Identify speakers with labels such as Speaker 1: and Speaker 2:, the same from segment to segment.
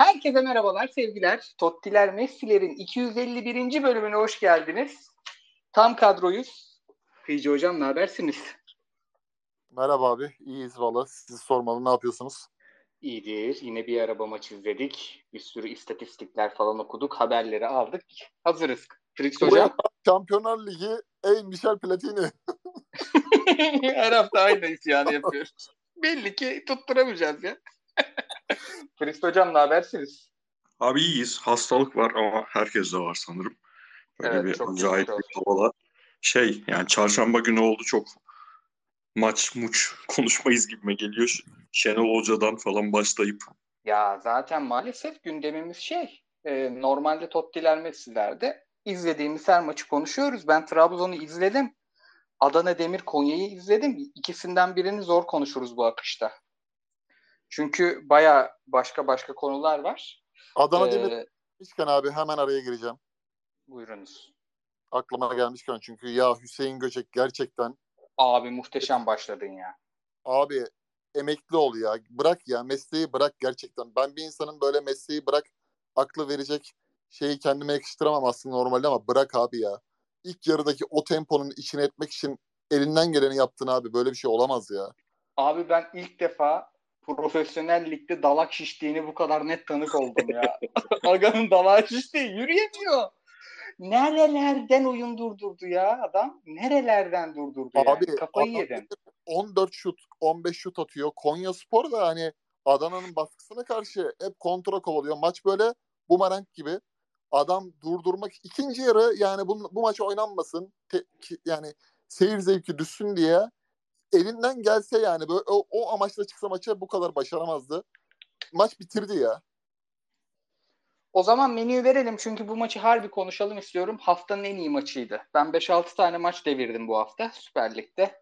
Speaker 1: Herkese merhabalar, sevgiler. Tottiler Messi'lerin 251. bölümüne hoş geldiniz. Tam kadroyuz. Kıyıcı Hocam ne habersiniz?
Speaker 2: Merhaba abi, iyiyiz valla. Sizi sormalı, ne yapıyorsunuz?
Speaker 1: İyidir. Yine bir araba maçı izledik. Bir sürü istatistikler falan okuduk. Haberleri aldık. Hazırız. Fritz Hocam.
Speaker 2: Şampiyonlar Ligi en Michel Platini.
Speaker 1: Her hafta aynı isyanı yapıyoruz. Belli ki tutturamayacağız ya. Fritz Hocam ne habersiniz?
Speaker 3: Abi iyiyiz. Hastalık var ama herkes de var sanırım. Böyle
Speaker 1: Evet,
Speaker 3: bir
Speaker 1: çok
Speaker 3: acayip bir havalar. Şey yani çarşamba günü oldu çok maç muç konuşmayız gibime geliyor. Şenol Hoca'dan falan başlayıp.
Speaker 1: Ya zaten maalesef gündemimiz şey. e, normalde Tottiler Messi'lerde izlediğimiz her maçı konuşuyoruz. Ben Trabzon'u izledim. Adana Demir Konya'yı izledim. İkisinden birini zor konuşuruz bu akışta. Çünkü baya başka başka konular var.
Speaker 2: Adana
Speaker 1: Ee,
Speaker 2: Demir demişken abi hemen araya gireceğim.
Speaker 1: Buyurunuz.
Speaker 2: Aklıma gelmişken çünkü ya Hüseyin Göçek gerçekten
Speaker 1: Abi muhteşem başladın ya.
Speaker 2: abi emekli ol ya. Bırak ya mesleği bırak gerçekten. Ben bir insanın böyle mesleği bırak aklı verecek şeyi kendime yakıştıramam aslında normalde ama bırak abi ya. İlk yarıdaki o temponun içine etmek için elinden geleni yaptın abi. Böyle bir şey olamaz ya.
Speaker 1: Abi ben ilk defa profesyonel ligde dalak şiştiğini bu kadar net tanık oldum ya. Aga'nın dalağı şişti. Yürüyemiyor. Nerelerden oyun durdurdu ya adam? Nerelerden durdurdu yani?
Speaker 2: Abi,
Speaker 1: Kafayı
Speaker 2: adam-
Speaker 1: yedim.
Speaker 2: 14 şut, 15 şut atıyor. Konya Spor da hani Adana'nın baskısına karşı hep kontra kovalıyor. Maç böyle bumerang gibi. Adam durdurmak ikinci yarı yani bu, bu maç oynanmasın. Te- ki- yani seyir zevki düşsün diye elinden gelse yani böyle o, o amaçla çıksa maça bu kadar başaramazdı. Maç bitirdi ya.
Speaker 1: O zaman menüyü verelim çünkü bu maçı harbi konuşalım istiyorum. Haftanın en iyi maçıydı. Ben 5-6 tane maç devirdim bu hafta Süper Lig'de.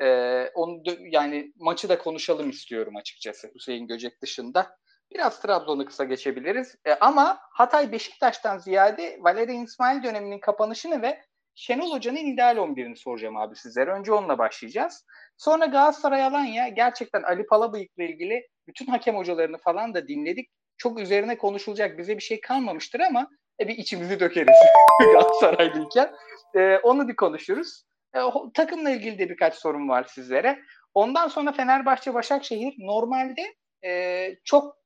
Speaker 1: Ee, onu yani maçı da konuşalım istiyorum açıkçası Hüseyin Göcek dışında. Biraz Trabzon'u kısa geçebiliriz. Ee, ama Hatay Beşiktaş'tan ziyade Valerian İsmail döneminin kapanışını ve Şenol Hoca'nın ideal 11'ini soracağım abi sizlere. Önce onunla başlayacağız. Sonra Galatasaray Alanya gerçekten Ali Palabıyık'la ilgili bütün hakem hocalarını falan da dinledik. Çok üzerine konuşulacak bize bir şey kalmamıştır ama e, bir içimizi dökeriz Galatasaraylıyken. E, onu bir konuşuruz. E, takımla ilgili de birkaç sorum var sizlere. Ondan sonra Fenerbahçe Başakşehir normalde e, çok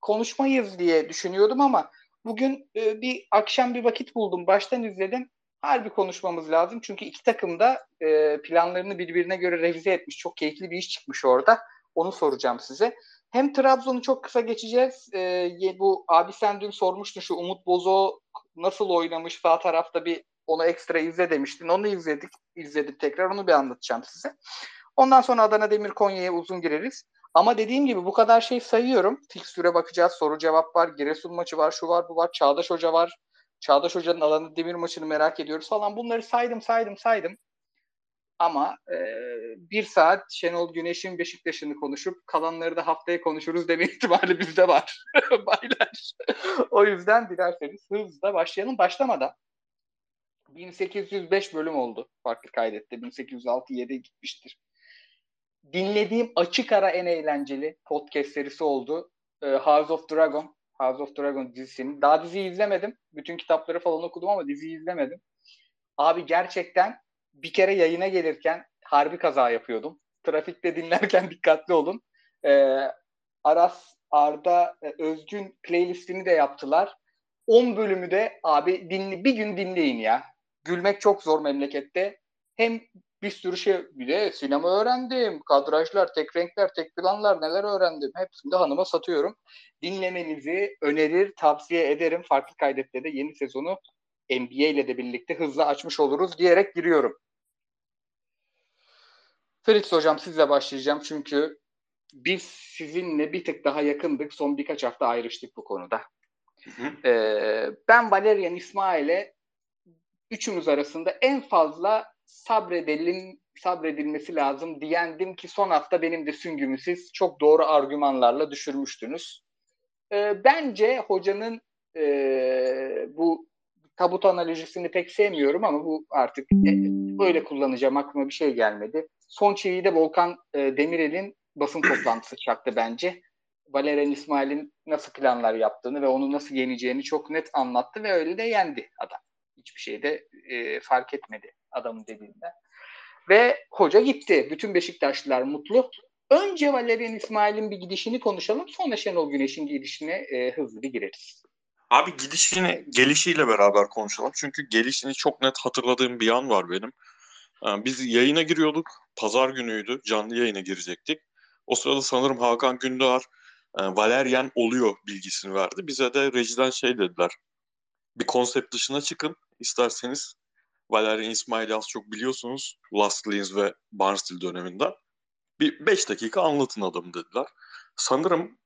Speaker 1: konuşmayız diye düşünüyordum ama bugün e, bir akşam bir vakit buldum. Baştan izledim. Harbi konuşmamız lazım. Çünkü iki takım da e, planlarını birbirine göre revize etmiş. Çok keyifli bir iş çıkmış orada. Onu soracağım size. Hem Trabzon'u çok kısa geçeceğiz. E, bu abi sen dün sormuştun şu Umut Bozo nasıl oynamış sağ tarafta bir onu ekstra izle demiştin. Onu izledik. izledik tekrar. Onu bir anlatacağım size. Ondan sonra Adana Demir Konya'ya uzun gireriz. Ama dediğim gibi bu kadar şey sayıyorum. Fikstüre bakacağız. Soru cevap var. Giresun maçı var. Şu var bu var. Çağdaş Hoca var. Çağdaş Hoca'nın Adana Demir maçını merak ediyoruz falan. Bunları saydım saydım saydım. Ama e, bir saat Şenol Güneş'in Beşiktaş'ını konuşup kalanları da haftaya konuşuruz deme ihtimali bizde var. Baylar. o yüzden dilerseniz hızla başlayalım. Başlamadan 1805 bölüm oldu. Farklı kaydetti. 1806-7 gitmiştir. Dinlediğim açık ara en eğlenceli podcast serisi oldu. Ee, House of Dragon. House of Dragon dizisini. Daha diziyi izlemedim. Bütün kitapları falan okudum ama diziyi izlemedim. Abi gerçekten bir kere yayına gelirken harbi kaza yapıyordum. Trafikte dinlerken dikkatli olun. Ee, Aras, Arda, Özgün playlistini de yaptılar. 10 bölümü de abi dinle, bir gün dinleyin ya. Gülmek çok zor memlekette. Hem bir sürü şey bir de sinema öğrendim. Kadrajlar, tek renkler, tek planlar neler öğrendim. Hepsini de hanıma satıyorum. Dinlemenizi önerir, tavsiye ederim. Farklı kaydette de yeni sezonu NBA ile de birlikte hızla açmış oluruz diyerek giriyorum. Fritz hocam sizle başlayacağım çünkü biz sizinle bir tık daha yakındık. Son birkaç hafta ayrıştık bu konuda.
Speaker 3: hı.
Speaker 1: Ee, ben Valerian İsmail'e üçümüz arasında en fazla sabredelim sabredilmesi lazım diyendim ki son hafta benim de süngümü siz çok doğru argümanlarla düşürmüştünüz. Ee, bence hocanın e, bu tabut analojisini pek sevmiyorum ama bu artık e, öyle kullanacağım aklıma bir şey gelmedi. Son çiviyi de Volkan e, Demirel'in basın toplantısı çaktı bence. Valerian İsmail'in nasıl planlar yaptığını ve onu nasıl yeneceğini çok net anlattı ve öyle de yendi adam. Hiçbir şey de e, fark etmedi adamın dediğinde. Ve hoca gitti. Bütün Beşiktaşlılar mutlu. Önce Valerian İsmail'in bir gidişini konuşalım. Sonra Şenol Güneş'in gidişine e, hızlı bir gireriz.
Speaker 3: Abi gidişini, gelişiyle beraber konuşalım. Çünkü gelişini çok net hatırladığım bir an var benim. Ee, biz yayına giriyorduk. Pazar günüydü. Canlı yayına girecektik. O sırada sanırım Hakan Gündoğar e, Valerian oluyor bilgisini verdi. Bize de rejiden şey dediler. Bir konsept dışına çıkın. İsterseniz Valerian İsmail'i az çok biliyorsunuz. Last Lins ve Barnstable döneminden. Bir 5 dakika anlatın adamı dediler. Sanırım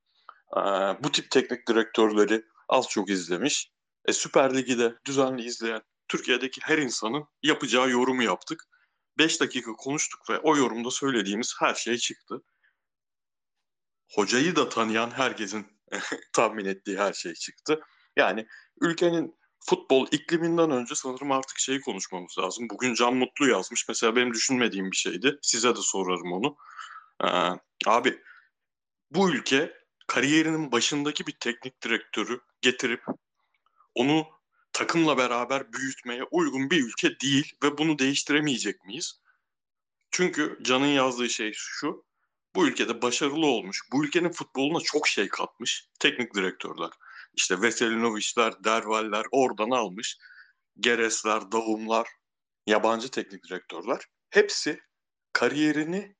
Speaker 3: e, bu tip teknik direktörleri az çok izlemiş. E, Süper Lig'i de düzenli izleyen Türkiye'deki her insanın yapacağı yorumu yaptık. 5 dakika konuştuk ve o yorumda söylediğimiz her şey çıktı. Hocayı da tanıyan herkesin tahmin ettiği her şey çıktı. Yani ülkenin futbol ikliminden önce sanırım artık şeyi konuşmamız lazım. Bugün Can Mutlu yazmış. Mesela benim düşünmediğim bir şeydi. Size de sorarım onu. Ee, abi bu ülke kariyerinin başındaki bir teknik direktörü getirip onu takımla beraber büyütmeye uygun bir ülke değil ve bunu değiştiremeyecek miyiz? Çünkü Can'ın yazdığı şey şu. Bu ülkede başarılı olmuş, bu ülkenin futboluna çok şey katmış teknik direktörler. İşte Veselinovic'ler, Dervaller oradan almış. Geresler, Davumlar, yabancı teknik direktörler. Hepsi kariyerini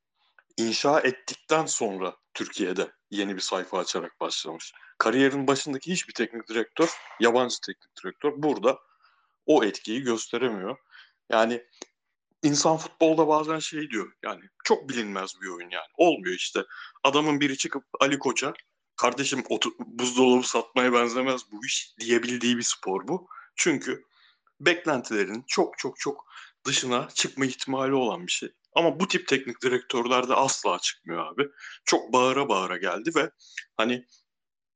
Speaker 3: inşa ettikten sonra Türkiye'de yeni bir sayfa açarak başlamış. Kariyerin başındaki hiçbir teknik direktör, yabancı teknik direktör burada o etkiyi gösteremiyor. Yani insan futbolda bazen şey diyor yani çok bilinmez bir oyun yani. Olmuyor işte. Adamın biri çıkıp Ali Koç'a kardeşim otu, buzdolabı satmaya benzemez bu iş diyebildiği bir spor bu. Çünkü beklentilerin çok çok çok dışına çıkma ihtimali olan bir şey. Ama bu tip teknik direktörler de asla çıkmıyor abi. Çok bağıra bağıra geldi ve hani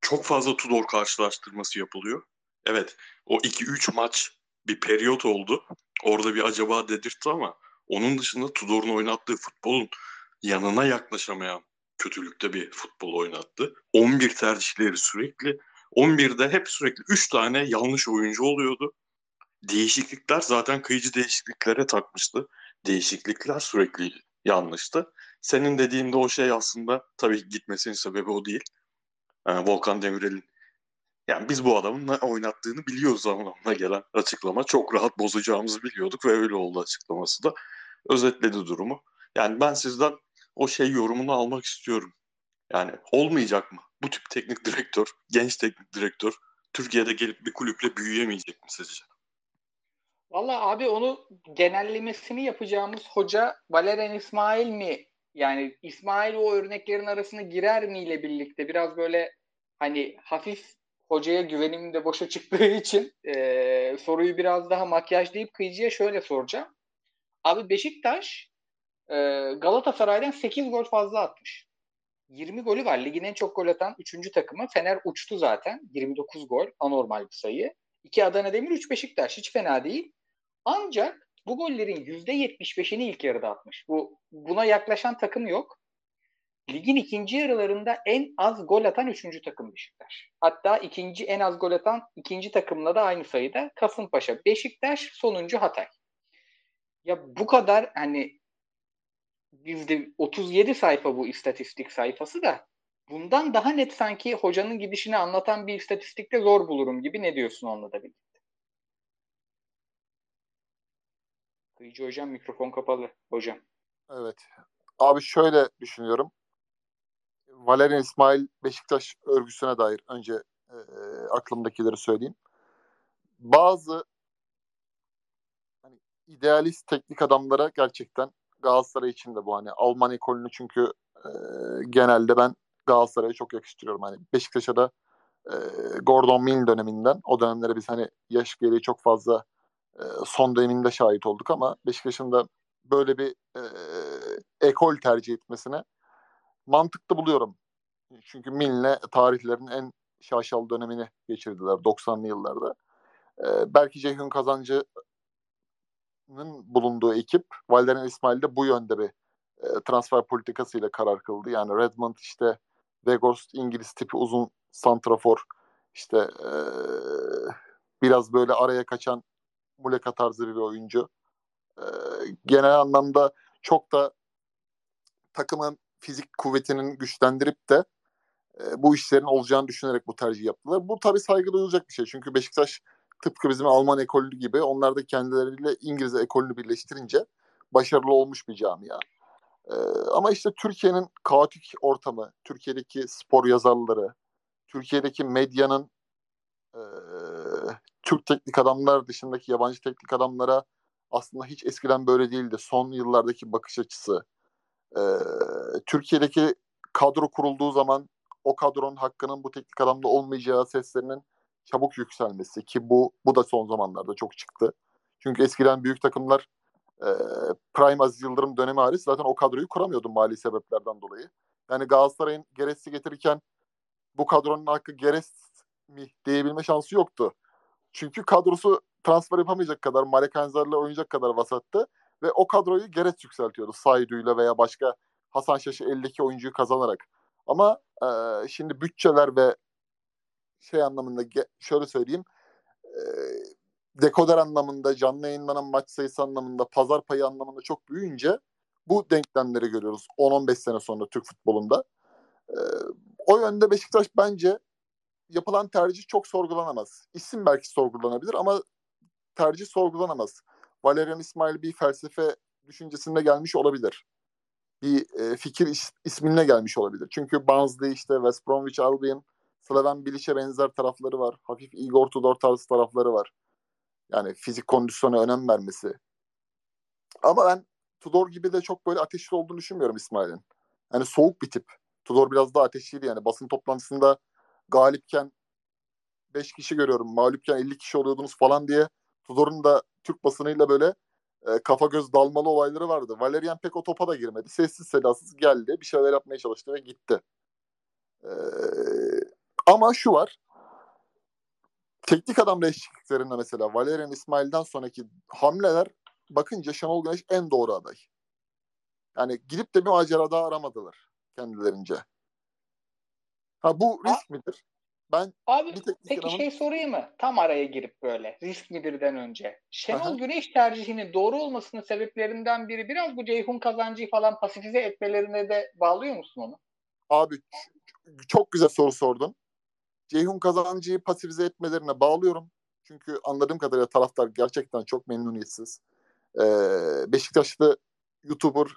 Speaker 3: çok fazla Tudor karşılaştırması yapılıyor. Evet o 2-3 maç bir periyot oldu. Orada bir acaba dedirtti ama onun dışında Tudor'un oynattığı futbolun yanına yaklaşamayan kötülükte bir futbol oynattı. 11 tercihleri sürekli. 11'de hep sürekli 3 tane yanlış oyuncu oluyordu. Değişiklikler zaten kıyıcı değişikliklere takmıştı. Değişiklikler sürekli yanlıştı. Senin dediğinde o şey aslında tabii gitmesinin sebebi o değil. Yani Volkan Demirel'in yani biz bu adamın ne oynattığını biliyoruz anlamına gelen açıklama. Çok rahat bozacağımızı biliyorduk ve öyle oldu açıklaması da. Özetledi durumu. Yani ben sizden o şey yorumunu almak istiyorum. Yani olmayacak mı? Bu tip teknik direktör, genç teknik direktör Türkiye'de gelip bir kulüple büyüyemeyecek mi sizce?
Speaker 1: Valla abi onu genellemesini yapacağımız hoca Valerian İsmail mi? Yani İsmail o örneklerin arasına girer mi ile birlikte biraz böyle hani hafif hocaya güvenim de boşa çıktığı için e, soruyu biraz daha makyajlayıp kıyıcıya şöyle soracağım. Abi Beşiktaş e, Galatasaray'dan 8 gol fazla atmış. 20 golü var. Ligin en çok gol atan 3. takımı. Fener uçtu zaten. 29 gol. Anormal bir sayı. 2 Adana Demir, 3 Beşiktaş. Hiç fena değil. Ancak bu gollerin %75'ini ilk yarıda atmış. Bu Buna yaklaşan takım yok. Ligin ikinci yarılarında en az gol atan üçüncü takım Beşiktaş. Hatta ikinci en az gol atan ikinci takımla da aynı sayıda Kasımpaşa. Beşiktaş sonuncu Hatay. Ya bu kadar hani bizde 37 sayfa bu istatistik sayfası da bundan daha net sanki hocanın gidişini anlatan bir istatistikte zor bulurum gibi ne diyorsun onunla da birlikte? Kıyıcı hocam mikrofon kapalı hocam.
Speaker 2: Evet. Abi şöyle düşünüyorum. Valerian İsmail Beşiktaş örgüsüne dair önce e, aklımdakileri söyleyeyim. Bazı hani idealist teknik adamlara gerçekten Galatasaray için de bu hani Alman ekolünü çünkü e, genelde ben Galatasaray'a çok yakıştırıyorum. Hani Beşiktaş'a da e, Gordon Mill döneminden o dönemlere biz hani yaş gereği çok fazla e, son döneminde şahit olduk ama Beşiktaş'ın da böyle bir e, ekol tercih etmesine mantıklı buluyorum. Çünkü Milne tarihlerin en şaşalı dönemini geçirdiler 90'lı yıllarda. E, belki Ceyhun Kazancı'nın bulunduğu ekip Valerian İsmail de bu yönde bir e, transfer politikasıyla karar kıldı. Yani Redmond işte Weghorst İngiliz tipi uzun santrafor. İşte ee, biraz böyle araya kaçan Muleka tarzı bir oyuncu. Ee, genel anlamda çok da takımın fizik kuvvetinin güçlendirip de e, bu işlerin olacağını düşünerek bu tercih yaptılar. Bu tabii saygı duyulacak bir şey. Çünkü Beşiktaş tıpkı bizim Alman ekolü gibi onlar da kendileriyle İngiliz ekolünü birleştirince başarılı olmuş bir camia. Ee, ama işte Türkiye'nin kaotik ortamı, Türkiye'deki spor yazarları, Türkiye'deki medyanın e, Türk teknik adamlar dışındaki yabancı teknik adamlara aslında hiç eskiden böyle değildi. Son yıllardaki bakış açısı. E, Türkiye'deki kadro kurulduğu zaman o kadronun hakkının bu teknik adamda olmayacağı seslerinin çabuk yükselmesi ki bu bu da son zamanlarda çok çıktı. Çünkü eskiden büyük takımlar e, Prime Aziz Yıldırım dönemi hariç zaten o kadroyu kuramıyordu mali sebeplerden dolayı. Yani Galatasaray'ın Geres'i getirirken bu kadronun hakkı Geres mi diyebilme şansı yoktu. Çünkü kadrosu transfer yapamayacak kadar, Malek Enzar'la oynayacak kadar vasattı. Ve o kadroyu Geres yükseltiyordu. Saydu'yla veya başka Hasan Şaş'ı 52 oyuncuyu kazanarak. Ama e, şimdi bütçeler ve şey anlamında şöyle söyleyeyim e, dekoder anlamında, canlı yayınlanan maç sayısı anlamında, pazar payı anlamında çok büyüyünce bu denklemleri görüyoruz 10-15 sene sonra Türk futbolunda. E, o yönde Beşiktaş bence yapılan tercih çok sorgulanamaz. İsim belki sorgulanabilir ama tercih sorgulanamaz. Valerian İsmail bir felsefe düşüncesinde gelmiş olabilir. Bir e, fikir is, ismine gelmiş olabilir. Çünkü Barnsley işte West Bromwich Albion, Slaven Bilic'e benzer tarafları var. Hafif Igor Tudor tarzı tarafları var. Yani fizik kondisyona önem vermesi. Ama ben Tudor gibi de çok böyle ateşli olduğunu düşünmüyorum İsmail'in. Yani soğuk bir tip. Tudor biraz daha ateşliydi yani. Basın toplantısında galipken 5 kişi görüyorum, mağlupken 50 kişi oluyordunuz falan diye Tudor'un da Türk basınıyla böyle e, kafa göz dalmalı olayları vardı. Valerian pek o topa da girmedi. Sessiz sedasız geldi. Bir şeyler yapmaya çalıştı ve gitti. E, ama şu var. Teknik adam değişikliklerinde mesela Valerian İsmail'den sonraki hamleler bakınca Şenol Güneş en doğru aday. Yani gidip de bir macera daha aramadılar kendilerince. Ha bu risk A- midir? Ben
Speaker 1: Abi peki adamın... şey sorayım mı? Tam araya girip böyle risk midirden önce. Şenol Aha. Güneş tercihinin doğru olmasının sebeplerinden biri biraz bu Ceyhun kazancıyı falan pasifize etmelerine de bağlıyor musun onu?
Speaker 2: Abi çok güzel soru sordun. Ceyhun kazancıyı pasifize etmelerine bağlıyorum. Çünkü anladığım kadarıyla taraftar gerçekten çok memnuniyetsiz. Ee, Beşiktaşlı YouTuber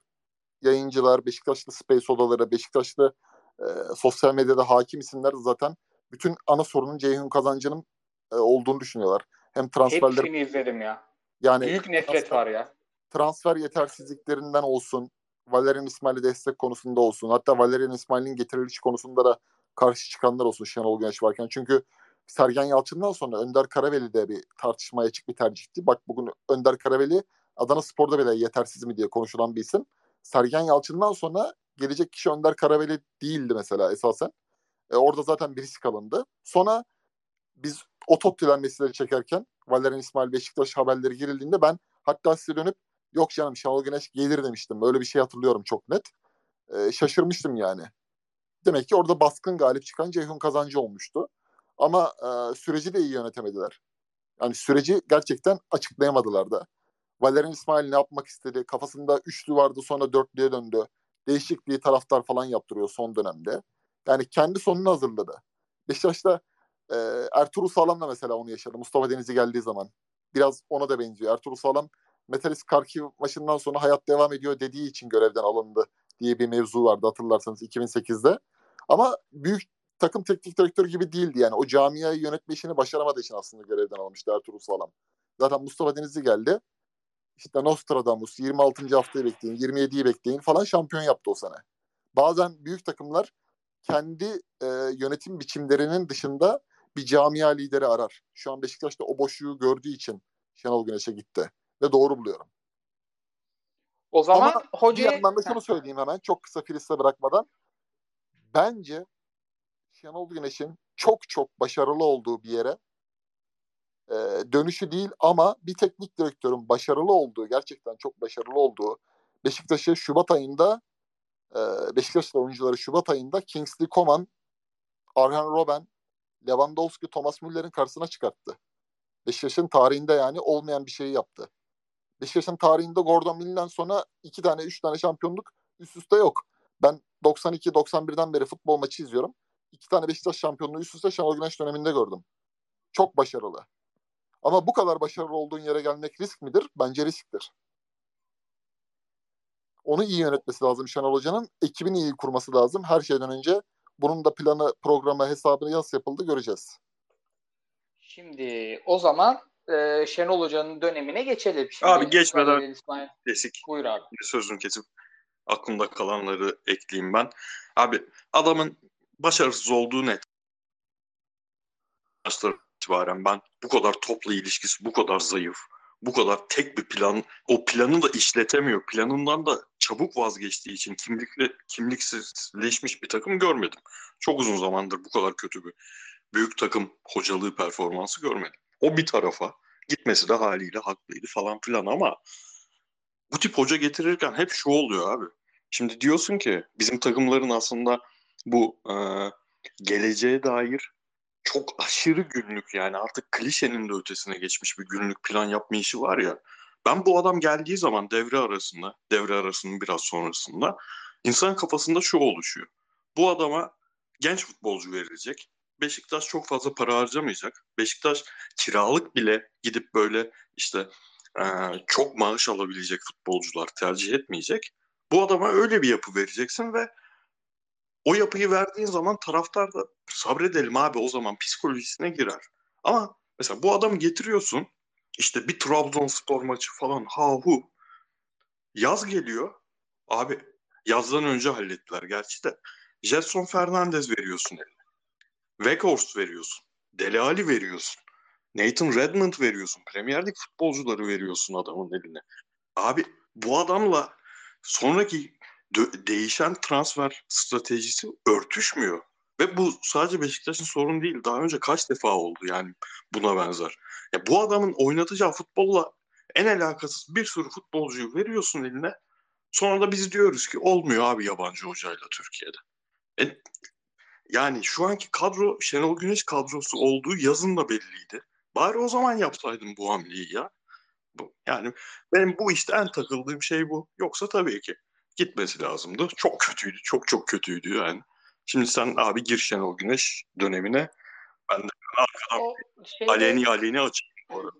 Speaker 2: yayıncılar, Beşiktaşlı Space odaları, Beşiktaşlı e, sosyal medyada hakim isimler zaten bütün ana sorunun Ceyhun Kazancı'nın e, olduğunu düşünüyorlar. Hem transferler
Speaker 1: Hepsini izledim ya. Yani büyük nefret transfer, var ya.
Speaker 2: Transfer yetersizliklerinden olsun, Valerian İsmail'e destek konusunda olsun, hatta Valerian İsmail'in getirilişi konusunda da karşı çıkanlar olsun Şenol Güneş varken. Çünkü Sergen Yalçın'dan sonra Önder Karaveli de bir tartışmaya açık bir tercihti. Bak bugün Önder Karaveli Adana Spor'da bile yetersiz mi diye konuşulan bir isim. Sergen Yalçın'dan sonra gelecek kişi Önder Karaveli değildi mesela esasen. E, orada zaten bir risk alındı. Sonra biz o top meseleleri çekerken Valerian İsmail Beşiktaş haberleri girildiğinde ben hatta size dönüp yok canım Şenol Güneş gelir demiştim. Öyle bir şey hatırlıyorum çok net. E, şaşırmıştım yani. Demek ki orada baskın galip çıkan Ceyhun Kazancı olmuştu. Ama e, süreci de iyi yönetemediler. Yani süreci gerçekten açıklayamadılar da. Valerian İsmail ne yapmak istedi? Kafasında üçlü vardı sonra dörtlüye döndü. Değişikliği taraftar falan yaptırıyor son dönemde. Yani kendi sonunu hazırladı. Beşiktaş'ta e, Ertuğrul Sağlam da mesela onu yaşadı. Mustafa Denizli geldiği zaman. Biraz ona da benziyor. Ertuğrul Sağlam Metalist Karkiv maçından sonra hayat devam ediyor dediği için görevden alındı diye bir mevzu vardı hatırlarsanız 2008'de. Ama büyük takım teknik direktörü gibi değildi yani. O camiayı yönetme işini başaramadığı için aslında görevden alınmıştı Ertuğrul Sağlam. Zaten Mustafa Denizli geldi. İşte Nostradamus 26. haftayı bekleyin, 27'yi bekleyin falan şampiyon yaptı o sene. Bazen büyük takımlar kendi e, yönetim biçimlerinin dışında bir camia lideri arar. Şu an Beşiktaş'ta o boşluğu gördüğü için Şenol Güneş'e gitti. Ve doğru buluyorum.
Speaker 1: O zaman Ama hoca...
Speaker 2: bir yandan da şunu söyleyeyim hemen çok kısa filiste bırakmadan. Bence Şenol Güneş'in çok çok başarılı olduğu bir yere e, dönüşü değil ama bir teknik direktörün başarılı olduğu, gerçekten çok başarılı olduğu Beşiktaş'ı Şubat ayında e, Beşiktaş'ta oyuncuları Şubat ayında Kingsley Coman, Arjen Robben, Lewandowski, Thomas Müller'in karşısına çıkarttı. Beşiktaş'ın tarihinde yani olmayan bir şeyi yaptı. Beşiktaş'ın tarihinde Gordon Mill'den sonra iki tane, üç tane şampiyonluk üst üste yok. Ben 92-91'den beri futbol maçı izliyorum. İki tane Beşiktaş şampiyonluğu üst üste Şenol Güneş döneminde gördüm. Çok başarılı. Ama bu kadar başarılı olduğun yere gelmek risk midir? Bence risktir. Onu iyi yönetmesi lazım Şenol Hoca'nın. Ekibini iyi kurması lazım. Her şeyden önce bunun da planı, programı, hesabını nasıl yapıldı göreceğiz.
Speaker 1: Şimdi o zaman e, Şenol Hoca'nın dönemine geçelim. Şimdi
Speaker 3: abi geçmeden desik.
Speaker 1: Buyur abi.
Speaker 3: Sözünü kesip aklımda kalanları ekleyeyim ben. Abi adamın başarısız olduğu net. Maçlar itibaren ben bu kadar topla ilişkisi bu kadar zayıf, bu kadar tek bir plan, o planı da işletemiyor. Planından da çabuk vazgeçtiği için kimlikle kimliksizleşmiş bir takım görmedim. Çok uzun zamandır bu kadar kötü bir büyük takım hocalığı performansı görmedim. O bir tarafa gitmesi de haliyle haklıydı falan filan ama bu tip hoca getirirken hep şu oluyor abi. Şimdi diyorsun ki bizim takımların aslında bu e, geleceğe dair çok aşırı günlük yani artık klişenin de ötesine geçmiş bir günlük plan yapma işi var ya. Ben bu adam geldiği zaman devre arasında, devre arasının biraz sonrasında insan kafasında şu oluşuyor. Bu adama genç futbolcu verilecek. Beşiktaş çok fazla para harcamayacak. Beşiktaş kiralık bile gidip böyle işte e, çok maaş alabilecek futbolcular tercih etmeyecek. Bu adama öyle bir yapı vereceksin ve o yapıyı verdiğin zaman taraftar da sabredelim abi o zaman psikolojisine girer. Ama mesela bu adamı getiriyorsun işte bir Trabzonspor maçı falan ha hu. Yaz geliyor. Abi yazdan önce hallettiler gerçi de. Jetson Fernandez veriyorsun eline. Weghorst veriyorsun. Dele Ali veriyorsun. Nathan Redmond veriyorsun. Premier Lig futbolcuları veriyorsun adamın eline. Abi bu adamla sonraki de- değişen transfer stratejisi örtüşmüyor. Ve bu sadece Beşiktaş'ın sorunu değil. Daha önce kaç defa oldu yani buna benzer. Ya bu adamın oynatacağı futbolla en alakasız bir sürü futbolcuyu veriyorsun eline. Sonra da biz diyoruz ki olmuyor abi yabancı hocayla Türkiye'de. E, yani şu anki kadro Şenol Güneş kadrosu olduğu yazın da belliydi. Bari o zaman yapsaydın bu hamleyi ya. Bu, yani benim bu işte en takıldığım şey bu. Yoksa tabii ki gitmesi lazımdı. Çok kötüydü. Çok çok kötüydü yani. Şimdi sen abi gir Şenol Güneş dönemine. Ben de arkadan şeyde... aleni aleni açayım.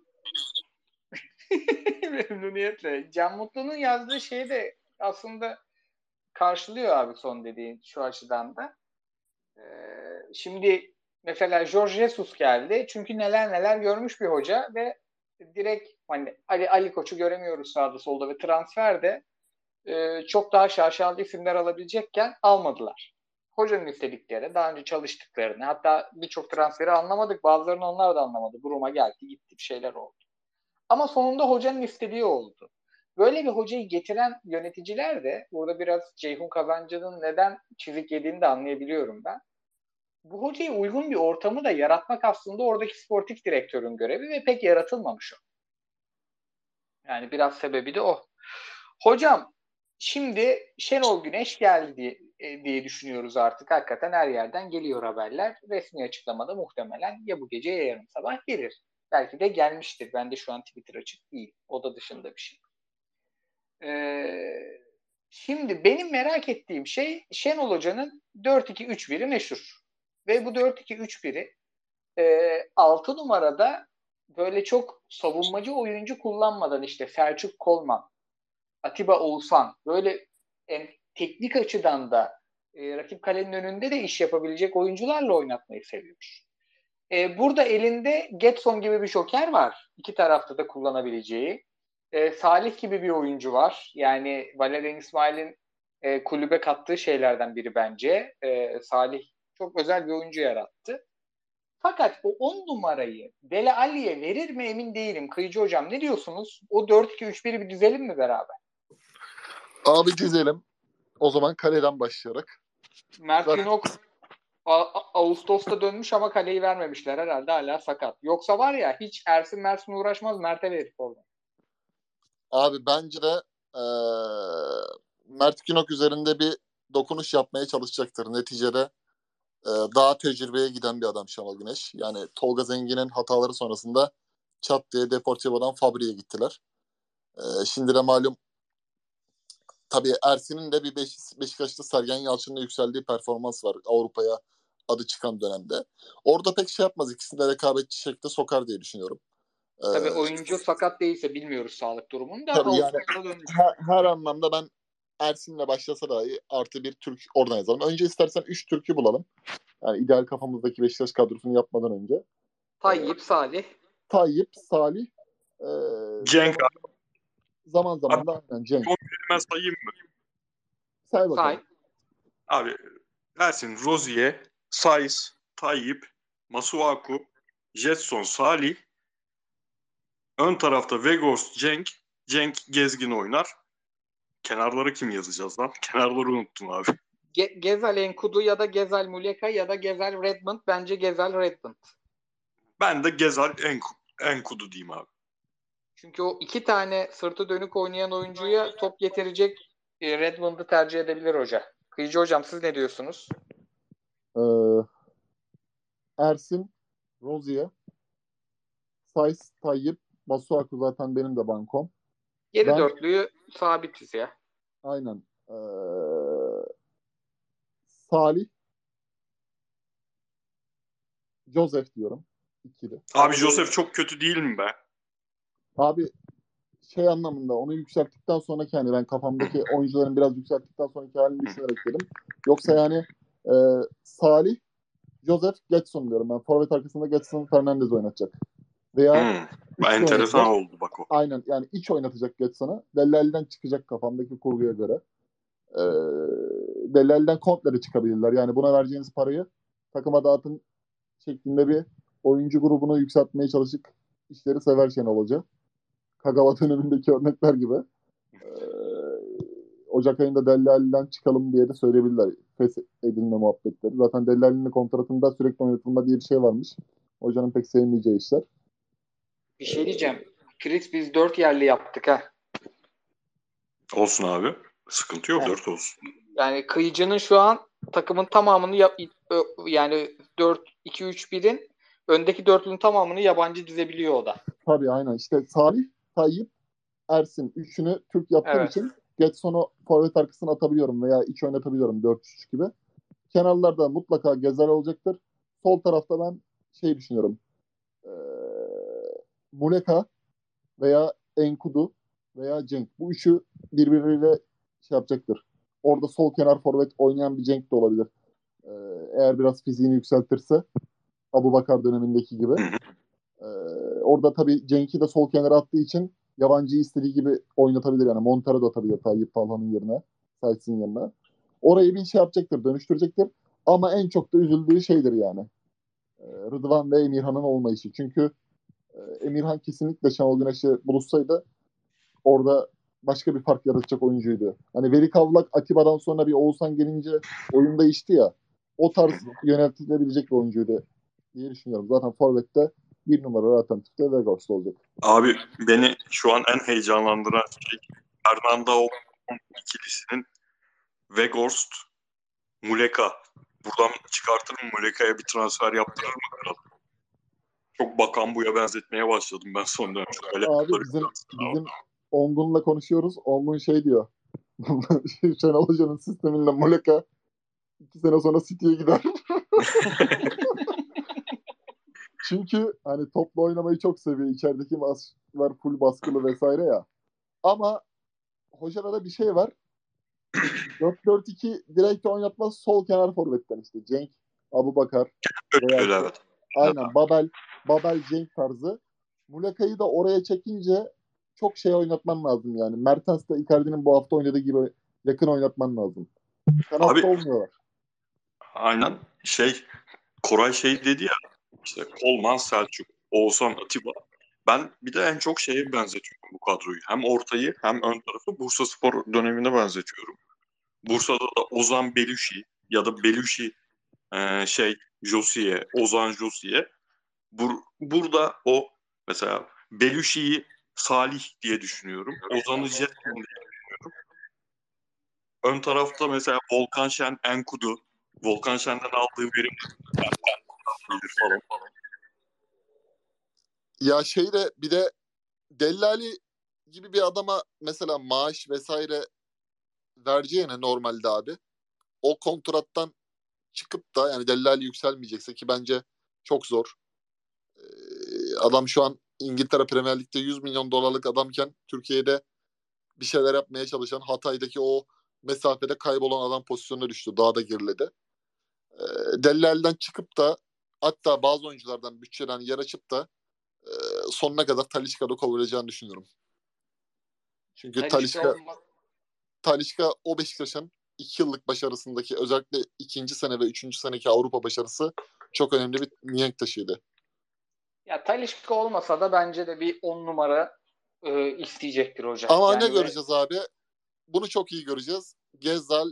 Speaker 1: Memnuniyetle. Can Mutlu'nun yazdığı şeyi de aslında karşılıyor abi son dediğin şu açıdan da. Ee, şimdi mesela George Jesus geldi. Çünkü neler neler görmüş bir hoca ve direkt hani Ali, Ali Koç'u göremiyoruz sağda solda ve transferde e, çok daha şaşalı isimler alabilecekken almadılar. Hocanın istedikleri, daha önce çalıştıklarını, hatta birçok transferi anlamadık. Bazılarını onlar da anlamadı. Buruma geldi, gitti bir şeyler oldu. Ama sonunda hocanın istediği oldu. Böyle bir hocayı getiren yöneticiler de burada biraz Ceyhun Kazancı'nın neden çizik yediğini de anlayabiliyorum ben. Bu hocaya uygun bir ortamı da yaratmak aslında oradaki sportif direktörün görevi ve pek yaratılmamış o. Yani biraz sebebi de o. Hocam Şimdi Şenol Güneş geldi e, diye düşünüyoruz artık. Hakikaten her yerden geliyor haberler. Resmi açıklamada muhtemelen ya bu gece ya yarın sabah gelir. Belki de gelmiştir. Ben de şu an Twitter açık değil. O da dışında bir şey. Ee, şimdi benim merak ettiğim şey Şenol Hoca'nın 4-2-3-1'i meşhur. Ve bu 4-2-3-1'i e, 6 numarada böyle çok savunmacı oyuncu kullanmadan işte Selçuk Kolman, Atiba Oğuzhan böyle en teknik açıdan da e, rakip kalenin önünde de iş yapabilecek oyuncularla oynatmayı seviyor. E, burada elinde Getson gibi bir joker var. İki tarafta da kullanabileceği. E, Salih gibi bir oyuncu var. Yani Valerian İsmail'in e, kulübe kattığı şeylerden biri bence. E, Salih çok özel bir oyuncu yarattı. Fakat o 10 numarayı Dele Alli'ye verir mi emin değilim. Kıyıcı hocam ne diyorsunuz? O 4-2-3-1'i bir düzelim mi beraber?
Speaker 2: Abi dizelim. O zaman kaleden başlayarak.
Speaker 1: Mert Günok Ağustos'ta dönmüş ama kaleyi vermemişler herhalde hala sakat. Yoksa var ya hiç Ersin Mersin uğraşmaz Mert'e verir orada.
Speaker 2: Abi bence de ee, Mert Günok üzerinde bir dokunuş yapmaya çalışacaktır. Neticede e, daha tecrübeye giden bir adam Şenol Güneş. Yani Tolga Zengin'in hataları sonrasında çat diye Deportivo'dan Fabri'ye gittiler. E, şimdi de malum tabii Ersin'in de bir Beş, Beşiktaş'ta Sergen Yalçın'la yükseldiği performans var Avrupa'ya adı çıkan dönemde. Orada pek şey yapmaz. İkisini de rekabetçi şekilde sokar diye düşünüyorum.
Speaker 1: Tabii ee, oyuncu sakat değilse bilmiyoruz sağlık durumunu da.
Speaker 2: Tabii yani her, her anlamda ben Ersin'le başlasa dahi artı bir Türk oradan yazalım. Önce istersen 3 Türk'ü bulalım. Yani ideal kafamızdaki Beşiktaş kadrosunu yapmadan önce.
Speaker 1: Tayyip, Salih.
Speaker 2: Tayyip, Salih.
Speaker 3: E, Cenk
Speaker 2: zaman, zaman zaman abi, da aynen Cenk.
Speaker 3: Kelime sayayım mı?
Speaker 2: Say bakalım. Say.
Speaker 3: Abi Ersin, Rozier, Saiz, Tayyip, Masuaku, Jetson, Salih. Ön tarafta Vegors, Cenk. Cenk Gezgin oynar. Kenarları kim yazacağız lan? Kenarları unuttum abi.
Speaker 1: Ge- Gezel Enkudu ya da Gezel Muleka ya da Gezel Redmond. Bence Gezel Redmond.
Speaker 3: Ben de Gezel Enk- Enkudu diyeyim abi.
Speaker 1: Çünkü o iki tane sırtı dönük oynayan oyuncuya top getirecek e, Redmond'u tercih edebilir hoca. Kıyıcı hocam siz ne diyorsunuz?
Speaker 2: Ee, Ersin, Rozier, Says, Tayyip, Masuaku zaten benim de bankom.
Speaker 1: Geri ben, dörtlüyü sabitiz ya.
Speaker 2: Aynen. Ee, Salih, Joseph diyorum. İkili.
Speaker 3: Abi Joseph çok kötü değil mi be?
Speaker 2: Abi şey anlamında onu yükselttikten sonraki yani ben kafamdaki oyuncuların biraz yükselttikten sonraki halini düşünerek dedim. Yoksa yani e, Salih, Joseph, Getson diyorum ben. Forvet arkasında Getson Fernandez oynatacak.
Speaker 3: Veya hmm. enteresan oldu bak o.
Speaker 2: Aynen yani iç oynatacak Getson'a. Dellal'den çıkacak kafamdaki kurguya göre. Ee, Dellal'den komple çıkabilirler. Yani buna vereceğiniz parayı takıma dağıtın şeklinde bir oyuncu grubunu yükseltmeye çalışıp işleri sever Şenol Hoca. Kagawa dönemindeki örnekler gibi. Ee, Ocak ayında Dellal'den çıkalım diye de söyleyebilirler. Fes edilme muhabbetleri. Zaten Dellal'in kontratında sürekli oynatılma diye bir şey varmış. Hocanın pek sevmeyeceği işler.
Speaker 1: Bir şey diyeceğim. Chris biz dört yerli yaptık ha.
Speaker 3: Olsun abi. Sıkıntı yok. Yani, dört olsun.
Speaker 1: Yani kıyıcının şu an takımın tamamını yap, yani 4-2-3-1'in öndeki dörtlünün tamamını yabancı dizebiliyor o da.
Speaker 2: Tabii aynen. İşte Salih, Tayyip, Ersin üçünü Türk yaptığım evet. için Getson'u forvet arkasına atabiliyorum veya iç oynatabiliyorum 4-3 gibi. Kenarlarda mutlaka Gezer olacaktır. Sol tarafta ben şey düşünüyorum. Ee, Muleka veya Enkudu veya Cenk. Bu üçü birbiriyle şey yapacaktır. Orada sol kenar forvet oynayan bir Cenk de olabilir. Ee, eğer biraz fiziğini yükseltirse Abu Bakar dönemindeki gibi. Ee, orada tabii Cenk'i de sol kenara attığı için yabancıyı istediği gibi oynatabilir. Yani Montero da atabilir Tayyip Talhan'ın yerine. Saits'in yerine. Orayı bir şey yapacaktır, dönüştürecektir. Ama en çok da üzüldüğü şeydir yani. Ee, Rıdvan ve Emirhan'ın olmayışı. Çünkü Emirhan kesinlikle Şenol Güneş'e buluşsaydı orada başka bir fark yaratacak oyuncuydu. Hani Veri Kavlak Atiba'dan sonra bir Oğuzhan gelince oyun değişti ya. O tarz yöneltilebilecek bir oyuncuydu diye düşünüyorum. Zaten Forvet'te bir numara alternatifte Vegas olacak.
Speaker 3: Abi beni şu an en heyecanlandıran şey Fernando ikilisinin Weghorst, Muleka. Buradan çıkartır mı Muleka'ya bir transfer yaptırır mı? Çok bakan buya benzetmeye başladım ben son dönem. Şöyle
Speaker 2: Abi bizim, bizim Ongun'la konuşuyoruz. Ongun şey diyor. Şenol Hoca'nın sisteminde Muleka iki sene sonra City'ye gider. Çünkü hani topla oynamayı çok seviyor. İçerideki maçlar full baskılı vesaire ya. Ama hocada da bir şey var. 4-4-2 direkt oynatmaz sol kenar forvetten işte. Cenk, Abu Bakar.
Speaker 3: Öyle evet.
Speaker 2: Aynen Babel, Babel Cenk tarzı. Muleka'yı da oraya çekince çok şey oynatman lazım yani. Mertens de Icardi'nin bu hafta oynadığı gibi yakın oynatman lazım. Kanatta olmuyorlar.
Speaker 3: Aynen. Şey Koray şey dedi ya işte Kolman, Selçuk, Oğuzhan, Atiba. Ben bir de en çok şeye benzetiyorum bu kadroyu. Hem ortayı hem ön tarafı Bursa Spor dönemine benzetiyorum. Bursa'da da Ozan Belüşi ya da Belüşi e, şey Josiye, Ozan Josiye. Bur, burada o mesela Belüşi'yi Salih diye düşünüyorum. Ozan'ı Jetson diye düşünüyorum. Ön tarafta mesela Volkan Şen, Enkudu. Volkan Şen'den aldığı verim falan.
Speaker 2: Ya şeyde bir de Dellali gibi bir adama mesela maaş vesaire vereceğine normalde abi o kontrattan çıkıp da yani Dellali yükselmeyecekse ki bence çok zor. Ee, adam şu an İngiltere Premier Lig'de 100 milyon dolarlık adamken Türkiye'de bir şeyler yapmaya çalışan Hatay'daki o mesafede kaybolan adam pozisyonuna düştü. Daha da geriledi. E, Dellali'den çıkıp da hatta bazı oyunculardan bütçeden yer açıp da e, sonuna kadar Talişka'da kovulacağını düşünüyorum. Çünkü Talişka Talişka o Beşiktaş'ın iki yıllık başarısındaki özellikle ikinci sene ve üçüncü seneki Avrupa başarısı çok önemli bir mihenk taşıydı.
Speaker 1: Ya Talişka olmasa da bence de bir on numara e, isteyecektir hocam.
Speaker 2: Ama yani ne göreceğiz abi? Bunu çok iyi göreceğiz. Gezzal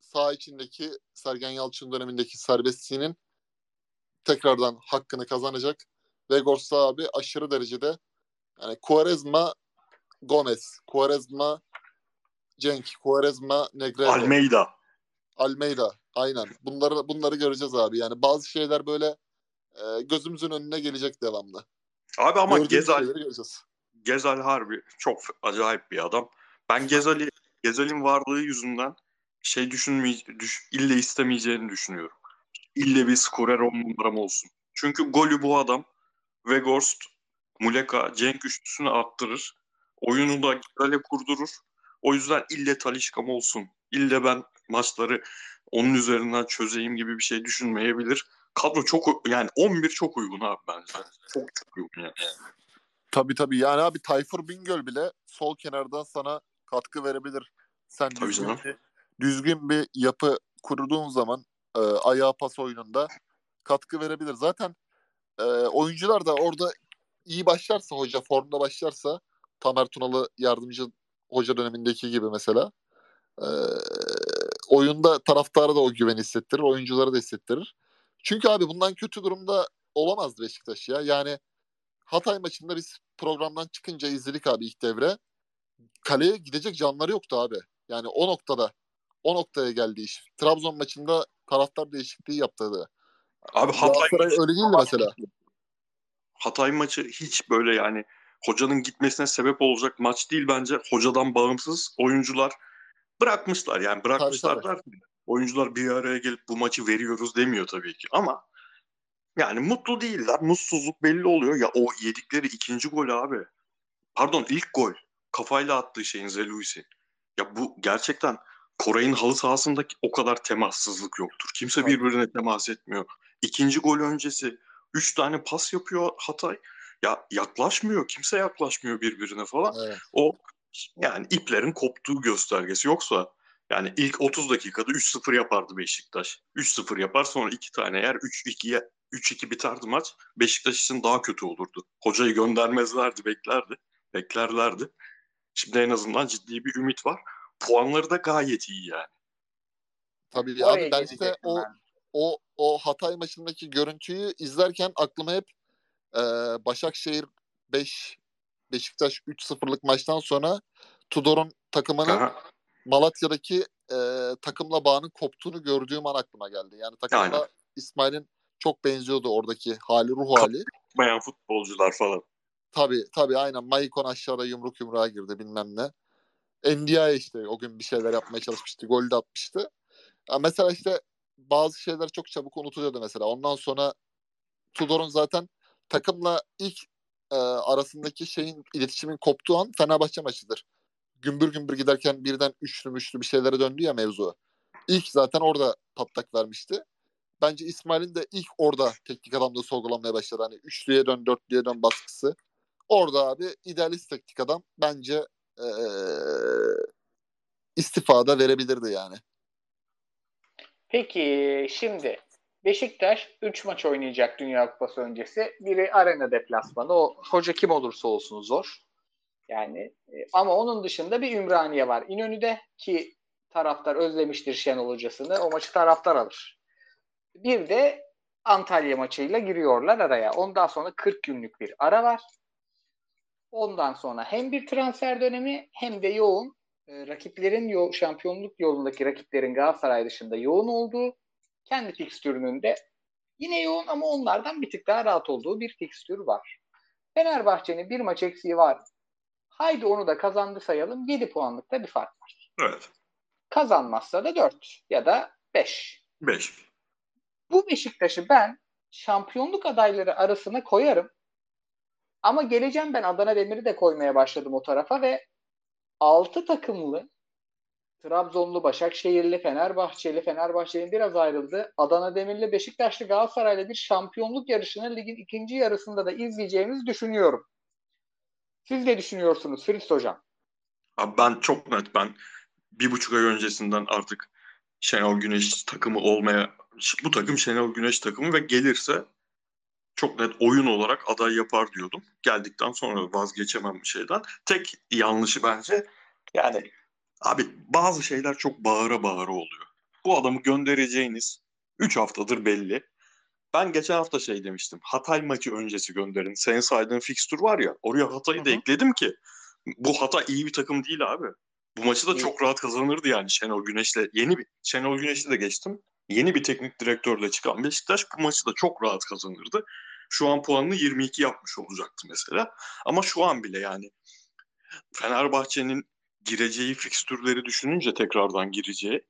Speaker 2: sağ içindeki Sergen Yalçın dönemindeki serbestliğinin tekrardan hakkını kazanacak. Vegors abi aşırı derecede yani Quaresma Gomez, Quaresma Cenk, Quaresma Negrete.
Speaker 3: Almeida.
Speaker 2: Almeida. Aynen. Bunları bunları göreceğiz abi. Yani bazı şeyler böyle e, gözümüzün önüne gelecek devamlı.
Speaker 3: Abi ama Gezal Gezal harbi çok acayip bir adam. Ben Gezal'i Gezal'in varlığı yüzünden şey düşünmeye düş, ille istemeyeceğini düşünüyorum. İlle bir skorer on numaram olsun. Çünkü golü bu adam Weghorst, Muleka, Cenk üçlüsünü attırır. Oyunu da Gezal'e kurdurur. O yüzden ille Talişkam olsun. İlle ben maçları onun üzerinden çözeyim gibi bir şey düşünmeyebilir. Kadro çok yani 11 çok uygun abi bence. Çok çok uygun yani.
Speaker 2: Tabii tabii. Yani abi Tayfur Bingöl bile sol kenardan sana katkı verebilir. Sen tabii düzgün, canım. bir, düzgün bir yapı kurduğun zaman e, ayağı pas oyununda katkı verebilir. Zaten e, oyuncular da orada iyi başlarsa hoca formda başlarsa Tamer Tunalı yardımcı hoca dönemindeki gibi mesela e, oyunda taraftara da o güveni hissettirir, oyuncuları da hissettirir. Çünkü abi bundan kötü durumda olamazdı Beşiktaş ya. Yani Hatay maçında biz programdan çıkınca izledik abi ilk devre. Kaleye gidecek canları yoktu abi. Yani o noktada o noktaya geldi iş. Trabzon maçında taraftar değişikliği yaptırdı.
Speaker 3: Abi Hatay
Speaker 2: öyle değildi mesela.
Speaker 3: Hatay maçı hiç böyle yani hocanın gitmesine sebep olacak maç değil bence. Hocadan bağımsız oyuncular bırakmışlar yani bırakmışlar tabii, tabii. Oyuncular bir araya gelip bu maçı veriyoruz demiyor tabii ki ama yani mutlu değiller. Mutsuzluk belli oluyor. Ya o yedikleri ikinci gol abi. Pardon ilk gol. Kafayla attığı şeyin Zeluis'in. Ya bu gerçekten Koray'ın halı sahasındaki o kadar temassızlık yoktur. Kimse birbirine temas etmiyor. İkinci gol öncesi üç tane pas yapıyor Hatay. Ya yaklaşmıyor. Kimse yaklaşmıyor birbirine falan. Evet. O yani iplerin koptuğu göstergesi. Yoksa yani ilk 30 dakikada 3-0 yapardı Beşiktaş. 3-0 yapar sonra 2 tane yer 3-2'ye 3-2 biterdi maç. Beşiktaş için daha kötü olurdu. Hocayı göndermezlerdi, beklerdi. Beklerlerdi. Şimdi en azından ciddi bir ümit var. Puanları da gayet iyi yani.
Speaker 2: Tabii Oraya abi ben işte o ben. o o Hatay maçındaki görüntüyü izlerken aklıma hep e, Başakşehir 5 Beşiktaş 3-0'lık maçtan sonra Tudor'un takımının Aha. Malatya'daki e, takımla bağının koptuğunu gördüğüm an aklıma geldi. Yani takımla İsmail'in çok benziyordu oradaki hali, ruh hali.
Speaker 3: Bayan futbolcular falan.
Speaker 2: Tabii tabii aynen. Maicon aşağıda yumruk yumruğa girdi bilmem ne. NDI işte o gün bir şeyler yapmaya çalışmıştı. Gol de atmıştı. Ya mesela işte bazı şeyler çok çabuk unutuluyordu mesela. Ondan sonra Tudor'un zaten takımla ilk e, arasındaki şeyin iletişimin koptuğu an Fenerbahçe maçıdır. Gümbür gümbür giderken birden üçlü müşlü bir şeylere döndü ya mevzu. İlk zaten orada patlak vermişti bence İsmail'in de ilk orada teknik adamda sorgulanmaya başladı. Hani üçlüye dön, dörtlüye dön baskısı. Orada abi idealist teknik adam bence ee, istifada verebilirdi yani.
Speaker 1: Peki şimdi Beşiktaş 3 maç oynayacak Dünya Kupası öncesi. Biri arena deplasmanı. O hoca kim olursa olsun zor. Yani ama onun dışında bir Ümraniye var. İnönü'de ki taraftar özlemiştir Şenol hocasını. O maçı taraftar alır. Bir de Antalya maçıyla giriyorlar araya. Ondan sonra 40 günlük bir ara var. Ondan sonra hem bir transfer dönemi hem de yoğun e, rakiplerin yo- şampiyonluk yolundaki rakiplerin Galatasaray dışında yoğun olduğu, kendi fikstürünün de yine yoğun ama onlardan bir tık daha rahat olduğu bir fikstür var. Fenerbahçe'nin bir maç eksiği var. Haydi onu da kazandı sayalım. 7 puanlıkta bir fark var.
Speaker 3: Evet.
Speaker 1: Kazanmazsa da 4 ya da 5.
Speaker 3: 5.
Speaker 1: Bu Beşiktaş'ı ben şampiyonluk adayları arasına koyarım. Ama geleceğim ben Adana Demir'i de koymaya başladım o tarafa ve 6 takımlı Trabzonlu, Başakşehirli, Fenerbahçeli, Fenerbahçe'nin biraz ayrıldı. Adana Demirli, Beşiktaşlı, Galatasaray'la bir şampiyonluk yarışını ligin ikinci yarısında da izleyeceğimizi düşünüyorum. Siz ne düşünüyorsunuz Fritz Hocam?
Speaker 3: Abi ben çok net ben bir buçuk ay öncesinden artık Şenol Güneş takımı olmaya bu takım Şenol Güneş takımı ve gelirse çok net oyun olarak aday yapar diyordum. Geldikten sonra vazgeçemem bir şeyden. Tek yanlışı bence yani abi bazı şeyler çok bağıra bağıra oluyor. Bu adamı göndereceğiniz 3 haftadır belli. Ben geçen hafta şey demiştim. Hatay maçı öncesi gönderin. Senin saydığın fikstür var ya. Oraya Hatay'ı da ekledim ki. Bu Hatay iyi bir takım değil abi. Bu maçı da çok rahat kazanırdı yani Şenol Güneş'le. Yeni bir Şenol Güneş'le de geçtim. Yeni bir teknik direktörle çıkan Beşiktaş bu maçı da çok rahat kazanırdı. Şu an puanını 22 yapmış olacaktı mesela. Ama şu an bile yani Fenerbahçe'nin gireceği fikstürleri düşününce tekrardan gireceği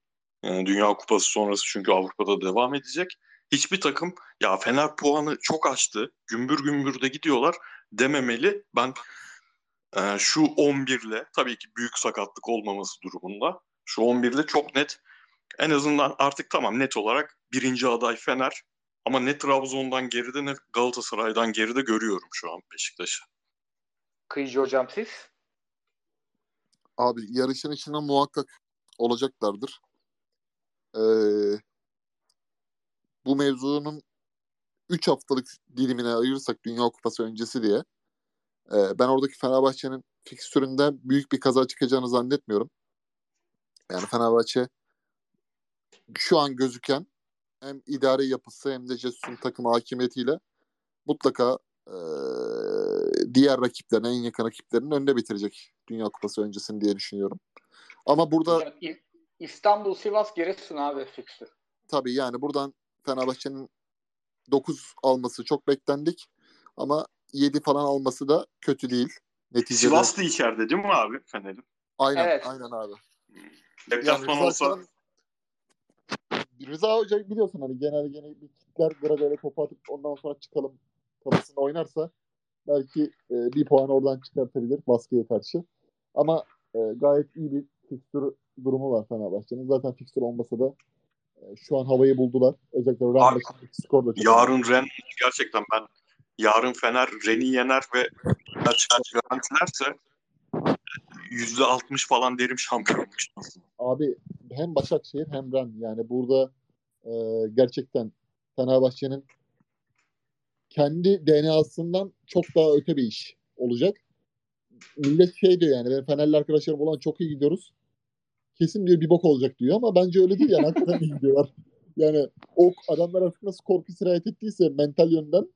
Speaker 3: yani Dünya Kupası sonrası çünkü Avrupa'da devam edecek. Hiçbir takım ya Fener puanı çok açtı. Gümbür gümbür de gidiyorlar dememeli. Ben e, şu 11'le tabii ki büyük sakatlık olmaması durumunda şu 11'le çok net en azından artık tamam net olarak birinci aday Fener ama ne Trabzon'dan geride ne Galatasaray'dan geride görüyorum şu an Beşiktaş'ı.
Speaker 1: Kıyıcı hocam siz?
Speaker 2: Abi yarışın içinde muhakkak olacaklardır. Ee, bu mevzunun 3 haftalık dilimine ayırırsak Dünya Kupası öncesi diye e, ben oradaki Fenerbahçe'nin fikstüründe büyük bir kaza çıkacağını zannetmiyorum. Yani Fenerbahçe şu an gözüken hem idari yapısı hem de Jesus'un takım hakimiyetiyle mutlaka e, diğer rakiplerin, en yakın rakiplerinin önünde bitirecek Dünya Kupası öncesini diye düşünüyorum. Ama burada
Speaker 1: İstanbul, Sivas, Giresun abi fikstür.
Speaker 2: tabii yani buradan Fenerbahçe'nin 9 alması çok beklendik ama 7 falan alması da kötü değil. Neticede.
Speaker 3: Sivas da içeride değil mi abi Fener'in?
Speaker 2: Aynen,
Speaker 1: Evet.
Speaker 2: aynen abi.
Speaker 3: Deplasman
Speaker 2: Rıza
Speaker 3: olsa
Speaker 2: Rıza Hoca biliyorsun hani genel genel bir kitler biraz öyle topu atıp ondan sonra çıkalım kafasında oynarsa belki e, bir puan oradan çıkartabilir baskıya karşı. Ama e, gayet iyi bir fikstür durumu var Fenerbahçe'nin. Zaten fikstür olmasa da şu an havayı buldular. Özellikle Ren
Speaker 3: Abi,
Speaker 2: maçındaki skor da çok
Speaker 3: yarın Ren gerçekten ben yarın Fener Ren'i yener ve çıkar garantilerse yüzde altmış falan derim şampiyonluk.
Speaker 2: Abi hem Başakşehir hem Ren yani burada e, gerçekten Fenerbahçe'nin kendi DNA'sından çok daha öte bir iş olacak. Millet şey diyor yani ben Fenerli arkadaşlarım olan çok iyi gidiyoruz. Kesin diyor bir bok olacak diyor ama bence öyle değil yani hakikaten iyi gidiyorlar. Yani o adamlar artık nasıl korku sirayet ettiyse mental yönden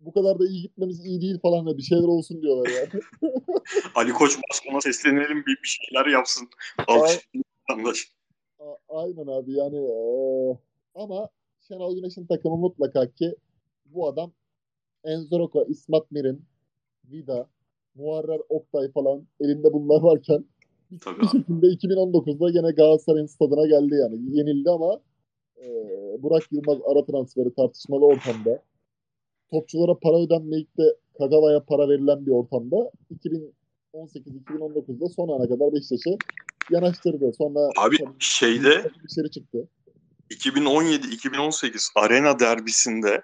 Speaker 2: bu kadar da iyi gitmemiz iyi değil falan da bir şeyler olsun diyorlar yani.
Speaker 3: Ali Koç Başkan'a seslenelim bir, bir şeyler yapsın. Alkışlayın vatandaş.
Speaker 2: A- Aynen abi yani eee, ama Şenol Güneş'in takımı mutlaka ki bu adam Enzoroka, İsmat Mirin, Vida, Muharrer Oktay falan elinde bunlar varken
Speaker 3: Tabii
Speaker 2: bir şekilde 2019'da gene Galatasaray'ın stadına geldi yani. Yenildi ama eee, Burak Yılmaz ara transferi tartışmalı ortamda. Topçulara para ödenmeyip de Kagawa'ya para verilen bir ortamda 2018-2019'da son ana kadar Beşiktaş'ı yanaştırdı. Sonra
Speaker 3: Abi
Speaker 2: tabii
Speaker 3: şeyde
Speaker 2: dışarı çıktı.
Speaker 3: 2017-2018 Arena derbisinde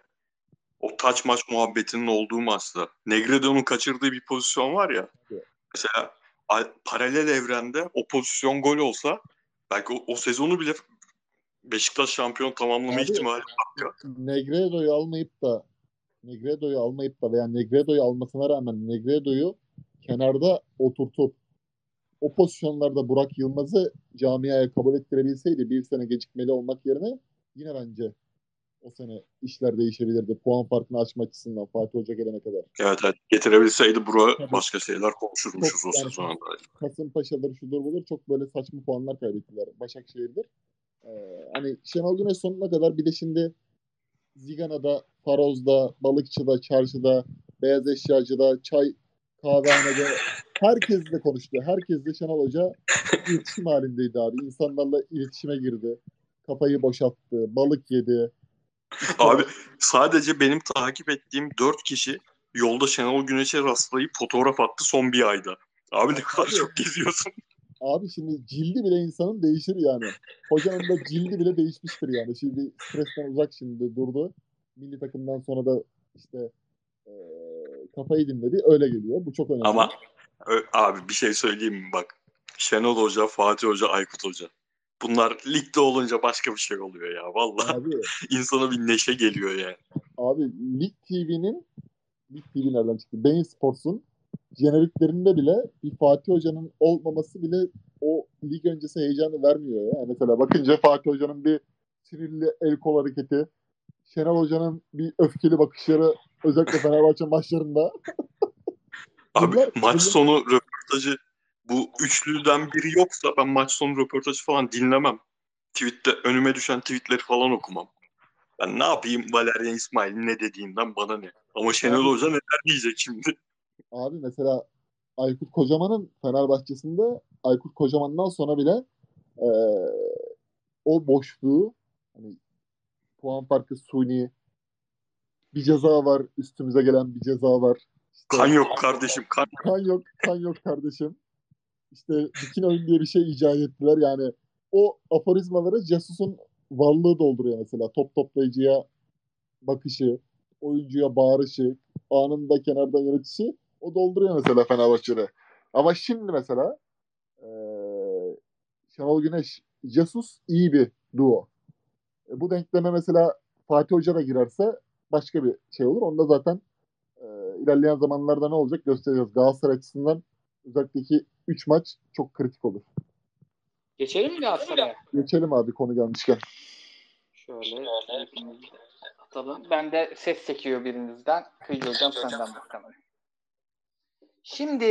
Speaker 3: o taç maç muhabbetinin olduğu maçta Negredo'nun kaçırdığı bir pozisyon var ya.
Speaker 2: Evet.
Speaker 3: Mesela paralel evrende o pozisyon gol olsa belki o, o sezonu bile Beşiktaş şampiyon tamamlama
Speaker 2: Abi-
Speaker 3: ihtimali.
Speaker 2: Negredo'yu almayıp da Negredo'yu almayıp da veya Negredo'yu almasına rağmen Negredo'yu kenarda oturtup o pozisyonlarda Burak Yılmaz'ı camiaya kabul ettirebilseydi bir sene gecikmeli olmak yerine yine bence o sene işler değişebilirdi. Puan farkını açmak açısından Fatih Hoca gelene kadar.
Speaker 3: Evet, evet. getirebilseydi bura başka şeyler konuşurmuşuz çok, o yani, sezonda.
Speaker 2: Kasımpaşa'dır şudur budur çok böyle saçma puanlar kaybettiler. Başakşehir'dir. Ee, hani Şenol Güneş sonuna kadar bir de şimdi Zigana'da, Faroz'da, Balıkçı'da, Çarşı'da, Beyaz Eşyacı'da, Çay Kahvehanede herkesle konuştu. Herkesle Şenol Hoca iletişim halindeydi abi. İnsanlarla iletişime girdi. Kafayı boşalttı. Balık yedi.
Speaker 3: Abi sadece benim takip ettiğim dört kişi yolda Şenol Güneş'e rastlayıp fotoğraf attı son bir ayda. Abi ne kadar abi, çok geziyorsun.
Speaker 2: Abi şimdi cildi bile insanın değişir yani. Hocanın da cildi bile değişmiştir yani. Şimdi stresten uzak şimdi durdu. Milli takımdan sonra da işte e, kafayı dinledi. Öyle geliyor. Bu çok önemli.
Speaker 3: Ama abi bir şey söyleyeyim mi bak. Şenol Hoca, Fatih Hoca, Aykut Hoca. Bunlar ligde olunca başka bir şey oluyor ya. Vallahi abi, insana bir neşe geliyor yani.
Speaker 2: Abi Lig TV'nin Lig TV nereden çıktı? Bein Sports'un jeneriklerinde bile bir Fatih Hoca'nın olmaması bile o lig öncesi heyecanı vermiyor ya. Mesela bakınca Fatih Hoca'nın bir sinirli el kol hareketi, Şenol Hoca'nın bir öfkeli bakışları özellikle Fenerbahçe maçlarında.
Speaker 3: Abi bunlar, maç bunlar... sonu röportajı bu üçlüden biri yoksa ben maç sonu röportajı falan dinlemem. Tweette önüme düşen tweetleri falan okumam. Ben ne yapayım Valerian İsmail'in ne dediğinden bana ne. Ama Şenol Hoca neler diyecek şimdi?
Speaker 2: Abi mesela Aykut Kocaman'ın Fenerbahçe'sinde Aykut Kocaman'dan sonra bile e, o boşluğu hani puan farkı suni bir ceza var üstümüze gelen bir ceza var.
Speaker 3: İşte, kan yok kardeşim kan.
Speaker 2: Kan yok kan yok kardeşim. İşte dikin oyun diye bir şey icat ettiler yani o aforizmaları Jesus'un varlığı dolduruyor mesela top toplayıcıya bakışı, oyuncuya bağırışı, anında kenardan yönetişi o dolduruyor mesela Fenerbahçe'de. Ama şimdi mesela e, Şenol Güneş, Jesus iyi bir duo. E, bu denkleme mesela Fatih Hoca da girerse başka bir şey olur. Onda zaten e, ilerleyen zamanlarda ne olacak göstereceğiz. Galatasaray açısından özellikle 3 maç çok kritik olur.
Speaker 1: Geçelim mi Galatasaray'a?
Speaker 2: Geçelim abi konu gelmişken.
Speaker 1: Şöyle atalım. Ben de ses çekiyor birinizden. Kıyıcı hocam senden bakalım. Şimdi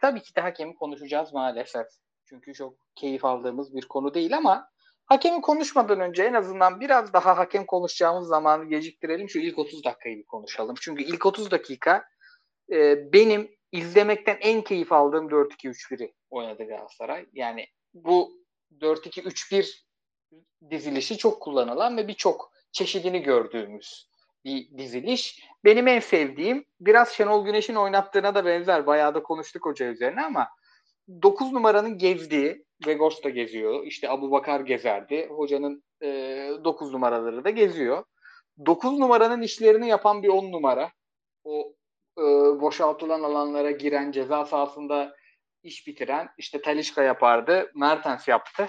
Speaker 1: tabii ki de hakemi konuşacağız maalesef. Çünkü çok keyif aldığımız bir konu değil ama hakemi konuşmadan önce en azından biraz daha hakem konuşacağımız zamanı geciktirelim. Şu ilk 30 dakikayı bir konuşalım. Çünkü ilk 30 dakika e, benim izlemekten en keyif aldığım 4-2-3-1'i oynadı Galatasaray. Yani bu 4-2-3-1 dizilişi çok kullanılan ve birçok çeşidini gördüğümüz bir diziliş. Benim en sevdiğim biraz Şenol Güneş'in oynattığına da benzer. Bayağı da konuştuk hoca üzerine ama 9 numaranın gezdiği, Vegos da geziyor. İşte Abu Bakar gezerdi. Hocanın e, 9 numaraları da geziyor. 9 numaranın işlerini yapan bir 10 numara. O e, boşaltılan alanlara giren, ceza sahasında iş bitiren işte Talişka yapardı, Mertens yaptı.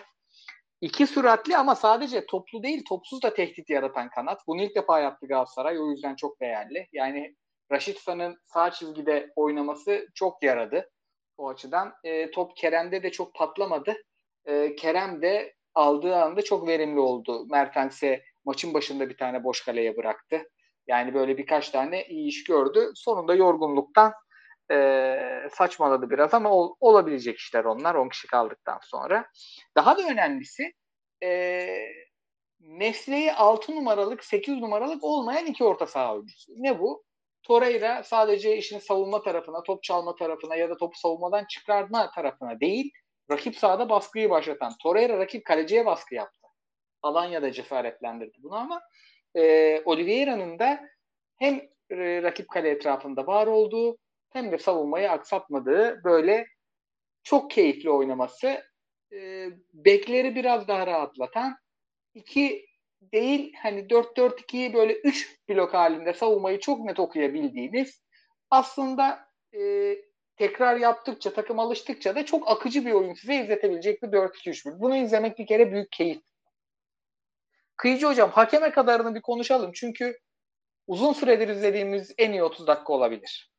Speaker 1: İki süratli ama sadece toplu değil topsuz da tehdit yaratan kanat. Bunu ilk defa yaptı Galatasaray o yüzden çok değerli. Yani Raşitsa'nın sağ çizgide oynaması çok yaradı o açıdan. E, top Kerem'de de çok patlamadı. E, Kerem de aldığı anda çok verimli oldu. Mertens'e maçın başında bir tane boş kaleye bıraktı. Yani böyle birkaç tane iyi iş gördü. Sonunda yorgunluktan e, saçmaladı biraz ama ol, olabilecek işler onlar 10 kişi kaldıktan sonra. Daha da önemlisi e, mesleği 6 numaralık 8 numaralık olmayan iki orta saha oyuncusu. Ne bu? Torreira sadece işin savunma tarafına, top çalma tarafına ya da topu savunmadan çıkarma tarafına değil, rakip sahada baskıyı başlatan. Torreira rakip kaleciye baskı yaptı. Alanya'da cesaretlendirdi bunu ama e, Oliveira'nın da hem e, rakip kale etrafında var olduğu hem de savunmayı aksatmadığı böyle çok keyifli oynaması e, bekleri biraz daha rahatlatan iki değil hani 4-4-2'yi böyle 3 blok halinde savunmayı çok net okuyabildiğiniz aslında e, tekrar yaptıkça takım alıştıkça da çok akıcı bir oyun size izletebilecek bir 4-2-3-1. Bunu izlemek bir kere büyük keyif. Kıyıcı hocam hakeme kadarını bir konuşalım çünkü uzun süredir izlediğimiz en iyi 30 dakika olabilir.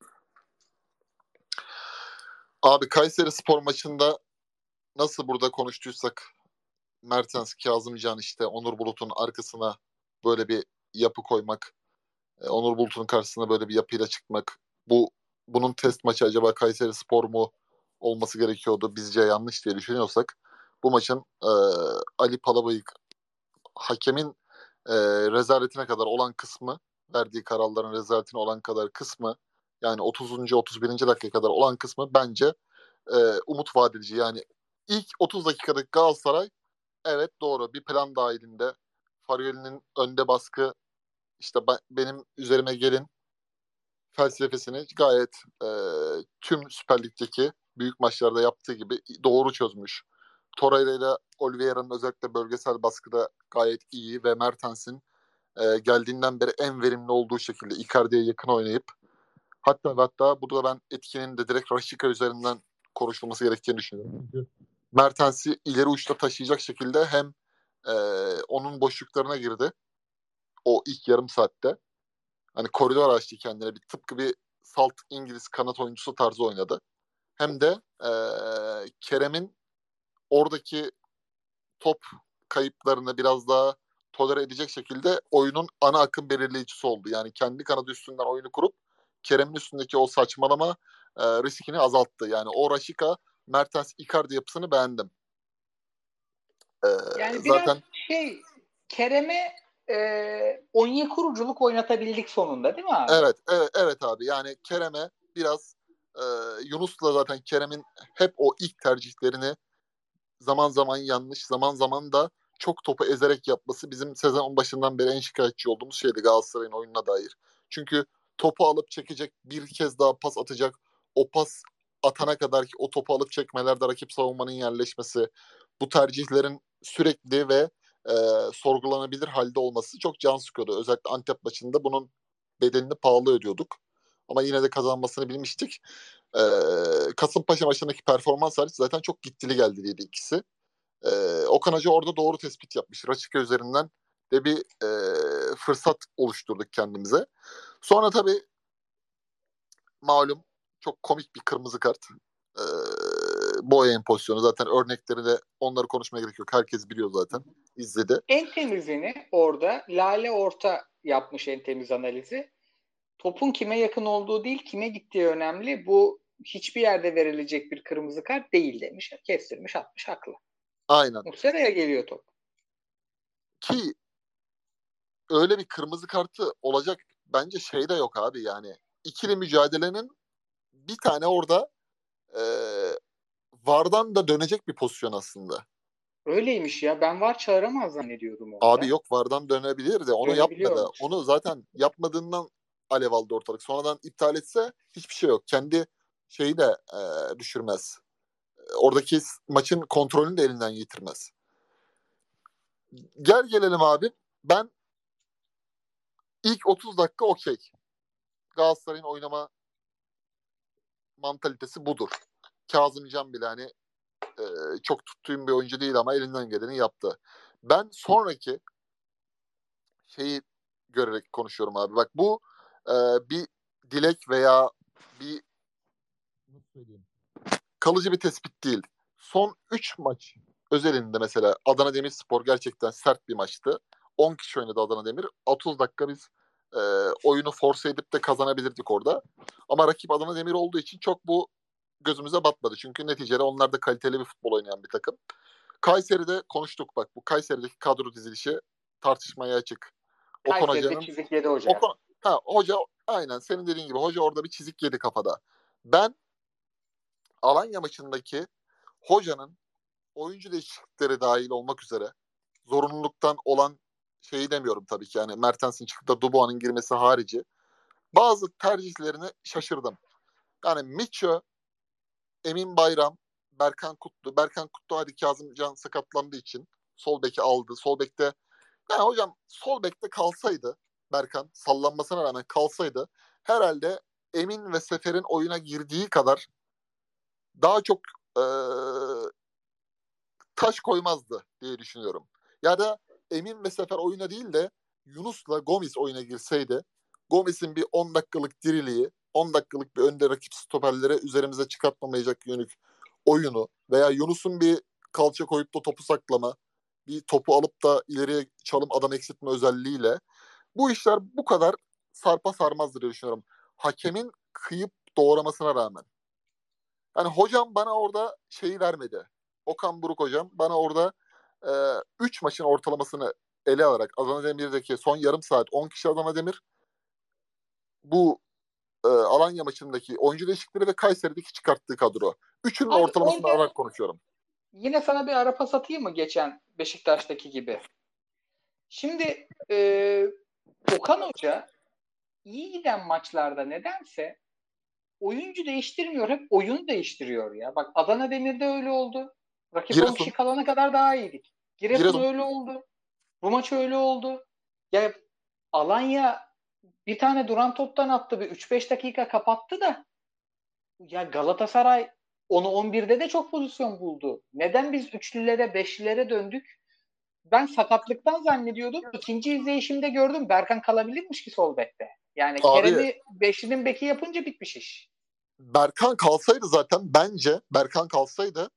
Speaker 2: Abi Kayseri spor maçında nasıl burada konuştuysak Mertens, Kazımcan işte Onur Bulut'un arkasına böyle bir yapı koymak, e, Onur Bulut'un karşısına böyle bir yapıyla çıkmak. Bu bunun test maçı acaba Kayseri Spor mu olması gerekiyordu bizce yanlış diye düşünüyorsak bu maçın e, Ali Palabıyık hakemin e, rezaletine kadar olan kısmı verdiği kararların rezaletine olan kadar kısmı yani 30. 31. dakika kadar olan kısmı bence e, umut vadedici. Yani ilk 30 dakikadaki Galatasaray evet doğru bir plan dahilinde Farioli'nin önde baskı işte benim üzerime gelin felsefesini gayet e, tüm Süper Lig'deki büyük maçlarda yaptığı gibi doğru çözmüş. Torreira ile Oliveira'nın özellikle bölgesel baskıda gayet iyi ve Mertens'in e, geldiğinden beri en verimli olduğu şekilde Icardi'ye yakın oynayıp hatta hatta burada ben etkinin de direkt Rashica üzerinden konuşulması gerektiğini düşünüyorum. Mertens'i ileri uçta taşıyacak şekilde hem e, onun boşluklarına girdi o ilk yarım saatte. Hani koridor açtı kendine bir tıpkı bir salt İngiliz kanat oyuncusu tarzı oynadı. Hem de e, Kerem'in oradaki top kayıplarını biraz daha tolere edecek şekilde oyunun ana akım belirleyicisi oldu. Yani kendi kanadı üstünden oyunu kurup Kerem'in üstündeki o saçmalama e, riskini azalttı. Yani o Raşika, Mertens, Icardi yapısını beğendim.
Speaker 1: Ee, yani biraz zaten... şey Kerem'e e, kuruculuk oynatabildik sonunda değil mi abi?
Speaker 2: Evet, evet, evet abi. Yani Kerem'e biraz e, Yunus'la zaten Kerem'in hep o ilk tercihlerini zaman zaman yanlış, zaman zaman da çok topu ezerek yapması bizim sezon başından beri en şikayetçi olduğumuz şeydi Galatasaray'ın oyununa dair. Çünkü topu alıp çekecek, bir kez daha pas atacak. O pas atana kadar ki o topu alıp çekmelerde rakip savunmanın yerleşmesi, bu tercihlerin sürekli ve e, sorgulanabilir halde olması çok can sıkıyordu. Özellikle Antep maçında bunun bedelini pahalı ödüyorduk. Ama yine de kazanmasını bilmiştik. E, Kasımpaşa maçındaki performans hariç zaten çok gittili geldi diye ikisi. E, Okan Hacı orada doğru tespit yapmış. Raçika üzerinden de bir e, fırsat oluşturduk kendimize. Sonra tabii malum çok komik bir kırmızı kart. E, Boyen pozisyonu zaten örnekleri de onları konuşmaya gerek yok. Herkes biliyor zaten. izledi.
Speaker 1: En temizini orada Lale Orta yapmış en temiz analizi. Topun kime yakın olduğu değil kime gittiği önemli. Bu hiçbir yerde verilecek bir kırmızı kart değil demiş. Kestirmiş atmış haklı.
Speaker 2: Aynen.
Speaker 1: Muslera'ya geliyor top.
Speaker 2: Ki öyle bir kırmızı kartı olacak bence şey de yok abi yani. ikili mücadelenin bir tane orada e, Vardan da dönecek bir pozisyon aslında.
Speaker 1: Öyleymiş ya. Ben var çağıramaz zannediyordum
Speaker 2: orada. Abi yok Vardan dönebilir de onu yapmadı. Onu zaten yapmadığından alev aldı ortalık. Sonradan iptal etse hiçbir şey yok. Kendi şeyi de e, düşürmez. Oradaki maçın kontrolünü de elinden getirmez. Gel gelelim abi. Ben ilk 30 dakika okey. Galatasaray'ın oynama mantalitesi budur. Kazımcan bile hani e, çok tuttuğum bir oyuncu değil ama elinden geleni yaptı. Ben sonraki şeyi görerek konuşuyorum abi. Bak bu e, bir dilek veya bir kalıcı bir tespit değil. Son 3 maç özelinde mesela Adana Demirspor gerçekten sert bir maçtı. 10 kişi oynadı Adana Demir. 30 dakika biz e, oyunu force edip de kazanabilirdik orada. Ama rakip Adana Demir olduğu için çok bu gözümüze batmadı. Çünkü neticede onlar da kaliteli bir futbol oynayan bir takım. Kayseri'de konuştuk bak. Bu Kayseri'deki kadro dizilişi tartışmaya açık.
Speaker 1: O Kayseri'de çizik yedi hoca.
Speaker 2: O, ha, hoca aynen senin dediğin gibi hoca orada bir çizik yedi kafada. Ben Alanya maçındaki hocanın oyuncu değişiklikleri dahil olmak üzere zorunluluktan olan şeyi demiyorum tabii ki. Yani Mertens'in çıkıp da Dubois'un girmesi harici. Bazı tercihlerini şaşırdım. Yani Mitchell Emin Bayram, Berkan Kutlu. Berkan Kutlu hadi Kazımcan sakatlandığı için sol beki aldı. Sol bekte yani hocam sol bekte kalsaydı Berkan sallanmasına rağmen kalsaydı herhalde Emin ve Sefer'in oyuna girdiği kadar daha çok e, taş koymazdı diye düşünüyorum. Ya da Emin ve Sefer oyuna değil de Yunus'la Gomis oyuna girseydi Gomis'in bir 10 dakikalık diriliği 10 dakikalık bir önde rakip stoperlere üzerimize çıkartmamayacak yönük oyunu veya Yunus'un bir kalça koyup da topu saklama, bir topu alıp da ileriye çalım adam eksiltme özelliğiyle bu işler bu kadar sarpa sarmazdır diye düşünüyorum. Hakemin kıyıp doğramasına rağmen. Yani hocam bana orada şeyi vermedi. Okan Buruk hocam bana orada 3 e, maçın ortalamasını ele alarak Adana Demir'deki son yarım saat 10 kişi Adana Demir bu e, Alanya maçındaki oyuncu değişiklikleri ve Kayseri'deki çıkarttığı kadro. Üçünün Abi, ortalamasını orada, alarak konuşuyorum.
Speaker 1: Yine sana bir ara pas atayım mı geçen Beşiktaş'taki gibi? Şimdi e, Okan Hoca iyi giden maçlarda nedense oyuncu değiştirmiyor. Hep oyun değiştiriyor ya. Bak Adana Demir'de öyle oldu. Rakip Giresun. 10 kişi kalana kadar daha iyiydik. Giresun, Giresun öyle oldu. Bu maç öyle oldu. Ya Alanya bir tane duran toptan attı. Bir 3-5 dakika kapattı da ya Galatasaray onu 11'de de çok pozisyon buldu. Neden biz üçlülere, beşlilere döndük? Ben sakatlıktan zannediyordum. İkinci izleyişimde gördüm. Berkan kalabilirmiş ki sol bekte. Yani Abi, Kerem'i beşlinin beki yapınca bitmiş iş.
Speaker 2: Berkan kalsaydı zaten bence Berkan kalsaydı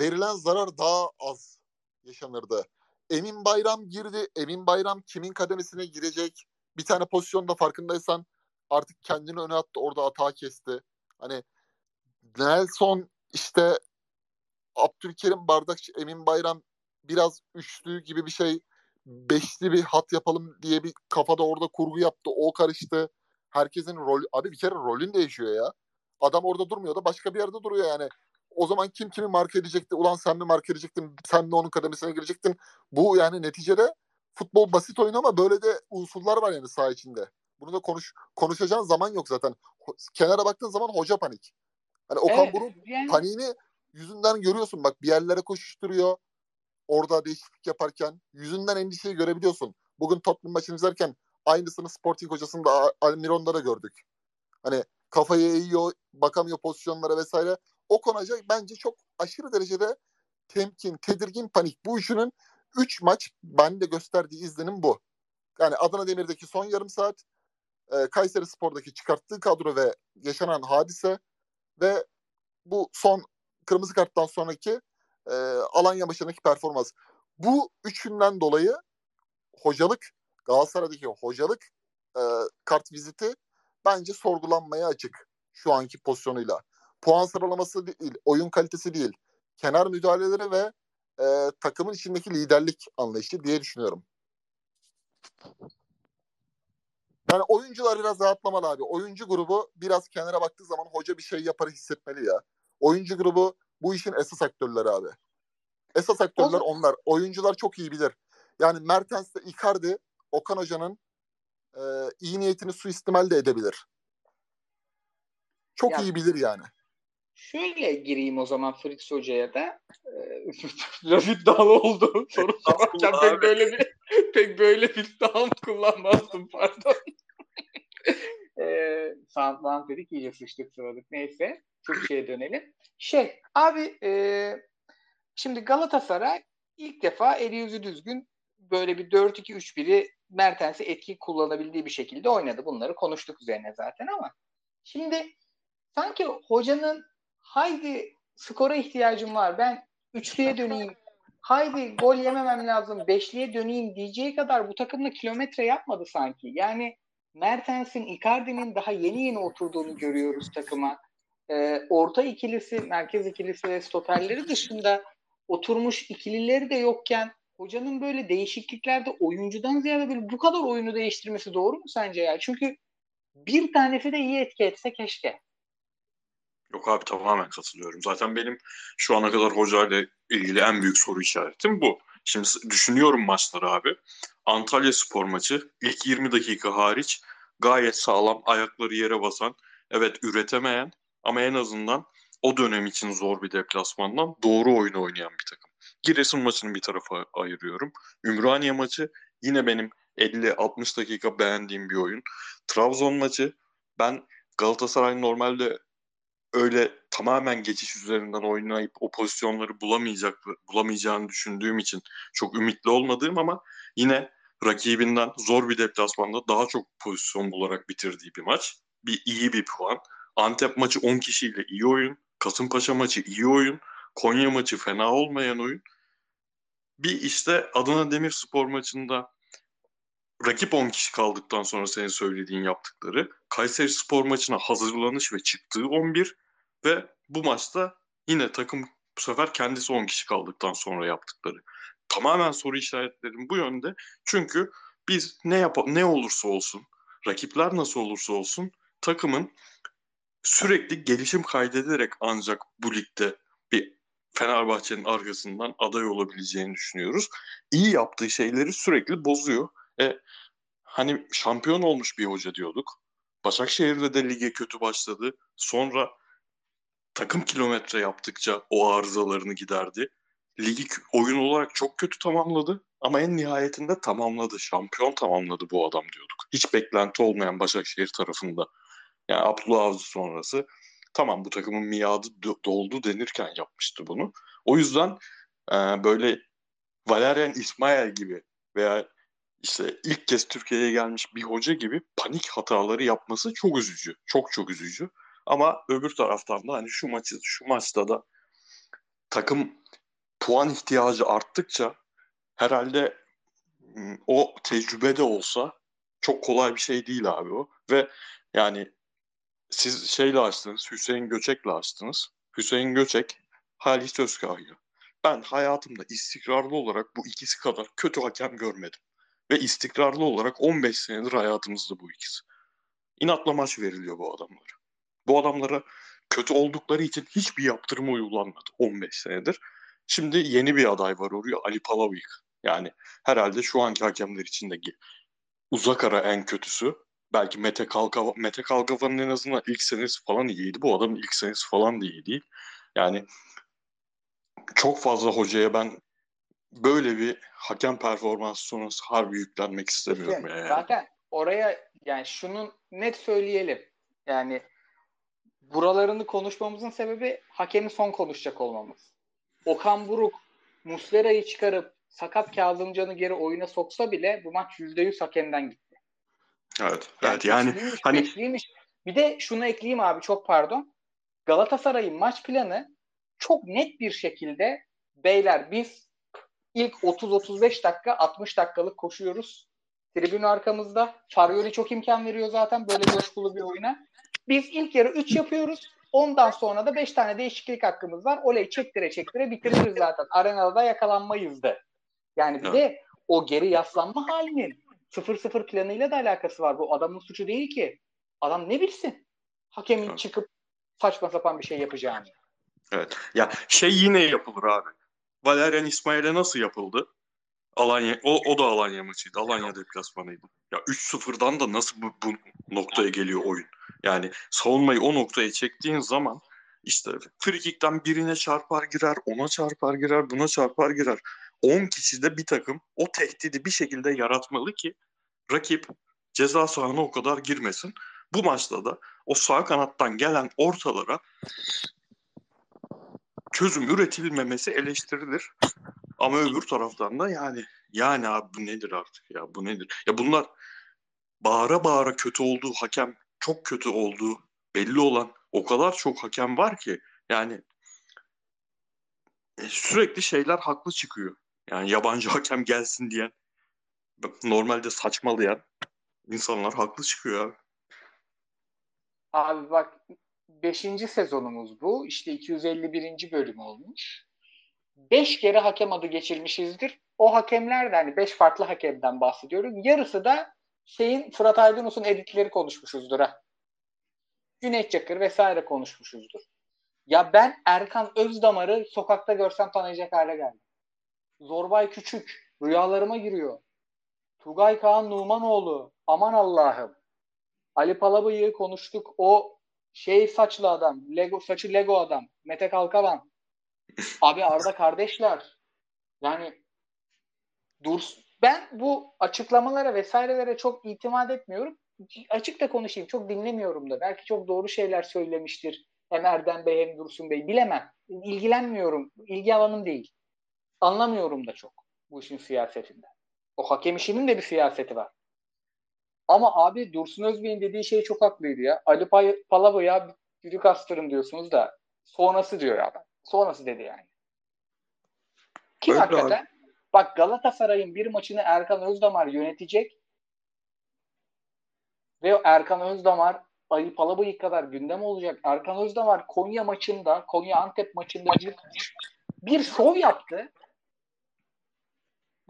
Speaker 2: verilen zarar daha az yaşanırdı. Emin Bayram girdi. Emin Bayram kimin kademesine girecek? Bir tane pozisyonda farkındaysan artık kendini öne attı. Orada hata kesti. Hani Nelson işte Abdülkerim Bardakçı, Emin Bayram biraz üçlü gibi bir şey beşli bir hat yapalım diye bir kafada orada kurgu yaptı. O karıştı. Herkesin rol abi bir kere rolün değişiyor ya. Adam orada durmuyor da başka bir yerde duruyor yani. O zaman kim kimi marka edecekti? Ulan sen mi marka edecektin? Sen mi onun kademesine girecektin? Bu yani neticede futbol basit oyun ama böyle de unsurlar var yani saha içinde. Bunu da konuş konuşacağın zaman yok zaten. Kenara baktığın zaman hoca panik. Hani Okan evet, Buruk yani... paniğini yüzünden görüyorsun. Bak bir yerlere koşuşturuyor. Orada değişiklik yaparken yüzünden endişeyi görebiliyorsun. Bugün Tottenham maçını izlerken aynısını Sporting hocasında Almiron'da da gördük. Hani kafayı eğiyor, bakamıyor pozisyonlara vesaire. O konuca bence çok aşırı derecede temkin, tedirgin, panik. Bu üçünün 3 maç bende gösterdiği izlenim bu. Yani Adana Demir'deki son yarım saat, e, Kayseri Spor'daki çıkarttığı kadro ve yaşanan hadise ve bu son kırmızı karttan sonraki e, Alanya maçındaki performans. Bu üçünden dolayı hocalık, Galatasaray'daki hocalık e, kart viziti bence sorgulanmaya açık şu anki pozisyonuyla. Puan sıralaması değil, oyun kalitesi değil. Kenar müdahaleleri ve e, takımın içindeki liderlik anlayışı diye düşünüyorum. Yani oyuncular biraz rahatlamalı abi. Oyuncu grubu biraz kenara baktığı zaman hoca bir şey yapar hissetmeli ya. Oyuncu grubu bu işin esas aktörleri abi. Esas aktörler onlar. Oyuncular çok iyi bilir. Yani Mertens de Icardi Okan Hoca'nın e, iyi niyetini suistimal de edebilir. Çok ya, iyi bilir yani.
Speaker 1: Şöyle gireyim o zaman Fritz Hoca'ya da. Laf iddialı oldu. Soru sorarken pek böyle bir pek böyle bir iddiam kullanmazdım pardon. e, Soundland dedik iyice sıçtık sıradık. Neyse. Türkiye'ye dönelim. Şey abi e, şimdi Galatasaray ilk defa eli yüzü düzgün böyle bir 4-2-3-1'i Mertens'i etki kullanabildiği bir şekilde oynadı. Bunları konuştuk üzerine zaten ama şimdi sanki hocanın haydi skora ihtiyacım var ben üçlüye döneyim haydi gol yememem lazım beşliye döneyim diyeceği kadar bu takımla kilometre yapmadı sanki. Yani Mertens'in, Icardi'nin daha yeni yeni oturduğunu görüyoruz takıma. Ee, orta ikilisi, merkez ikilisi ve stoperleri dışında oturmuş ikilileri de yokken hocanın böyle değişikliklerde oyuncudan ziyade böyle bu kadar oyunu değiştirmesi doğru mu sence ya? Çünkü bir tanesi de iyi etki etse keşke.
Speaker 3: Yok abi tamamen katılıyorum. Zaten benim şu ana kadar hocayla ilgili en büyük soru işaretim bu. Şimdi düşünüyorum maçları abi. Antalya spor maçı ilk 20 dakika hariç gayet sağlam ayakları yere basan, evet üretemeyen ama en azından o dönem için zor bir deplasmandan doğru oyunu oynayan bir takım. Giresun maçını bir tarafa ayırıyorum. Ümraniye maçı yine benim 50-60 dakika beğendiğim bir oyun. Trabzon maçı ben Galatasaray normalde öyle tamamen geçiş üzerinden oynayıp o pozisyonları bulamayacak bulamayacağını düşündüğüm için çok ümitli olmadığım ama yine rakibinden zor bir deplasmanda daha çok pozisyon bularak bitirdiği bir maç. Bir iyi bir puan. Antep maçı 10 kişiyle iyi oyun. Kasımpaşa maçı iyi oyun. Konya maçı fena olmayan oyun. Bir işte Adana Demirspor maçında rakip 10 kişi kaldıktan sonra senin söylediğin yaptıkları, Kayseri Spor maçına hazırlanış ve çıktığı 11 ve bu maçta yine takım bu sefer kendisi 10 kişi kaldıktan sonra yaptıkları. Tamamen soru işaretlerim bu yönde. Çünkü biz ne yap ne olursa olsun, rakipler nasıl olursa olsun takımın sürekli gelişim kaydederek ancak bu ligde bir Fenerbahçe'nin arkasından aday olabileceğini düşünüyoruz. İyi yaptığı şeyleri sürekli bozuyor. E, hani şampiyon olmuş bir hoca diyorduk. Başakşehir'de de lige kötü başladı. Sonra takım kilometre yaptıkça o arızalarını giderdi. Ligi oyun olarak çok kötü tamamladı ama en nihayetinde tamamladı. Şampiyon tamamladı bu adam diyorduk. Hiç beklenti olmayan Başakşehir tarafında. Yani Abdullah Avcı sonrası tamam bu takımın miadı doldu denirken yapmıştı bunu. O yüzden e, böyle Valerian İsmail gibi veya işte ilk kez Türkiye'ye gelmiş bir hoca gibi panik hataları yapması çok üzücü. Çok çok üzücü. Ama öbür taraftan da hani şu maçı şu maçta da takım puan ihtiyacı arttıkça herhalde o tecrübe de olsa çok kolay bir şey değil abi o. Ve yani siz şeyle açtınız, Hüseyin Göçek'le açtınız. Hüseyin Göçek, Halis Özkahya. Ben hayatımda istikrarlı olarak bu ikisi kadar kötü hakem görmedim. Ve istikrarlı olarak 15 senedir hayatımızda bu ikisi. İnatla maç veriliyor bu adamlara. Bu adamlara kötü oldukları için hiçbir yaptırım uygulanmadı 15 senedir. Şimdi yeni bir aday var oraya Ali Palavik. Yani herhalde şu anki hakemler içindeki uzak ara en kötüsü. Belki Mete Kalkava, Mete Kalkava'nın en azından ilk senesi falan iyiydi. Bu adamın ilk senesi falan da iyi değil. Yani çok fazla hocaya ben böyle bir hakem performansı sonrası harbi yüklenmek istemiyorum.
Speaker 1: İşte,
Speaker 3: yani.
Speaker 1: Zaten oraya yani şunu net söyleyelim. Yani buralarını konuşmamızın sebebi hakemin son konuşacak olmamız. Okan Buruk Muslera'yı çıkarıp sakat Kazımcan'ı geri oyuna soksa bile bu maç %100 hakemden gitti.
Speaker 3: Evet. Yani evet yani hani
Speaker 1: beşliymiş. Bir de şunu ekleyeyim abi çok pardon. Galatasaray'ın maç planı çok net bir şekilde beyler biz ilk 30-35 dakika 60 dakikalık koşuyoruz. Tribün arkamızda. Farioli çok imkan veriyor zaten böyle coşkulu bir oyuna. Biz ilk yarı 3 yapıyoruz. Ondan sonra da 5 tane değişiklik hakkımız var. Oley çektire çektire bitiririz zaten. Arenada da yakalanmayız da. Yani bir de o geri yaslanma halinin 0-0 planıyla da alakası var. Bu adamın suçu değil ki. Adam ne bilsin? Hakemin evet. çıkıp saçma sapan bir şey yapacağını.
Speaker 3: Evet. Ya şey yine yapılır abi. Valerian İsmail'e nasıl yapıldı? Alanya o, o da Alanya maçıydı. Alanya deplasmanıydı. Ya 3-0'dan da nasıl bu, bu noktaya geliyor oyun? Yani savunmayı o noktaya çektiğin zaman işte frikikten birine çarpar girer, ona çarpar girer, buna çarpar girer. 10 kişi de bir takım o tehdidi bir şekilde yaratmalı ki rakip ceza sahana o kadar girmesin. Bu maçta da o sağ kanattan gelen ortalara çözüm üretilmemesi eleştirilir. Ama öbür taraftan da yani yani abi bu nedir artık ya bu nedir? Ya bunlar bağıra bağıra kötü olduğu hakem çok kötü olduğu belli olan o kadar çok hakem var ki yani e, sürekli şeyler haklı çıkıyor. Yani yabancı hakem gelsin diyen normalde saçmalayan insanlar haklı çıkıyor abi.
Speaker 1: Abi bak 5. sezonumuz bu. İşte 251. bölüm olmuş. 5 kere hakem adı geçirmişizdir. O hakemler de hani 5 farklı hakemden bahsediyorum. Yarısı da şeyin Fırat Aydınus'un editleri konuşmuşuzdur ha. Cüneyt Çakır vesaire konuşmuşuzdur. Ya ben Erkan Özdamar'ı sokakta görsem tanıyacak hale geldim. Zorbay Küçük rüyalarıma giriyor. Tugay Kaan Numanoğlu aman Allah'ım. Ali Palabıyık'ı konuştuk. O şey saçlı adam. Lego saçı Lego adam. Mete Kalkavan. Abi Arda kardeşler. Yani dur ben bu açıklamalara vesairelere çok itimat etmiyorum. Açık da konuşayım. Çok dinlemiyorum da. Belki çok doğru şeyler söylemiştir. Hem Erdem Bey hem Dursun Bey. Bilemem. İlgilenmiyorum. İlgi alanım değil. Anlamıyorum da çok bu işin siyasetinden. O hakem işinin de bir siyaseti var. Ama abi Dursun Özbey'in dediği şey çok haklıydı ya. Ali Palabo ya düdük astırın diyorsunuz da sonrası diyor ya. Sonrası dedi yani. Ki Öyle hakikaten abi. bak Galatasaray'ın bir maçını Erkan Özdamar yönetecek. Ve Erkan Özdamar Ali Palabıyık kadar gündem olacak. Erkan Özdamar Konya maçında, Konya Antep maçında bir, bir şov yaptı.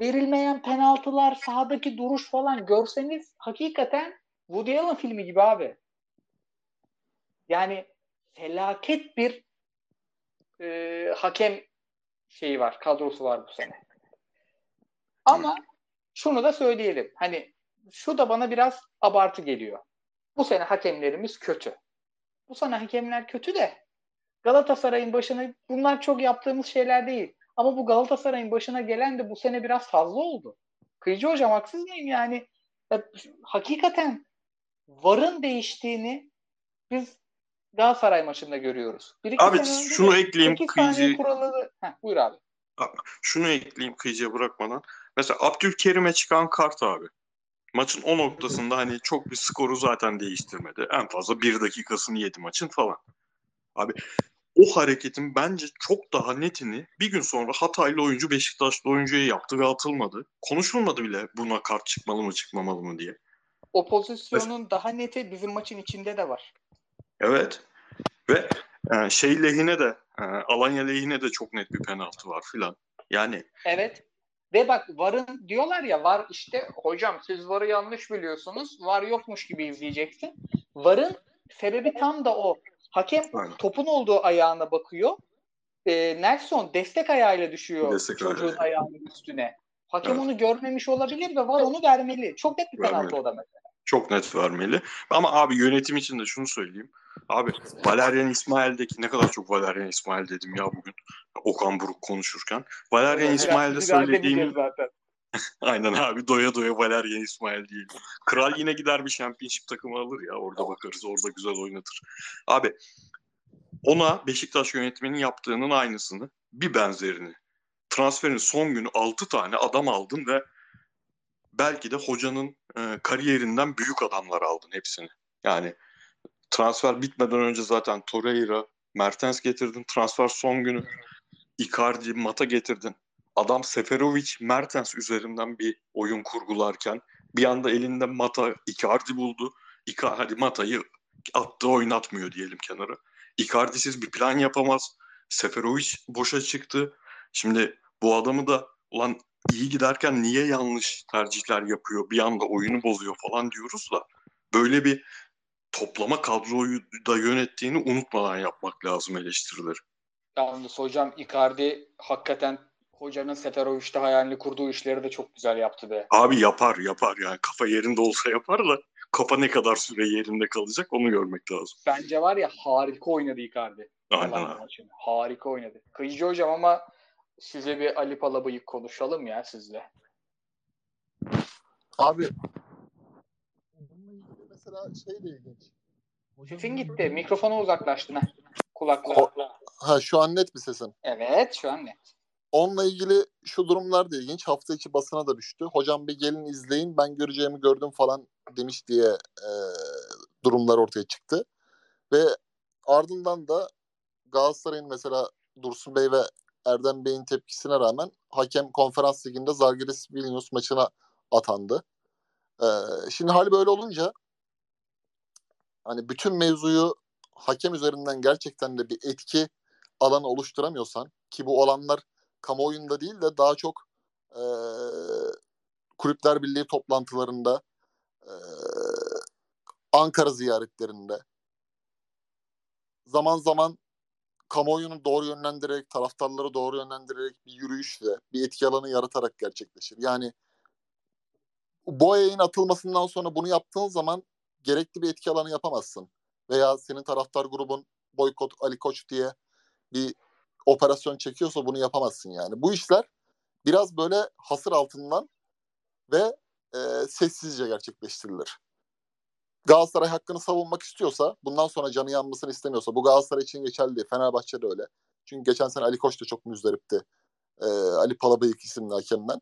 Speaker 1: Verilmeyen penaltılar, sahadaki duruş falan görseniz hakikaten Woody Allen filmi gibi abi. Yani felaket bir e, hakem şeyi var, kadrosu var bu sene. Ama şunu da söyleyelim. Hani şu da bana biraz abartı geliyor. Bu sene hakemlerimiz kötü. Bu sene hakemler kötü de Galatasaray'ın başına bunlar çok yaptığımız şeyler değil. Ama bu Galatasaray'ın başına gelen de bu sene biraz fazla oldu. Kıyıcı hocam haksız mıyım yani? Ya, hakikaten VAR'ın değiştiğini biz Galatasaray maçında görüyoruz.
Speaker 3: Bir iki abi şunu ekleyeyim
Speaker 1: kıyıcı. Kuralı... Heh, buyur abi.
Speaker 3: Şunu ekleyeyim kıyıcıya bırakmadan. Mesela Abdülkerim'e çıkan kart abi. Maçın o noktasında hani çok bir skoru zaten değiştirmedi. En fazla bir dakikasını yedi maçın falan. Abi o hareketin bence çok daha netini bir gün sonra Hataylı oyuncu Beşiktaşlı oyuncuya yaptı ve atılmadı. Konuşulmadı bile buna kart çıkmalı mı çıkmamalı mı diye.
Speaker 1: O pozisyonun Ve, daha neti bizim maçın içinde de var.
Speaker 3: Evet. Ve e, şey lehine de e, Alanya lehine de çok net bir penaltı var filan. Yani
Speaker 1: Evet. Ve bak varın diyorlar ya var işte hocam siz varı yanlış biliyorsunuz. Var yokmuş gibi izleyeceksin. Varın sebebi tam da o. Hakem Aynen. topun olduğu ayağına bakıyor. E, Nelson destek ayağıyla düşüyor destek çocuğun ayağı. ayağının üstüne. Hakem evet. onu görmemiş olabilir ve var onu vermeli. Çok net bir penaltı o da mesela.
Speaker 3: Çok net vermeli. Ama abi yönetim için de şunu söyleyeyim. Abi Valerian İsmail'deki ne kadar çok Valerian İsmail dedim ya bugün. Okan Buruk konuşurken. Valerian İsmail'de söylediğim... Aynen abi doya doya Valerian İsmail değil. Kral yine gider bir championship takımı alır ya orada bakarız orada güzel oynatır. Abi ona Beşiktaş yönetiminin yaptığının aynısını bir benzerini transferin son günü 6 tane adam aldın ve belki de hocanın e, kariyerinden büyük adamlar aldın hepsini. Yani transfer bitmeden önce zaten Torreira, Mertens getirdin. Transfer son günü Icardi, Mata getirdin. Adam Seferovic, Mertens üzerinden bir oyun kurgularken bir anda elinde Mata, Icardi buldu. Icardi Mata'yı attı oynatmıyor diyelim kenara. Icardi'siz bir plan yapamaz. Seferovic boşa çıktı. Şimdi bu adamı da ulan iyi giderken niye yanlış tercihler yapıyor, bir anda oyunu bozuyor falan diyoruz da böyle bir toplama kadroyu da yönettiğini unutmadan yapmak lazım eleştirileri.
Speaker 1: Yalnız hocam Icardi hakikaten hocanın Seferovic'te hayalini kurduğu işleri de çok güzel yaptı be.
Speaker 3: Abi yapar yapar yani kafa yerinde olsa yapar da kafa ne kadar süre yerinde kalacak onu görmek lazım.
Speaker 1: Bence var ya harika oynadı Icardi. Aynen Harika oynadı. Kıyıcı hocam ama size bir Ali Palabıyık konuşalım ya sizle.
Speaker 2: Abi mesela şey de ilginç.
Speaker 1: Sesin gitti. Mikrofona uzaklaştın ha. Kulakla.
Speaker 2: Ha şu an net mi sesin?
Speaker 1: Evet şu an net.
Speaker 2: Onunla ilgili şu durumlar da ilginç. Hafta içi basına da düştü. Hocam bir gelin izleyin ben göreceğimi gördüm falan demiş diye e, durumlar ortaya çıktı. Ve ardından da Galatasaray'ın mesela Dursun Bey ve Erdem Bey'in tepkisine rağmen hakem konferans liginde Zalgiris Vilnius maçına atandı. Ee, şimdi hali böyle olunca hani bütün mevzuyu hakem üzerinden gerçekten de bir etki alanı oluşturamıyorsan ki bu olanlar kamuoyunda değil de daha çok e, kulüpler birliği toplantılarında e, Ankara ziyaretlerinde zaman zaman kamuoyunu doğru yönlendirerek, taraftarları doğru yönlendirerek bir yürüyüşle, bir etki alanı yaratarak gerçekleşir. Yani bu yayın atılmasından sonra bunu yaptığın zaman gerekli bir etki alanı yapamazsın. Veya senin taraftar grubun boykot Ali Koç diye bir operasyon çekiyorsa bunu yapamazsın yani. Bu işler biraz böyle hasır altından ve e, sessizce gerçekleştirilir. Galatasaray hakkını savunmak istiyorsa, bundan sonra canı yanmasını istemiyorsa, bu Galatasaray için geçerli. Fenerbahçe de öyle. Çünkü geçen sene Ali Koç da çok müzdaripti. Ee, Ali Palabıyık isimli hakemden.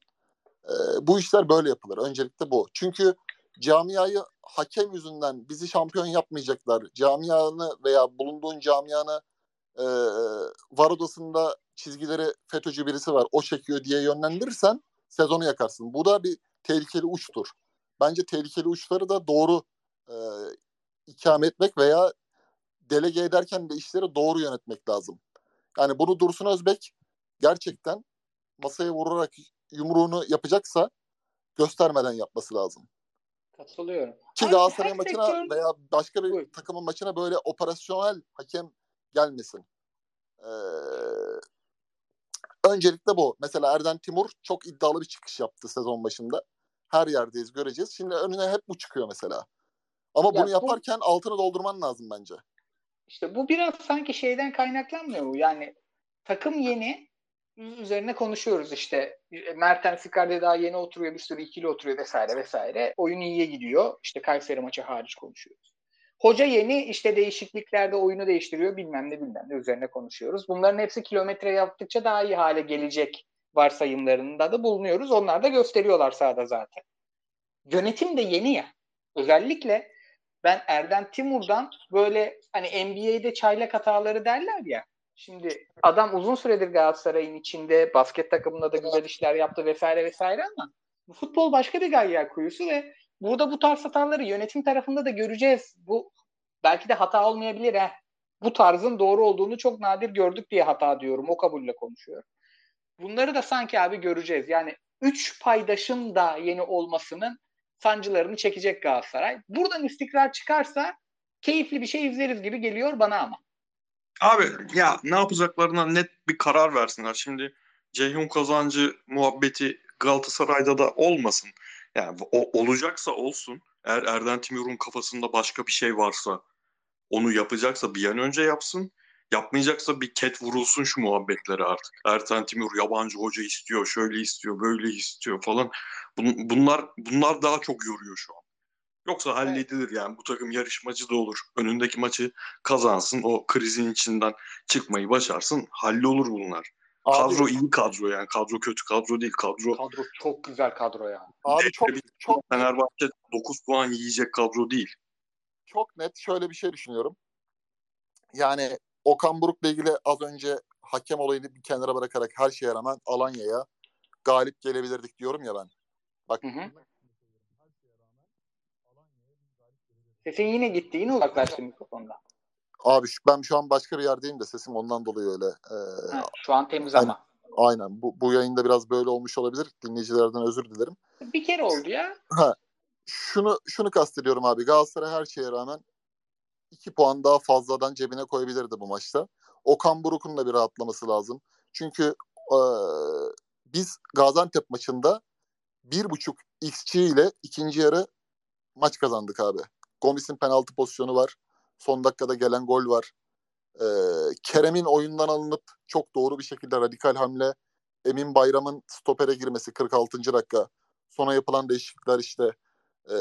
Speaker 2: Ee, bu işler böyle yapılır. Öncelikle bu. Çünkü camiayı hakem yüzünden bizi şampiyon yapmayacaklar. Camianı veya bulunduğun camianı e, var odasında çizgileri FETÖ'cü birisi var o çekiyor diye yönlendirirsen sezonu yakarsın. Bu da bir tehlikeli uçtur. Bence tehlikeli uçları da doğru e, ikame etmek veya delege ederken de işleri doğru yönetmek lazım. Yani bunu Dursun Özbek gerçekten masaya vurarak yumruğunu yapacaksa göstermeden yapması lazım.
Speaker 1: Katılıyorum.
Speaker 2: Ki Galatasaray maçına sektör... veya başka bir Buyur. takımın maçına böyle operasyonel hakem gelmesin. Ee, öncelikle bu. Mesela Erden Timur çok iddialı bir çıkış yaptı sezon başında. Her yerdeyiz göreceğiz. Şimdi önüne hep bu çıkıyor mesela. Ama ya bunu yaparken bu... altını doldurman lazım bence.
Speaker 1: İşte bu biraz sanki şeyden kaynaklanmıyor mu? Yani takım yeni üzerine konuşuyoruz işte. Mertens Icardi daha yeni oturuyor, bir sürü ikili oturuyor vesaire vesaire. Oyun iyiye gidiyor. İşte Kayseri maçı hariç konuşuyoruz. Hoca yeni işte değişikliklerde oyunu değiştiriyor bilmem ne bilmem ne üzerine konuşuyoruz. Bunların hepsi kilometre yaptıkça daha iyi hale gelecek varsayımlarında da bulunuyoruz. Onlar da gösteriyorlar sahada zaten. Yönetim de yeni ya. Özellikle ben Erden Timur'dan böyle hani NBA'de çaylak hataları derler ya. Şimdi adam uzun süredir Galatasaray'ın içinde basket takımında da güzel işler yaptı vesaire vesaire ama futbol başka bir gayyar kuyusu ve burada bu tarz hataları yönetim tarafında da göreceğiz. Bu belki de hata olmayabilir ha. Bu tarzın doğru olduğunu çok nadir gördük diye hata diyorum. O kabulle konuşuyorum. Bunları da sanki abi göreceğiz. Yani üç paydaşın da yeni olmasının sancılarını çekecek Galatasaray. Buradan istikrar çıkarsa keyifli bir şey izleriz gibi geliyor bana ama.
Speaker 3: Abi ya ne yapacaklarına net bir karar versinler. Şimdi Ceyhun kazancı muhabbeti Galatasaray'da da olmasın. Yani o olacaksa olsun. Eğer Erden Timur'un kafasında başka bir şey varsa onu yapacaksa bir an önce yapsın. Yapmayacaksa bir ket vurulsun şu muhabbetlere artık. Erten Timur yabancı hoca istiyor, şöyle istiyor, böyle istiyor falan. Bun, bunlar bunlar daha çok yoruyor şu an. Yoksa halledilir yani bu takım yarışmacı da olur. Önündeki maçı kazansın, o krizin içinden çıkmayı başarsın. Hallolur bunlar. Abi, kadro iyi kadro yani. Kadro kötü kadro değil. Kadro
Speaker 1: kadro çok güzel kadro yani.
Speaker 2: Abi çok çok
Speaker 3: Fenerbahçe 9 puan yiyecek kadro değil.
Speaker 2: Çok net şöyle bir şey düşünüyorum. Yani Okan Buruk'la ilgili az önce hakem olayını bir kenara bırakarak her şeye rağmen Alanya'ya galip gelebilirdik diyorum ya ben. Bak hı hı.
Speaker 1: Sesin yine gitti. Yine uzaklaştı mikrofonda.
Speaker 2: Abi ben şu an başka bir yerdeyim de sesim ondan dolayı öyle. Ee,
Speaker 1: ha, şu an temiz ama.
Speaker 2: Aynen. Bu, bu yayında biraz böyle olmuş olabilir. Dinleyicilerden özür dilerim.
Speaker 1: Bir kere oldu ya.
Speaker 2: Ha, şunu şunu kastediyorum abi. Galatasaray her şeye rağmen iki puan daha fazladan cebine koyabilirdi bu maçta. Okan Buruk'un da bir rahatlaması lazım. Çünkü e, biz Gaziantep maçında bir buçuk XG ile ikinci yarı maç kazandık abi. Gomis'in penaltı pozisyonu var. Son dakikada gelen gol var. Ee, Kerem'in oyundan alınıp çok doğru bir şekilde radikal hamle. Emin Bayram'ın stopere girmesi 46. dakika. Sonra yapılan değişiklikler işte e,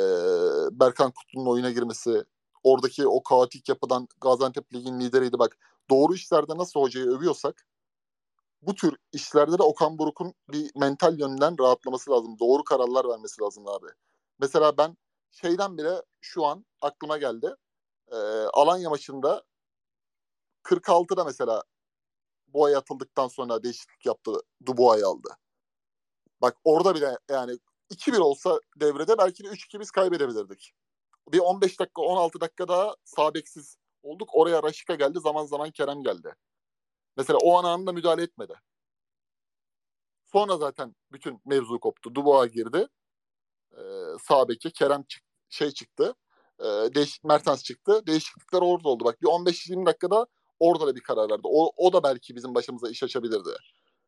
Speaker 2: Berkan Kutlu'nun oyuna girmesi. Oradaki o kaotik yapıdan Gaziantep Ligi'nin lideriydi. Bak doğru işlerde nasıl hocayı övüyorsak bu tür işlerde de Okan Buruk'un bir mental yönden rahatlaması lazım. Doğru kararlar vermesi lazım abi. Mesela ben şeyden bile şu an aklıma geldi. Ee, Alanya maçında 46'da mesela Boğa'ya atıldıktan sonra değişiklik yaptı. Dubois'ı aldı. Bak orada bile yani 2-1 olsa devrede belki de 3-2 biz kaybedebilirdik. Bir 15 dakika 16 dakika daha sabeksiz olduk. Oraya Raşika geldi. Zaman zaman Kerem geldi. Mesela o an anında müdahale etmedi. Sonra zaten bütün mevzu koptu. Dubois girdi. Ee, sağ Kerem çık şey çıktı. E, değiş Mertens çıktı. Değişiklikler orada oldu. Bak bir 15-20 dakikada orada da bir karar verdi. O, o da belki bizim başımıza iş açabilirdi.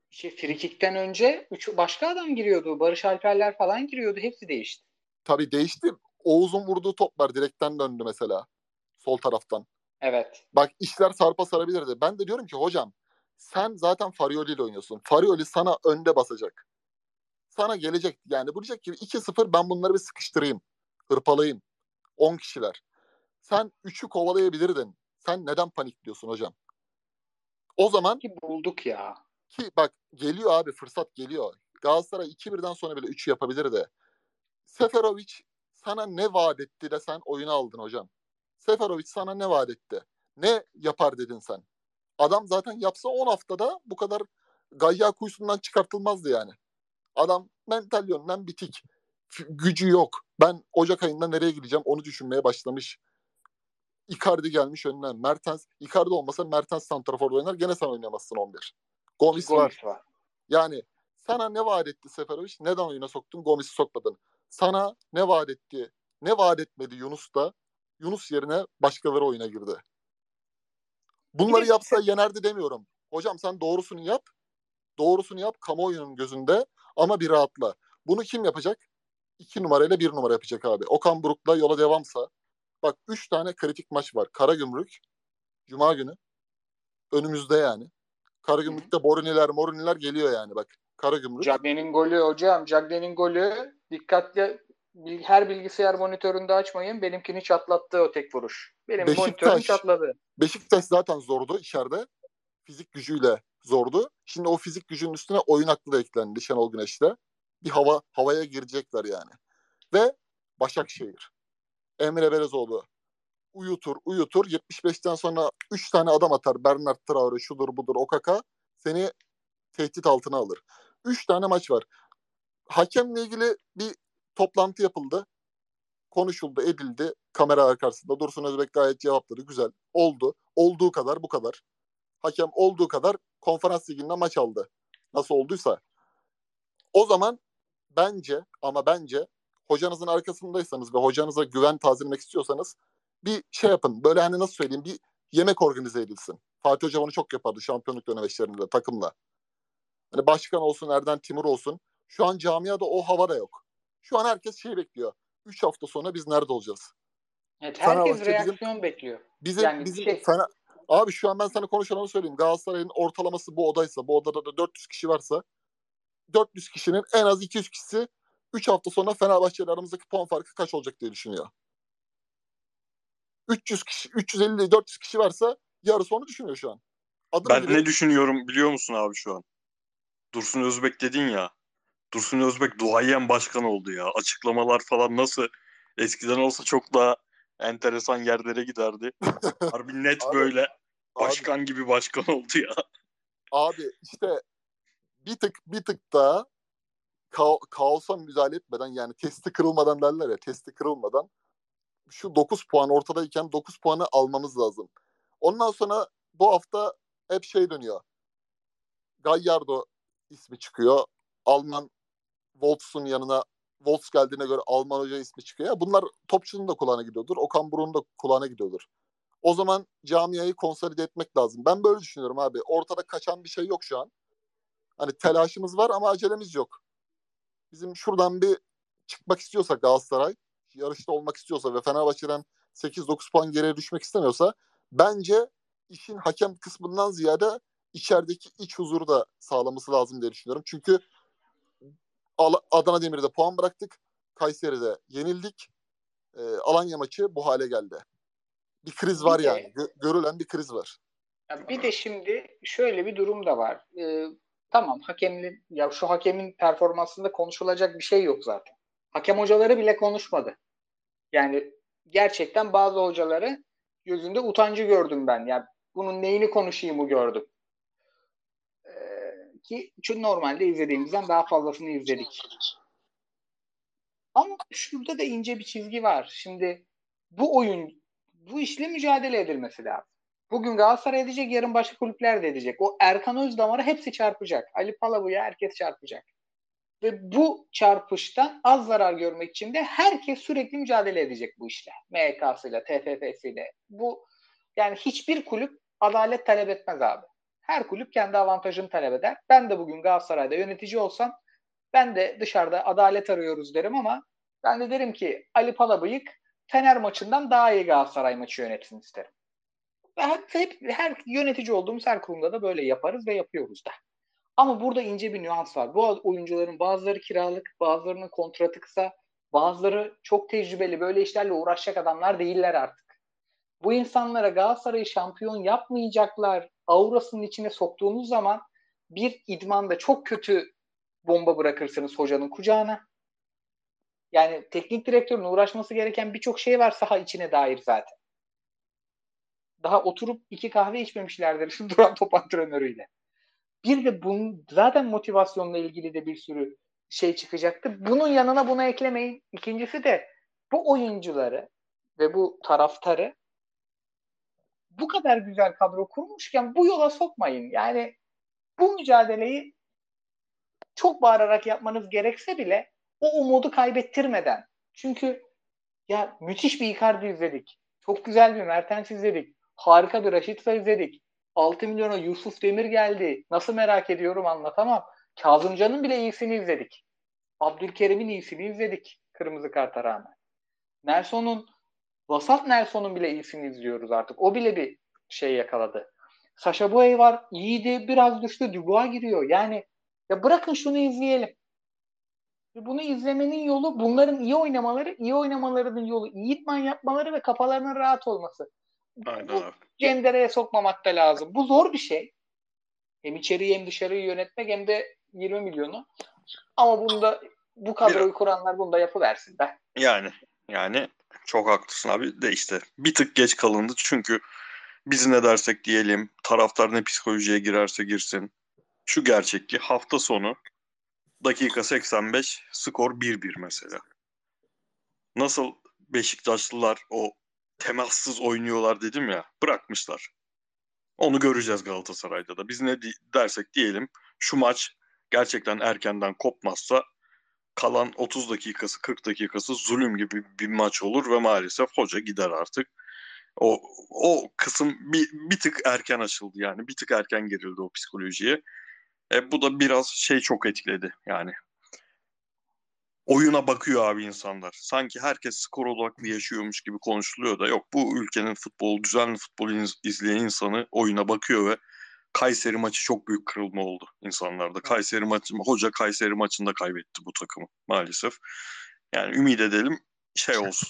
Speaker 1: Şey, frikikten önce üç başka adam giriyordu. Barış Alperler falan giriyordu. Hepsi değişti.
Speaker 2: Tabii değişti. Oğuz'un vurduğu toplar direkten döndü mesela. Sol taraftan.
Speaker 1: Evet.
Speaker 2: Bak işler sarpa sarabilirdi. Ben de diyorum ki hocam sen zaten Farioli ile oynuyorsun. Farioli sana önde basacak. Sana gelecek yani bu diyecek ki 2-0 ben bunları bir sıkıştırayım. Hırpalayayım. 10 kişiler. Sen 3'ü kovalayabilirdin. Sen neden panikliyorsun hocam? O zaman
Speaker 1: ki bulduk ya.
Speaker 2: Ki bak geliyor abi fırsat geliyor. Galatasaray 2-1'den sonra bile 3'ü yapabilirdi. Seferovic sana ne vaat etti de sen oyunu aldın hocam. Seferovic sana ne vaat etti? Ne yapar dedin sen? Adam zaten yapsa 10 haftada bu kadar gayya kuyusundan çıkartılmazdı yani. Adam mental yönden bitik. gücü yok. Ben Ocak ayında nereye gideceğim onu düşünmeye başlamış. Icardi gelmiş önüne. Mertens, Icardi olmasa Mertens santrafor oynar. Gene sen oynayamazsın 11. Gomis, var. var. Yani sana ne vaat etti Seferovic? Neden oyuna soktun? Gomis'i sokmadın. Sana ne vaat etti? Ne vaat etmedi Yunus da? Yunus yerine başkaları oyuna girdi. Bunları yapsa yenerdi demiyorum. Hocam sen doğrusunu yap. Doğrusunu yap kamuoyunun gözünde ama bir rahatla. Bunu kim yapacak? İki numarayla bir numara yapacak abi. Okan Buruk'la yola devamsa. Bak üç tane kritik maç var. Karagümrük, Cuma günü. Önümüzde yani. Karagümrük'te Boruniler, Moruniler geliyor yani bak. Karagümrük.
Speaker 1: Cagney'in golü hocam. Cagney'in golü dikkatli her bilgisayar monitöründe açmayın. Benimkini çatlattı o tek vuruş. Benim Beşiktaş, monitörüm çatladı.
Speaker 2: Beşiktaş zaten zordu içeride. Fizik gücüyle zordu. Şimdi o fizik gücünün üstüne oyun aklı da eklendi Şenol Güneş'le. Bir hava havaya girecekler yani. Ve Başakşehir. Emre Belezoğlu uyutur uyutur. 75'ten sonra 3 tane adam atar. Bernard Traore şudur budur Okaka. Seni tehdit altına alır. 3 tane maç var. Hakemle ilgili bir toplantı yapıldı. Konuşuldu, edildi. Kamera karşısında Dursun Özbek gayet cevapladı. Güzel. Oldu. Olduğu kadar bu kadar. Hakem olduğu kadar konferans liginde maç aldı. Nasıl olduysa. O zaman bence ama bence hocanızın arkasındaysanız ve hocanıza güven tazelemek istiyorsanız bir şey yapın. Böyle hani nasıl söyleyeyim bir yemek organize edilsin. Fatih Hoca onu çok yapardı şampiyonluk dönemeçlerinde takımla. Hani başkan olsun, Erden Timur olsun. Şu an camiada o hava da yok. Şu an herkes şey bekliyor. 3 hafta sonra biz nerede olacağız?
Speaker 1: Evet, herkes reaksiyon bizim, bekliyor.
Speaker 2: Bizim, yani bizim şey... Fena, abi şu an ben sana konuşanımı söyleyeyim. Galatasaray'ın ortalaması bu odaysa, bu odada da 400 kişi varsa 400 kişinin en az 200 kişisi 3 hafta sonra Fenerbahçe ile aramızdaki puan farkı kaç olacak diye düşünüyor. 300 kişi, 350 400 kişi varsa yarısı onu düşünüyor şu an.
Speaker 3: Adım ben bile... ne düşünüyorum biliyor musun abi şu an? Dursun Özbek dedin ya. Dursun Özbek duayen başkan oldu ya. Açıklamalar falan nasıl eskiden olsa çok daha enteresan yerlere giderdi. Harbi net abi, böyle başkan abi, gibi başkan oldu ya.
Speaker 2: Abi işte bir tık bir tık daha ka- kaosa müdahale etmeden yani testi kırılmadan derler ya testi kırılmadan şu 9 puan ortadayken 9 puanı almamız lazım. Ondan sonra bu hafta hep şey dönüyor. Gallardo ismi çıkıyor. Alman Wolfs'un yanına Wolfs geldiğine göre Alman hoca ismi çıkıyor. Bunlar topçunun da kulağına gidiyordur. Okan Buruk'un da kulağına gidiyordur. O zaman camiayı konsolide etmek lazım. Ben böyle düşünüyorum abi. Ortada kaçan bir şey yok şu an. Hani telaşımız var ama acelemiz yok. Bizim şuradan bir çıkmak istiyorsa Galatasaray, yarışta olmak istiyorsa ve Fenerbahçe'den 8-9 puan geriye düşmek istemiyorsa bence işin hakem kısmından ziyade içerideki iç huzuru da sağlaması lazım diye düşünüyorum. Çünkü Adana Demir'de puan bıraktık. Kayseri'de yenildik. E, Alanya maçı bu hale geldi. Bir kriz var bir yani. Gö- görülen bir kriz var.
Speaker 1: bir de şimdi şöyle bir durum da var. Ee, tamam hakemli ya şu hakemin performansında konuşulacak bir şey yok zaten. Hakem hocaları bile konuşmadı. Yani gerçekten bazı hocaları gözünde utancı gördüm ben. Yani bunun neyini konuşayım bu gördüm. Ee, ki çünkü normalde izlediğimizden daha fazlasını izledik. Ama şurada da ince bir çizgi var. Şimdi bu oyun bu işle mücadele edilmesi lazım. Bugün Galatasaray edecek, yarın başka kulüpler de edecek. O Erkan Özdamar'a hepsi çarpacak. Ali Palabu'ya herkes çarpacak. Ve bu çarpışta az zarar görmek için de herkes sürekli mücadele edecek bu işle. MHK'sıyla, TFF'siyle. Bu yani hiçbir kulüp adalet talep etmez abi. Her kulüp kendi avantajını talep eder. Ben de bugün Galatasaray'da yönetici olsam ben de dışarıda adalet arıyoruz derim ama ben de derim ki Ali Palabıyık Fener maçından daha iyi Galatasaray maçı yönetsin isterim. Ve hep, her yönetici olduğumuz her kurumda da böyle yaparız ve yapıyoruz da. Ama burada ince bir nüans var. Bu oyuncuların bazıları kiralık, bazılarının kontratı kısa, bazıları çok tecrübeli böyle işlerle uğraşacak adamlar değiller artık. Bu insanlara Galatasaray'ı şampiyon yapmayacaklar aurasının içine soktuğunuz zaman bir idmanda çok kötü bomba bırakırsınız hocanın kucağına. Yani teknik direktörün uğraşması gereken birçok şey var saha içine dair zaten. Daha oturup iki kahve içmemişlerdir duran top antrenörüyle. Bir de bunun zaten motivasyonla ilgili de bir sürü şey çıkacaktı. Bunun yanına bunu eklemeyin. İkincisi de bu oyuncuları ve bu taraftarı bu kadar güzel kadro kurmuşken bu yola sokmayın. Yani bu mücadeleyi çok bağırarak yapmanız gerekse bile o umudu kaybettirmeden. Çünkü ya müthiş bir Icardi izledik. Çok güzel bir Mertens izledik. Harika bir Raşitsa izledik. 6 milyona Yusuf Demir geldi. Nasıl merak ediyorum anlatamam. Kazımcan'ın bile iyisini izledik. Abdülkerim'in iyisini izledik. Kırmızı karta rağmen. Nelson'un Vasat Nelson'un bile iyisini izliyoruz artık. O bile bir şey yakaladı. Sasha Boye var. iyiydi. Biraz düştü. Dubois giriyor. Yani ya bırakın şunu izleyelim. Bunu izlemenin yolu bunların iyi oynamaları, iyi oynamalarının yolu iyi itman yapmaları ve kafalarının rahat olması.
Speaker 3: Aynen
Speaker 1: Bu cendereye sokmamak da lazım. Bu zor bir şey. Hem içeriği hem dışarıyı yönetmek hem de 20 milyonu. Ama bunda bu kadroyu kuranlar bunu da yapıversin be.
Speaker 3: Yani yani çok haklısın abi de işte bir tık geç kalındı çünkü biz ne dersek diyelim taraftar ne psikolojiye girerse girsin. Şu gerçek ki hafta sonu dakika 85 skor 1-1 mesela. Nasıl Beşiktaşlılar o temassız oynuyorlar dedim ya bırakmışlar. Onu göreceğiz Galatasaray'da da. Biz ne dersek diyelim şu maç gerçekten erkenden kopmazsa kalan 30 dakikası 40 dakikası zulüm gibi bir maç olur ve maalesef hoca gider artık. O o kısım bir, bir tık erken açıldı yani bir tık erken girildi o psikolojiye. E, bu da biraz şey çok etkiledi yani. Oyuna bakıyor abi insanlar. Sanki herkes skor odaklı yaşıyormuş gibi konuşuluyor da yok bu ülkenin futbol, düzenli futbol izleyen insanı oyuna bakıyor ve Kayseri maçı çok büyük kırılma oldu insanlarda. Kayseri maçı, hoca Kayseri maçında kaybetti bu takımı maalesef. Yani ümit edelim şey olsun.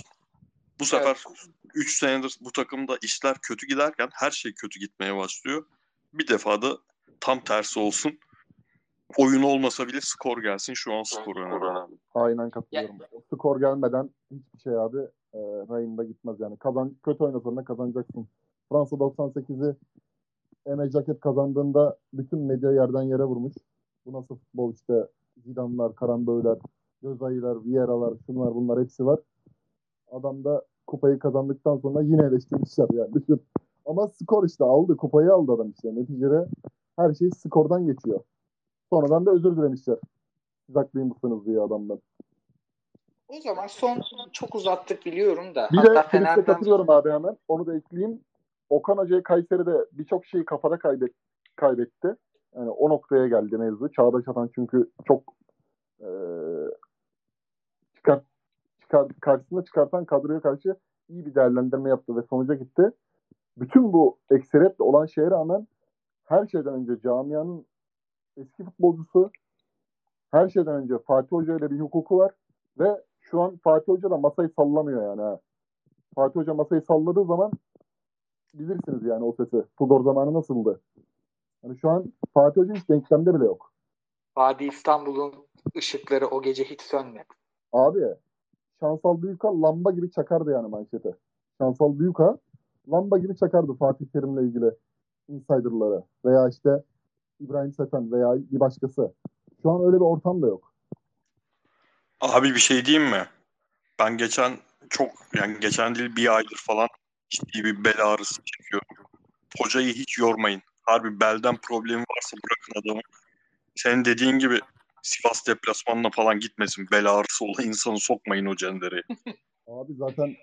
Speaker 3: Bu sefer 3 evet. senedir bu takımda işler kötü giderken her şey kötü gitmeye başlıyor. Bir defa da tam tersi olsun. Oyun olmasa bile skor gelsin. Şu an skor önemli.
Speaker 2: Aynen katılıyorum. Ya. Skor gelmeden hiçbir şey abi e, rayında gitmez yani. Kazan, kötü oynasan da kazanacaksın. Fransa 98'i Eme Jacket kazandığında bütün medya yerden yere vurmuş. Bu nasıl futbol işte Zidane'lar, Karamböyler, Gözayılar, Vieira'lar, şunlar bunlar hepsi var. Adam da kupayı kazandıktan sonra yine eleştirmişler yani. Düşün. Ama skor işte aldı. Kupayı aldı adam işte. Neticede her şey skordan geçiyor. Sonradan da özür dilemişler. Siz haklıymışsınız diye adamdan.
Speaker 1: O zaman son çok uzattık biliyorum da.
Speaker 2: Bir Hatta de Fener'den... katılıyorum abi hemen. Onu da ekleyeyim. Okan Hoca'ya Kayseri'de birçok şeyi kafada kaybet, kaybetti. Yani o noktaya geldi mevzu. Çağdaş Atan çünkü çok e, çıkar, çıkar, karşısında çıkartan kadroya karşı iyi bir değerlendirme yaptı ve sonuca gitti. Bütün bu ekseriyetle olan şeye rağmen her şeyden önce camianın eski futbolcusu her şeyden önce Fatih Hoca ile bir hukuku var ve şu an Fatih Hoca da masayı sallamıyor yani. Ha. Fatih Hoca masayı salladığı zaman bilirsiniz yani o sesi. Tudor zamanı nasıldı? Yani şu an Fatih Hoca hiç denklemde bile yok.
Speaker 1: Vadi İstanbul'un ışıkları o gece hiç sönmedi.
Speaker 2: Abi Şansal Büyük'a lamba gibi çakardı yani manşete. Şansal Büyük'a lamba gibi çakardı Fatih Terim'le ilgili insider'ları veya işte İbrahim Seten veya bir başkası. Şu an öyle bir ortam da yok.
Speaker 3: Abi bir şey diyeyim mi? Ben geçen çok yani geçen değil bir aydır falan ciddi bir bel ağrısı çekiyorum. Hocayı hiç yormayın. Harbi belden problemi varsa bırakın adamı. Senin dediğin gibi Sivas deplasmanına falan gitmesin. Bel ağrısı olan insanı sokmayın o cendereye.
Speaker 2: Abi zaten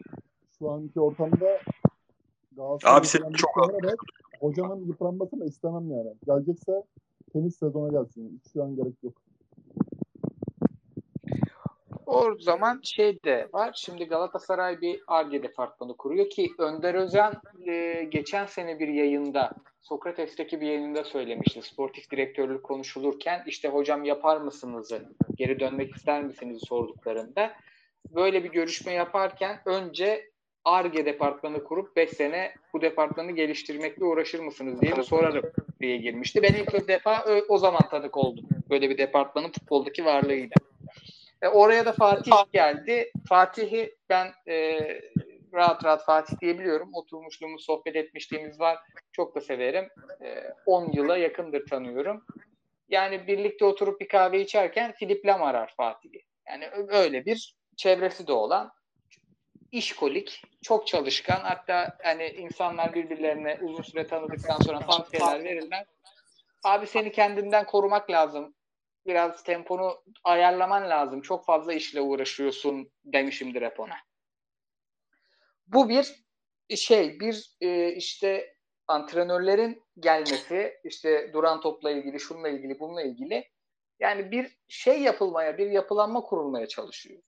Speaker 2: şu anki ortamda
Speaker 3: Abi sen çok
Speaker 2: hocamın yıpranmasını istemem yani. Gelecekse temiz sezona gelsin. Hiç şu an gerek yok.
Speaker 1: O zaman şey de var. Şimdi Galatasaray bir ARGE departmanı kuruyor ki Önder Özen e, geçen sene bir yayında Sokrates'teki bir yayında söylemişti. Sportif direktörlük konuşulurken işte hocam yapar mısınız geri dönmek ister misiniz sorduklarında böyle bir görüşme yaparken önce ARGE departmanı kurup 5 sene bu departmanı geliştirmekle uğraşır mısınız diye bir sorarım diye girmişti. Ben ilk defa o zaman tanık oldum. Böyle bir departmanın futboldaki varlığıyla. E, oraya da Fatih geldi. Fatih'i ben e, rahat rahat Fatih diyebiliyorum. Oturmuşluğumuz, sohbet etmişliğimiz var. Çok da severim. E, 10 yıla yakındır tanıyorum. Yani birlikte oturup bir kahve içerken Philip Lam arar Fatih'i. Yani öyle bir çevresi de olan işkolik, çok çalışkan hatta hani insanlar birbirlerine uzun süre tanıdıktan sonra tavsiyeler verirler. Abi seni kendinden korumak lazım. Biraz temponu ayarlaman lazım. Çok fazla işle uğraşıyorsun demişimdir hep ona. Bu bir şey, bir e, işte antrenörlerin gelmesi, işte duran topla ilgili, şunla ilgili, bununla ilgili yani bir şey yapılmaya, bir yapılanma kurulmaya çalışıyor.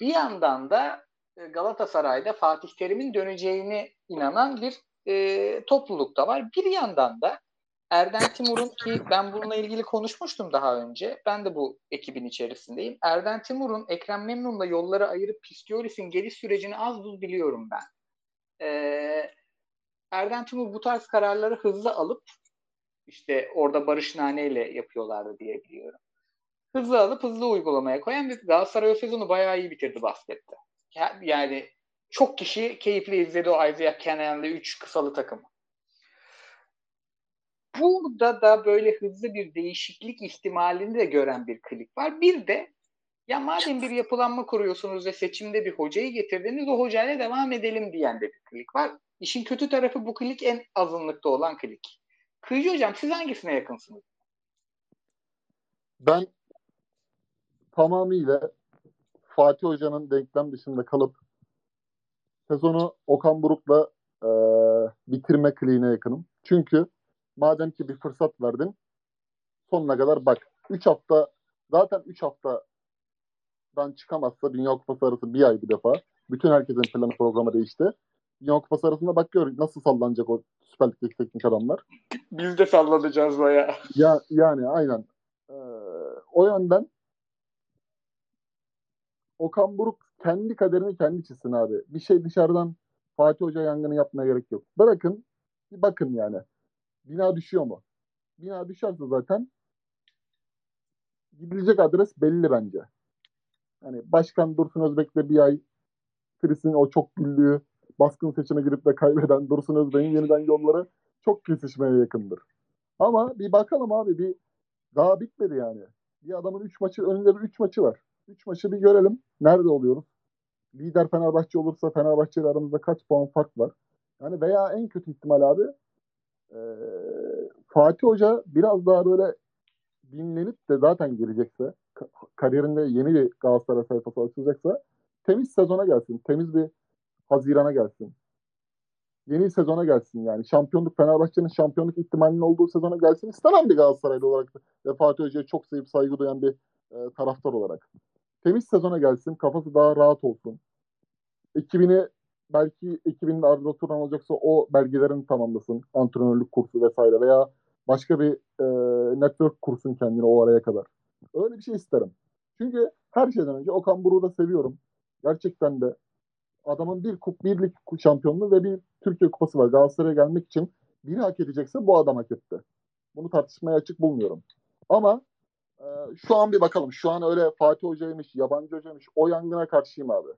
Speaker 1: Bir yandan da Galatasaray'da Fatih Terim'in döneceğini inanan bir e, topluluk da var. Bir yandan da Erden Timur'un ki ben bununla ilgili konuşmuştum daha önce. Ben de bu ekibin içerisindeyim. Erden Timur'un Ekrem Memnun'la yolları ayırıp Pistiolis'in geliş sürecini az buz biliyorum ben. Ee, Erden Timur bu tarz kararları hızlı alıp işte orada Barış Nane ile yapıyorlardı diye biliyorum. Hızlı alıp hızlı uygulamaya koyan bir Galatasaray o sezonu bayağı iyi bitirdi baskette. Yani çok kişi keyifli izledi o Isaiah Cannon'lı 3 kısalı takımı. Burada da böyle hızlı bir değişiklik ihtimalini de gören bir klik var. Bir de ya madem bir yapılanma kuruyorsunuz ve seçimde bir hocayı getirdiniz o hocayla devam edelim diyen de bir klik var. İşin kötü tarafı bu klik en azınlıkta olan klik. Kıyıcı hocam siz hangisine yakınsınız?
Speaker 2: Ben tamamıyla Fatih Hoca'nın denklem dışında kalıp sezonu Okan Buruk'la e, bitirme kliğine yakınım. Çünkü madem ki bir fırsat verdin sonuna kadar bak 3 hafta zaten 3 haftadan çıkamazsa Dünya Kupası arası bir ay bir defa. Bütün herkesin planı programı değişti. Dünya Kupası arasında bak gör nasıl sallanacak o Süper Lig'deki teknik adamlar.
Speaker 1: Biz de sallanacağız baya.
Speaker 2: Ya, yani aynen. Ee, o yönden Okan Buruk kendi kaderini kendi çizsin abi. Bir şey dışarıdan Fatih Hoca yangını yapmaya gerek yok. Bırakın bir bakın yani. Bina düşüyor mu? Bina düşerse zaten gidilecek adres belli bence. Hani Başkan Dursun Özbek'le bir ay Kris'in o çok güldüğü baskın seçime girip de kaybeden Dursun Özbek'in yeniden yolları çok kesişmeye yakındır. Ama bir bakalım abi bir daha bitmedi yani. Bir adamın 3 maçı önünde bir 3 maçı var. 3 maçı bir görelim. Nerede oluyoruz? Lider Fenerbahçe olursa Fenerbahçe ile aramızda kaç puan fark var? Yani veya en kötü ihtimal abi e, Fatih Hoca biraz daha böyle dinlenip de zaten gelecekse kariyerinde yeni bir Galatasaray sayfası açılacaksa temiz sezona gelsin. Temiz bir Haziran'a gelsin. Yeni sezona gelsin yani. Şampiyonluk Fenerbahçe'nin şampiyonluk ihtimalinin olduğu sezona gelsin istemem bir Galatasaraylı olarak ve Fatih Hoca'ya çok sevip saygı duyan bir e, taraftar olarak. Temiz sezona gelsin. Kafası daha rahat olsun. Ekibini belki ekibinin Arda Turan olacaksa o belgelerini tamamlasın. Antrenörlük kursu vesaire veya başka bir e, network kursun kendine o araya kadar. Öyle bir şey isterim. Çünkü her şeyden önce Okan Buruk'u da seviyorum. Gerçekten de adamın bir kup, bir lig şampiyonluğu ve bir Türkiye kupası var. Galatasaray'a gelmek için biri hak edecekse bu adam hak etti. Bunu tartışmaya açık bulmuyorum. Ama e, şu an bir bakalım. Şu an öyle Fatih Hoca'ymış, yabancı hocaymış. O yangına karşıyım abi.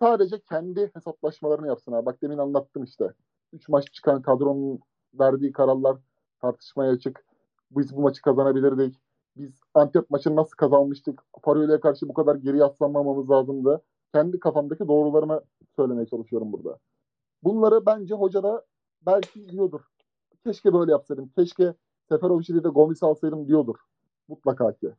Speaker 2: Sadece kendi hesaplaşmalarını yapsın abi. Bak demin anlattım işte. Üç maç çıkan kadronun verdiği kararlar tartışmaya açık. Biz bu maçı kazanabilirdik. Biz Antep maçını nasıl kazanmıştık? Fario'ya karşı bu kadar geri yaslanmamamız lazımdı. Kendi kafamdaki doğrularını söylemeye çalışıyorum burada. Bunları bence hoca da belki diyordur. Keşke böyle yapsaydım. Keşke Seferovic'i de Gomis alsaydım diyordur. Mutlaka ki.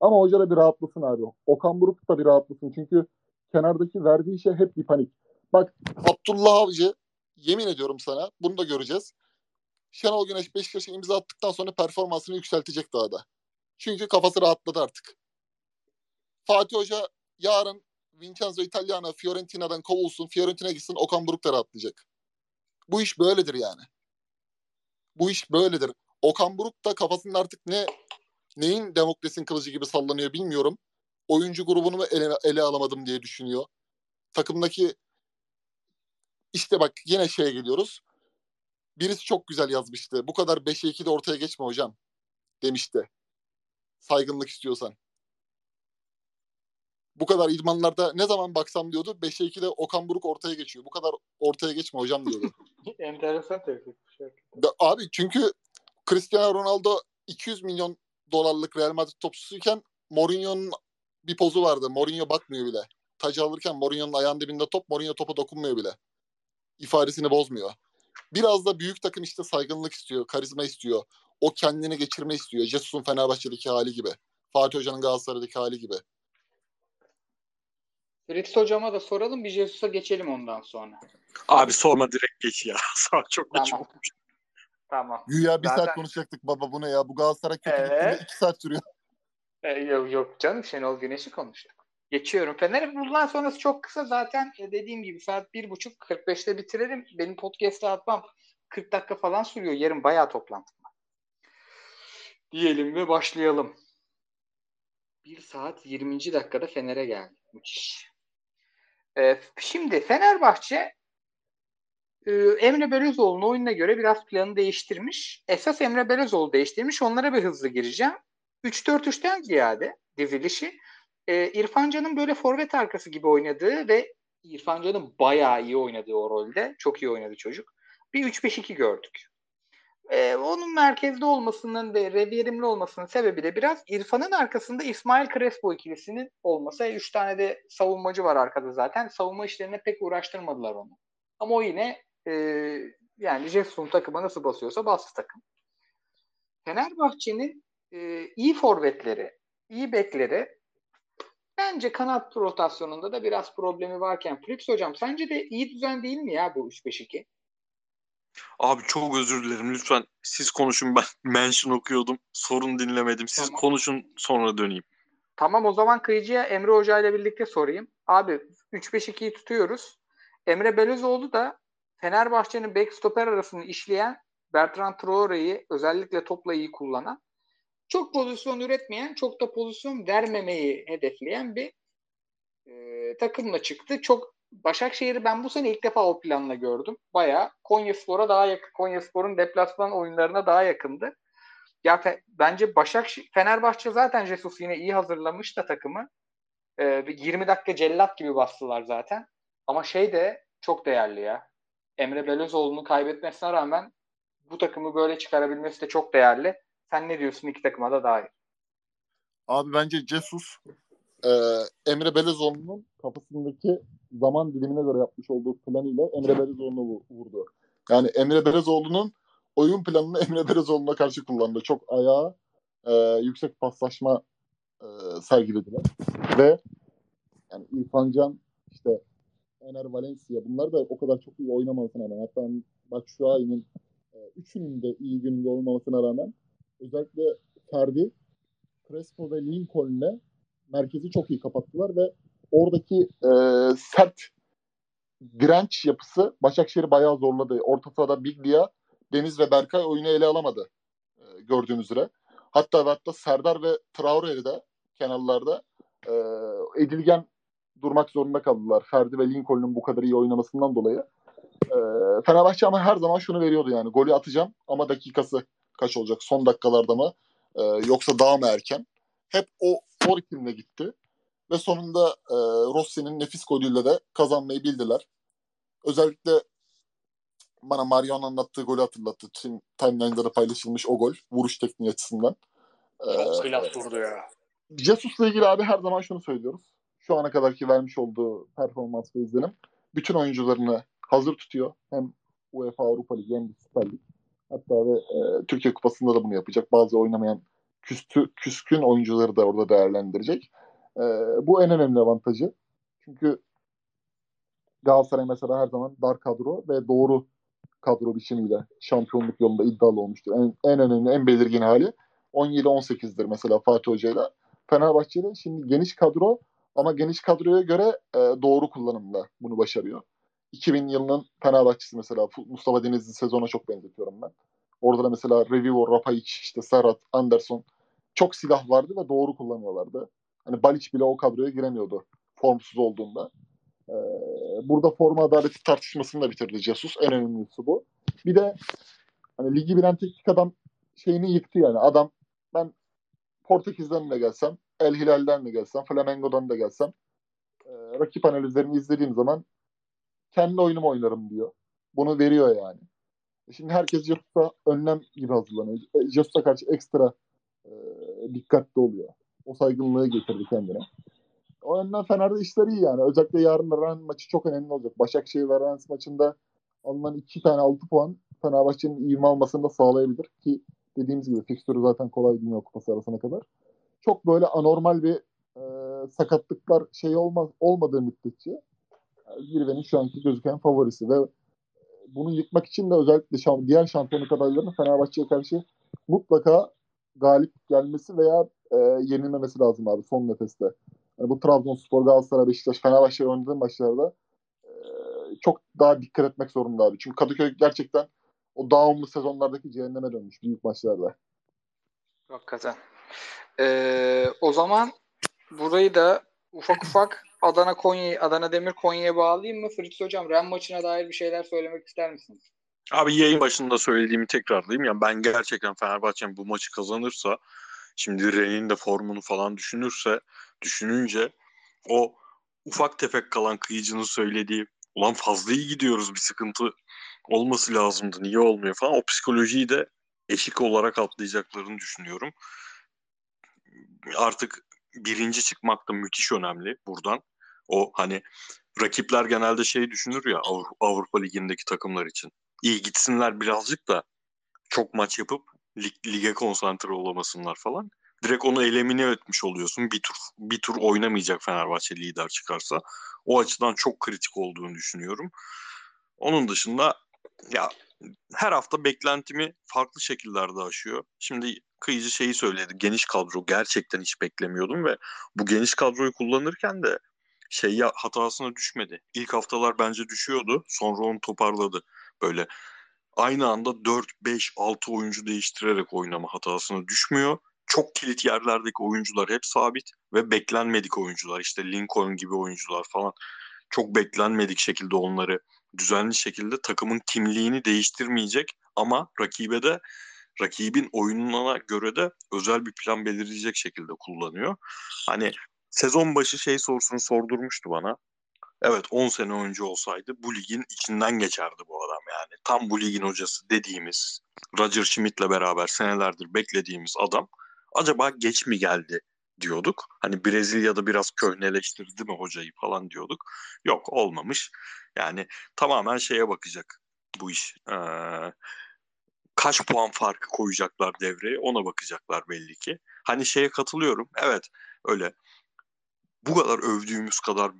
Speaker 2: Ama hoca da bir rahatlasın abi. Okan Buruk da bir rahatlasın. Çünkü kenardaki verdiği şey hep bir panik. Bak Abdullah Avcı yemin ediyorum sana bunu da göreceğiz. Şenol Güneş Beşiktaş'a imza attıktan sonra performansını yükseltecek daha da. Çünkü kafası rahatladı artık. Fatih Hoca yarın Vincenzo Italiano Fiorentina'dan kovulsun. Fiorentina gitsin Okan Buruk da rahatlayacak. Bu iş böyledir yani. Bu iş böyledir. Okan Buruk da kafasının artık ne neyin demokrasinin kılıcı gibi sallanıyor bilmiyorum. Oyuncu grubunu mu ele, ele alamadım diye düşünüyor. Takımdaki işte bak yine şeye geliyoruz. Birisi çok güzel yazmıştı. Bu kadar 5'e 2'de ortaya geçme hocam demişti. Saygınlık istiyorsan. Bu kadar idmanlarda ne zaman baksam diyordu 5'e 2'de Okan Buruk ortaya geçiyor. Bu kadar ortaya geçme hocam diyordu.
Speaker 1: Enteresan tespit.
Speaker 2: Abi çünkü Cristiano Ronaldo 200 milyon dolarlık Real Madrid topçusuyken Mourinho'nun bir pozu vardı. Mourinho bakmıyor bile. Tacı alırken Mourinho'nun ayağın dibinde top, Mourinho topa dokunmuyor bile. İfadesini bozmuyor. Biraz da büyük takım işte saygınlık istiyor, karizma istiyor. O kendini geçirme istiyor. Jesus'un Fenerbahçe'deki hali gibi. Fatih Hoca'nın Galatasaray'daki hali gibi.
Speaker 1: Fritz hocama da soralım bir Jesus'a geçelim ondan sonra.
Speaker 3: Abi sorma direkt geç ya. Sağ çok geç
Speaker 1: Tamam.
Speaker 3: olmuş.
Speaker 1: Tamam.
Speaker 2: Güya bir
Speaker 1: Zaten-
Speaker 2: saat konuşacaktık baba bu ne ya? Bu Galatasaray kötü
Speaker 1: Evet.
Speaker 2: iki saat sürüyor.
Speaker 1: E, yok, yok canım Şenol Güneş'i konuştuk. Geçiyorum. Fener'e bundan sonrası çok kısa zaten e, dediğim gibi saat 1.30 45'te bitirelim. Benim podcast'ı atmam 40 dakika falan sürüyor. Yarın bayağı toplantım var. Diyelim ve başlayalım. 1 saat 20. dakikada Fener'e geldi. Müthiş. E, şimdi Fenerbahçe e, Emre Belözoğlu'nun oyununa göre biraz planı değiştirmiş. Esas Emre Belözoğlu değiştirmiş. Onlara bir hızlı gireceğim. 3-4-3'ten ziyade dizilişi e, İrfan Can'ın böyle forvet arkası gibi oynadığı ve İrfan Can'ın bayağı iyi oynadığı o rolde. Çok iyi oynadı çocuk. Bir 3-5-2 gördük. E, onun merkezde olmasının ve reviyerimli olmasının sebebi de biraz İrfan'ın arkasında İsmail Crespo ikilisinin olması. 3 tane de savunmacı var arkada zaten. Savunma işlerine pek uğraştırmadılar onu. Ama o yine e, yani Jesus'un takıma nasıl basıyorsa bastı takım. Fenerbahçe'nin e, iyi forvetleri, iyi bekleri bence kanat rotasyonunda da biraz problemi varken Fritz hocam sence de iyi düzen değil mi ya bu 3-5-2?
Speaker 3: Abi çok özür dilerim lütfen siz konuşun ben mention okuyordum. Sorun dinlemedim. Siz
Speaker 1: Tamam.
Speaker 3: konuşun sonra döneyim.
Speaker 1: Tamam o zaman kıyıcıya Emre Hoca ile birlikte sorayım. Abi 3-5-2'yi tutuyoruz. Emre Belözoğlu da Fenerbahçe'nin back stoper arasını işleyen Bertrand Traore'yi özellikle topla iyi kullanan çok pozisyon üretmeyen, çok da pozisyon vermemeyi hedefleyen bir e, takımla çıktı. Çok Başakşehir'i ben bu sene ilk defa o planla gördüm. Bayağı Konyaspor'a daha yakın, Konyaspor'un deplasman oyunlarına daha yakındı. Ya fe- bence Başakşehir, Fenerbahçe zaten Jesus yine iyi hazırlamış da takımı. Bir 20 dakika cellat gibi bastılar zaten. Ama şey de çok değerli ya. Emre Belözoğlu'nu kaybetmesine rağmen bu takımı böyle çıkarabilmesi de çok değerli. Sen ne diyorsun iki takıma da dair?
Speaker 2: Abi bence Jesus e, Emre Belezoğlu'nun kafasındaki zaman dilimine göre yapmış olduğu planıyla Emre Belezoğlu'nu vu- vurdu. Yani Emre Belezoğlu'nun oyun planını Emre Belezoğlu'na karşı kullandı. Çok ayağa e, yüksek paslaşma e, sergilediler. Ve yani İrfan Can Ener Valencia bunlar da o kadar çok iyi oynamasına rağmen hatta Batshuayi'nin e, üçünün de iyi gününde olmamasına rağmen özellikle Ferdi Crespo ve Lincoln'le merkezi çok iyi kapattılar ve oradaki e, sert direnç yapısı Başakşehir'i bayağı zorladı. Orta sahada Biglia, Deniz ve Berkay oyunu ele alamadı e, gördüğünüz üzere. Hatta hatta Serdar ve Traore'yi de kenarlarda e, edilgen durmak zorunda kaldılar. Ferdi ve Lincoln'un bu kadar iyi oynamasından dolayı. E, Fenerbahçe ama her zaman şunu veriyordu yani. Golü atacağım ama dakikası kaç olacak? Son dakikalarda mı? E, yoksa daha mı erken? Hep o, o ritimle gitti. Ve sonunda e, Rossi'nin nefis golüyle de kazanmayı bildiler. Özellikle bana Mario'nun anlattığı golü hatırlattı. Tüm timeline'da paylaşılmış o gol. Vuruş tekniği açısından. Ee,
Speaker 1: durdu ya.
Speaker 2: Jesus'la ilgili abi her zaman şunu söylüyoruz. Şu ana kadarki vermiş olduğu performans ve izlenim bütün oyuncularını hazır tutuyor. Hem UEFA Avrupa Ligi hem de Süper Lig. Hatta ve e, Türkiye Kupası'nda da bunu yapacak. Bazı oynamayan küstü, küskün oyuncuları da orada değerlendirecek. E, bu en önemli avantajı. Çünkü Galatasaray mesela her zaman dar kadro ve doğru kadro biçimiyle şampiyonluk yolunda iddialı olmuştur. En, en önemli, en belirgin hali 17-18'dir mesela Fatih Hoca'yla. Fenerbahçe'de şimdi geniş kadro ama geniş kadroya göre e, doğru kullanımla bunu başarıyor. 2000 yılının Fenerbahçesi mesela Mustafa Denizli sezona çok benzetiyorum ben. Orada da mesela Revivo, Rapayic, işte Serhat, Anderson çok silah vardı ve doğru kullanıyorlardı. Hani Balic bile o kadroya giremiyordu formsuz olduğunda. Ee, burada forma adaleti tartışmasını da bitirdi Jesus. En önemlisi bu. Bir de hani ligi bilen teknik adam şeyini yıktı yani. Adam ben Portekiz'den de gelsem, El Hilal'den de gelsem, Flamengo'dan da gelsem e, rakip analizlerini izlediğim zaman kendi oyunumu oynarım diyor. Bunu veriyor yani. Şimdi herkes Jesus'a önlem gibi hazırlanıyor. E, Jesus'a karşı ekstra e, dikkatli oluyor. O saygınlığı getirdi kendine. O yönden Fener'de işleri iyi yani. Özellikle yarın Rennes maçı çok önemli olacak. Başakşehir ve Rennes maçında alınan iki tane altı puan Fenerbahçe'nin ivme almasını da sağlayabilir ki dediğimiz gibi fikstürü zaten kolay Dünya Kupası arasına kadar. Çok böyle anormal bir e, sakatlıklar şey olmaz olmadığı müddetçe Zirve'nin şu anki gözüken favorisi ve bunu yıkmak için de özellikle şam, diğer şampiyonluk adaylarının Fenerbahçe'ye karşı mutlaka galip gelmesi veya e, yenilmemesi lazım abi son nefeste. Yani bu Trabzonspor, Galatasaray, Beşiktaş, Fenerbahçe oynadığı maçlarda e, çok daha dikkat etmek zorunda abi. Çünkü Kadıköy gerçekten o dağımlı sezonlardaki cehenneme dönmüş büyük maçlarda.
Speaker 1: Hakikaten. Ee, o zaman burayı da ufak ufak Adana Konya Adana Demir Konya'ya bağlayayım mı? Fritz hocam Ren maçına dair bir şeyler söylemek ister misiniz?
Speaker 3: Abi yayın başında söylediğimi tekrarlayayım. Yani ben gerçekten Fenerbahçe'nin bu maçı kazanırsa şimdi Ren'in de formunu falan düşünürse düşününce o ufak tefek kalan kıyıcının söylediği ulan fazla iyi gidiyoruz bir sıkıntı olması lazımdı niye olmuyor falan o psikolojiyi de eşik olarak atlayacaklarını düşünüyorum. Artık birinci çıkmak da müthiş önemli buradan. O hani rakipler genelde şey düşünür ya Avrupa, Ligi'ndeki takımlar için. İyi gitsinler birazcık da çok maç yapıp lig, lige konsantre olamasınlar falan. Direkt onu elemine etmiş oluyorsun. Bir tur bir tur oynamayacak Fenerbahçe lider çıkarsa. O açıdan çok kritik olduğunu düşünüyorum. Onun dışında ya her hafta beklentimi farklı şekillerde aşıyor. Şimdi Kıyıcı şeyi söyledi. Geniş kadro gerçekten hiç beklemiyordum ve bu geniş kadroyu kullanırken de şey hatasına düşmedi. İlk haftalar bence düşüyordu. Sonra onu toparladı. Böyle aynı anda 4, 5, 6 oyuncu değiştirerek oynama hatasına düşmüyor. Çok kilit yerlerdeki oyuncular hep sabit ve beklenmedik oyuncular. İşte Lincoln gibi oyuncular falan. Çok beklenmedik şekilde onları düzenli şekilde takımın kimliğini değiştirmeyecek ama rakibe de rakibin oyununa göre de özel bir plan belirleyecek şekilde kullanıyor. Hani sezon başı şey sorusunu sordurmuştu bana. Evet 10 sene önce olsaydı bu ligin içinden geçerdi bu adam yani. Tam bu ligin hocası dediğimiz Roger Schmidt'le beraber senelerdir beklediğimiz adam acaba geç mi geldi diyorduk. Hani Brezilya'da biraz köhneleştirdi mi hocayı falan diyorduk. Yok olmamış. Yani tamamen şeye bakacak bu iş. Ee, kaç puan farkı koyacaklar devreye ona bakacaklar belli ki. Hani şeye katılıyorum. Evet öyle bu kadar övdüğümüz kadar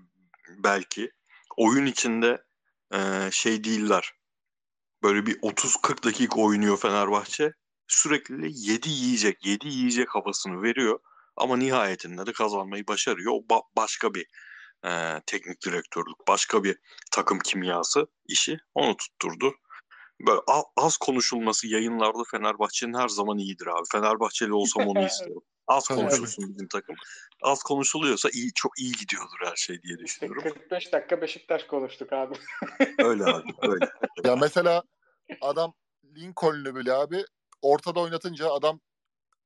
Speaker 3: belki oyun içinde e, şey değiller. Böyle bir 30-40 dakika oynuyor Fenerbahçe. Sürekli 7 yiyecek, 7 yiyecek havasını veriyor. Ama nihayetinde de kazanmayı başarıyor. O ba- başka bir e, teknik direktörlük, başka bir takım kimyası işi onu tutturdu böyle az konuşulması yayınlarda Fenerbahçe'nin her zaman iyidir abi. Fenerbahçeli olsam onu istiyorum. Az konuşulsun bizim takım. Az konuşuluyorsa iyi çok iyi gidiyordur her şey diye düşünüyorum.
Speaker 1: 45 dakika Beşiktaş konuştuk abi.
Speaker 3: öyle abi öyle.
Speaker 2: Ya mesela adam Lincoln'ü bile abi ortada oynatınca adam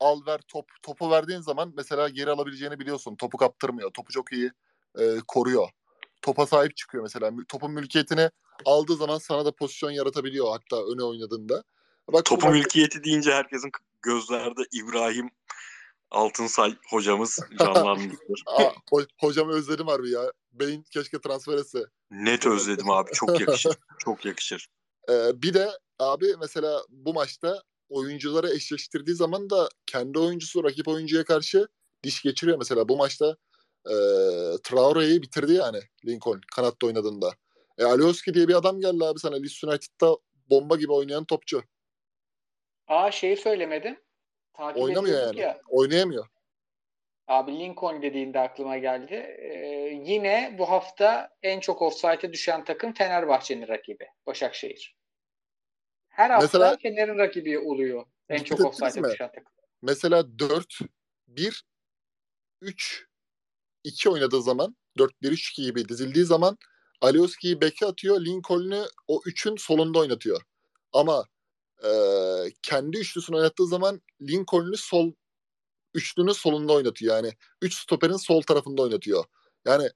Speaker 2: al ver top topu verdiğin zaman mesela geri alabileceğini biliyorsun. Topu kaptırmıyor. Topu çok iyi e, koruyor. Topa sahip çıkıyor mesela. Topun mülkiyetini aldığı zaman sana da pozisyon yaratabiliyor hatta öne oynadığında.
Speaker 3: Bak, Topu bak... mülkiyeti deyince herkesin gözlerde İbrahim Altınsay hocamız canlanmıştır.
Speaker 2: ho- hocamı özledim harbi ya. Beyin keşke transfer etse.
Speaker 3: Net özledim abi. Çok yakışır. Çok yakışır.
Speaker 2: Ee, bir de abi mesela bu maçta oyuncuları eşleştirdiği zaman da kendi oyuncusu rakip oyuncuya karşı diş geçiriyor. Mesela bu maçta e, Traore'yi bitirdi yani Lincoln kanatta oynadığında. E, Alioski diye bir adam geldi abi sana Leeds United'da bomba gibi oynayan topçu.
Speaker 1: Aa şeyi söylemedim. Takip
Speaker 2: Oynamıyor yani. Ya. Oynayamıyor.
Speaker 1: Abi Lincoln dediğinde aklıma geldi. Ee, yine bu hafta en çok offside'e düşen takım Fenerbahçe'nin rakibi. Başakşehir. Her hafta Mesela, Fener'in rakibi oluyor. En çok offside'e düşen takım.
Speaker 2: Mesela 4 1 3 2 oynadığı zaman 4-1-3-2 gibi dizildiği zaman Alioski'yi beke atıyor. Lincoln'u o üçün solunda oynatıyor. Ama e, kendi üçlüsünü oynattığı zaman Lincoln'u sol üçlünün solunda oynatıyor. Yani üç stoperin sol tarafında oynatıyor. Yani